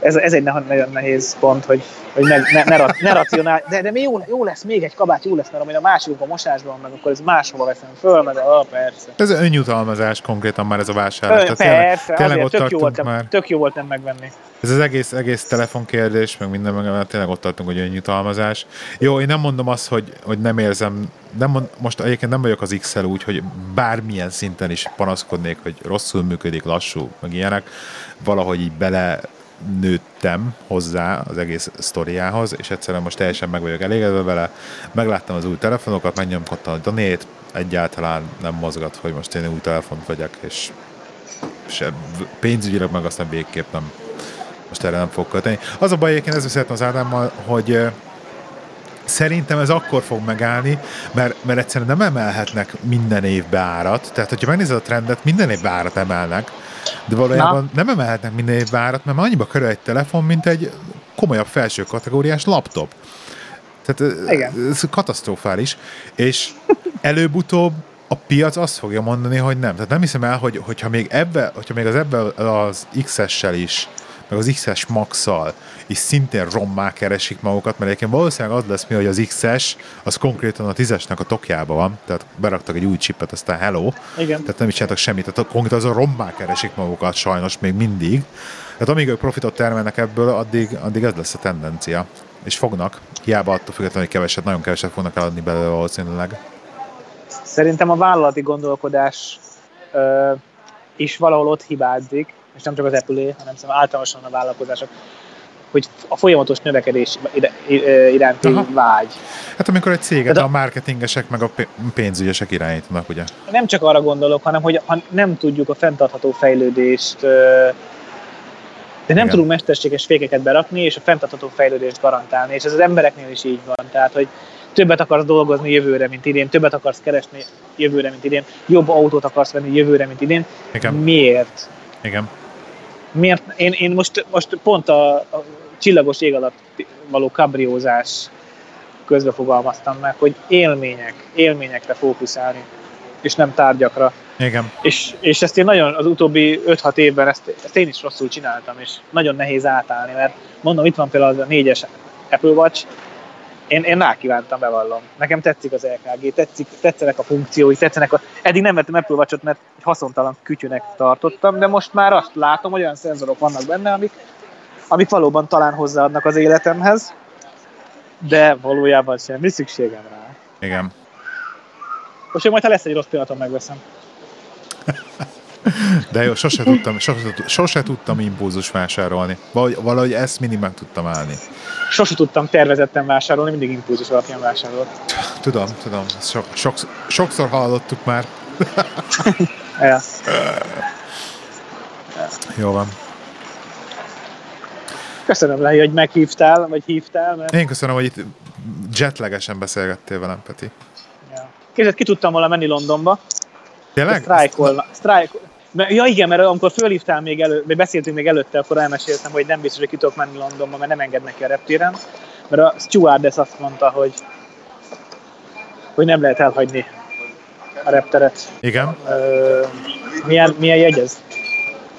Ez, ez egy nagyon nehéz pont, hogy, hogy meg, ne, ne, ne racionál, de, de mi jó, jó, lesz, még egy kabát jó lesz, mert amely a másik a mosásban, meg akkor ez máshova veszem föl, meg a, persze. Ez önjutalmazás konkrétan már ez a vásárlás. Ö, persze, tényleg, tényleg tök, jó volt, már. tök jó volt nem megvenni. Ez az egész, egész telefonkérdés, meg minden, meg tényleg ott tartunk, hogy önjutalmazás. Jó, én nem mondom azt, hogy, hogy nem érzem, nem mond, most egyébként nem vagyok az x úgy, hogy bármilyen szinten is panaszkodnék, hogy rosszul működik, lassú, meg ilyenek, valahogy így bele nőttem hozzá az egész sztoriához, és egyszerűen most teljesen meg vagyok elégedve vele. Megláttam az új telefonokat, megnyomkodtam a donét, egyáltalán nem mozgat, hogy most én új telefont vegyek, és se pénzügyileg meg aztán végképp nem most erre nem fog költeni. Az a baj, egyébként ezt beszéltem az Ádámmal, hogy szerintem ez akkor fog megállni, mert, mert egyszerűen nem emelhetnek minden évbe árat. Tehát, hogyha megnézed a trendet, minden évbe árat emelnek, de valójában Na. nem emelhetnek minden évbe árat, mert annyiba körül egy telefon, mint egy komolyabb felső kategóriás laptop. Tehát Igen. ez katasztrofális. És előbb-utóbb a piac azt fogja mondani, hogy nem. Tehát nem hiszem el, hogy, hogyha még ebbe, hogyha még az ebbe az XS-sel is meg az XS Max-szal is szintén rommá keresik magukat, mert egyébként valószínűleg az lesz mi, hogy az XS az konkrétan a 10-esnek a tokjában van, tehát beraktak egy új chipet, aztán hello, Igen. tehát nem is csináltak semmit, tehát konkrétan azon rommá keresik magukat sajnos még mindig. Tehát amíg ők profitot termelnek ebből, addig, addig ez lesz a tendencia. És fognak, hiába attól függetlenül, hogy keveset, nagyon keveset fognak eladni belőle valószínűleg. Szerintem a vállalati gondolkodás ö, is valahol ott hibázik, és nem csak az Apple, hanem szerintem általánosan a vállalkozások, hogy a folyamatos növekedés iránti Aha. vágy. Hát amikor egy céget a, a marketingesek meg a pénzügyesek irányítanak, ugye? Nem csak arra gondolok, hanem hogy ha nem tudjuk a fenntartható fejlődést de nem Igen. tudunk mesterséges fékeket berakni, és a fenntartható fejlődést garantálni, és ez az embereknél is így van. Tehát, hogy többet akarsz dolgozni jövőre, mint idén, többet akarsz keresni jövőre, mint idén, jobb autót akarsz venni jövőre, mint idén. Igen. Miért? Igen miért, én, én most, most pont a, a csillagos ég alatt való kabriózás közbe fogalmaztam meg, hogy élmények, élményekre fókuszálni, és nem tárgyakra. Igen. És, és ezt én nagyon az utóbbi 5-6 évben ezt, ezt én is rosszul csináltam, és nagyon nehéz átállni, mert mondom, itt van például az a négyes Apple Watch, én, én rákívántam, bevallom. Nekem tetszik az LKG, tetszik, tetszenek a funkciói, tetszenek a... Eddig nem vettem Apple watch mert egy haszontalan kütyűnek tartottam, de most már azt látom, hogy olyan szenzorok vannak benne, amik, amik valóban talán hozzáadnak az életemhez, de valójában semmi szükségem rá. Igen. Most én majd, ha lesz egy rossz pillanatom, megveszem. *laughs* De jó, sose tudtam, sose, sose tudtam impulzus vásárolni. Valahogy, valahogy ezt mindig meg tudtam állni. Sose tudtam tervezetten vásárolni, mindig impulzus alapján vásárolt. Tudom, tudom. Sok, sok, sokszor hallottuk már. ja. Jó van. Köszönöm, Lehi, hogy meghívtál, vagy hívtál. Mert... Én köszönöm, hogy itt jetlegesen beszélgettél velem, Peti. Ja. Képzeld, ki tudtam volna menni Londonba. Tényleg? Sztrájkolna. Sztrájkol... Ja igen, mert amikor fölhívtál még elő, vagy beszéltünk még előtte, akkor elmeséltem, hogy nem biztos, hogy ki tudok menni Londonba, mert nem engednek ki a reptéren. Mert a stewardess azt mondta, hogy, hogy nem lehet elhagyni a repteret. Igen. Ö, milyen, milyen jegy ez?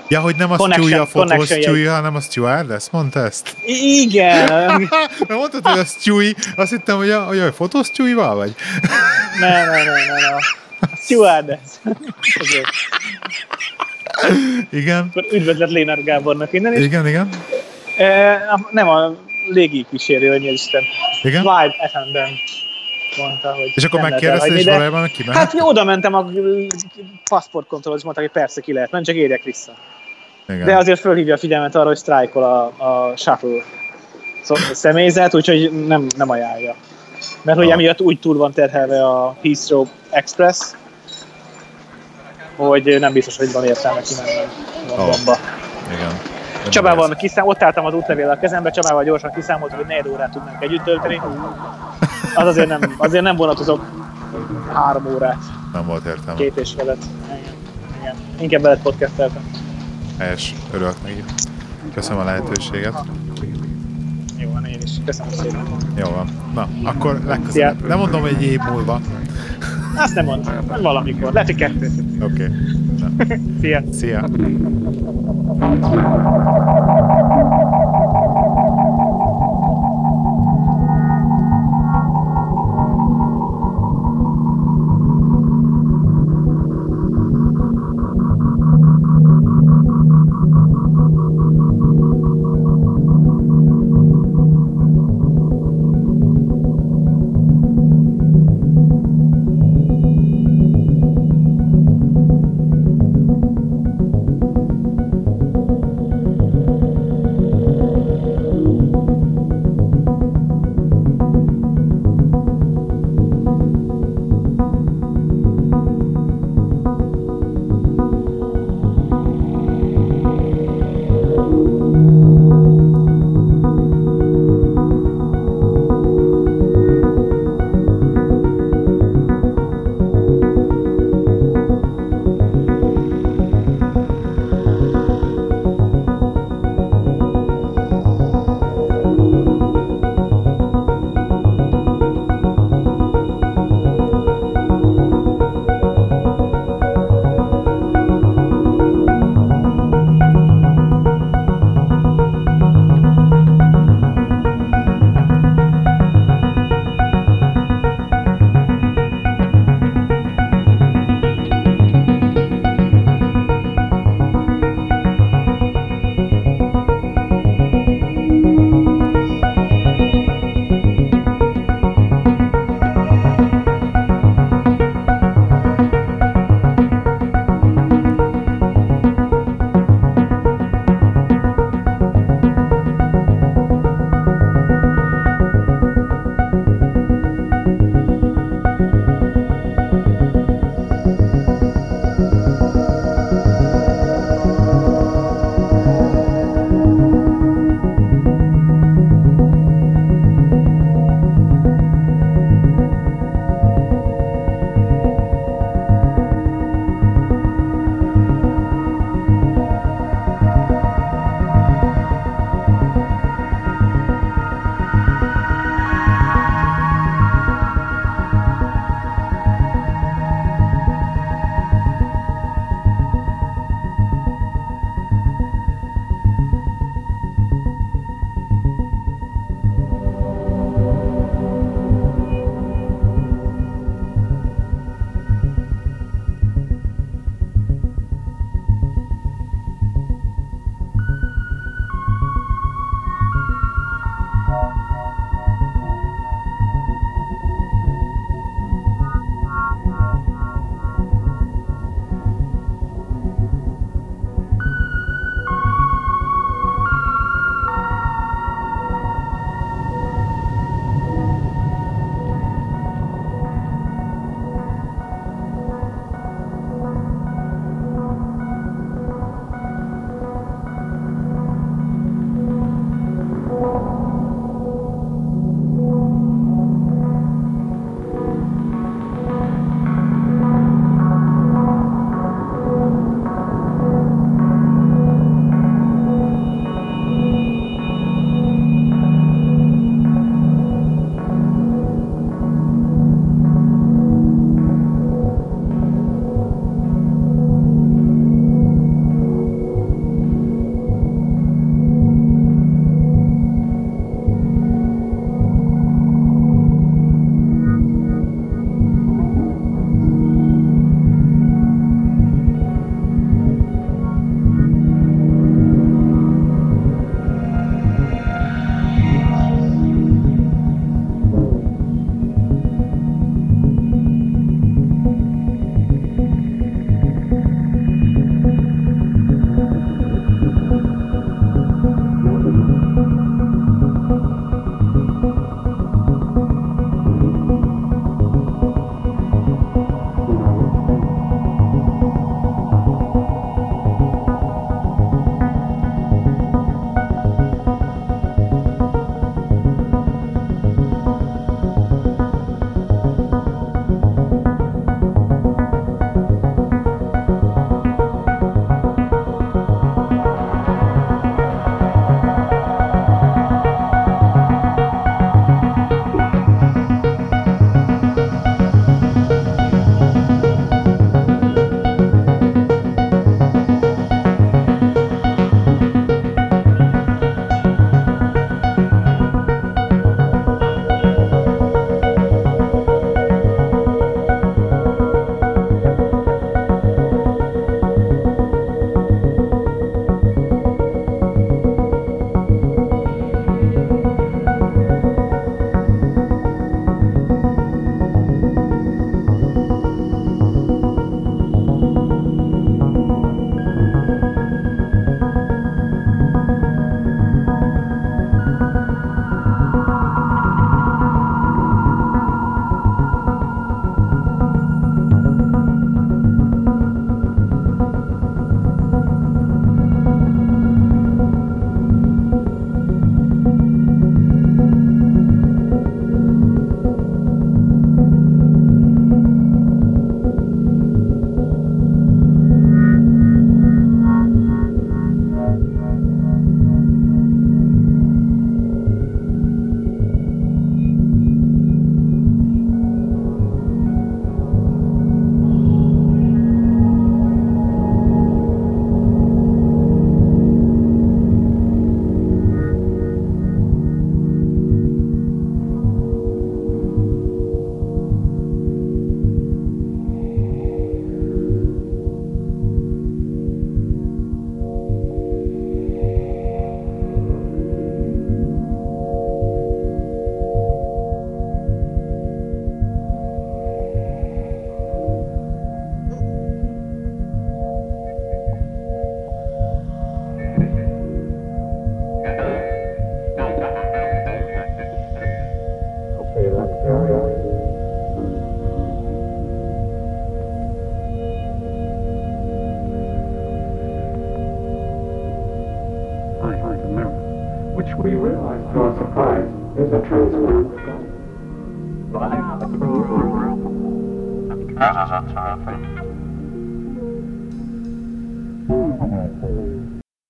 Ja, hogy nem a Stewie a fotós Stewie, hanem a stewardess? Mondta ezt? Igen. *laughs* Mert mondtad, hogy a Stewie, azt hittem, hogy a, hogy a fotós Stewie-val vagy? nem, nem, nem, nem. Stewardess. igen. Akkor üdvözlet Lénár Gábornak innen is. Igen, igen. E, nem a légi kísérő, hogy Isten. Igen? Flight attendant mondta, hogy És akkor megkérdezte, és valójában meg kimehet? Hát oda mentem a és mondta, hogy persze ki lehet, nem csak érjek vissza. Igen. De azért fölhívja a figyelmet arra, hogy sztrájkol a, a shuttle személyzet, úgyhogy nem, nem ajánlja. Mert hogy emiatt úgy túl van terhelve a Heathrow Express, hogy nem biztos, hogy van értelme kimennem Londonba. Oh. Igen. Csabával kiszám, ott álltam az útlevél a kezembe, Csabával gyorsan kiszámoltuk, hogy 4 órát tudnánk együtt tölteni. Az azért nem, azért nem vonatozok három órát. Nem volt értelme. Két és felet. Igen. Igen. Inkább veled podcasteltem. Helyes, örülök neki. Köszönöm a lehetőséget. Jó van, én is. Köszönöm szépen. Jó van. Na, akkor legközelebb. Nem mondom, hogy egy év múlva. Azt nem mond. Valamikor. Lehet, hogy kettő. Oké. Okay. *laughs* Szia. Szia.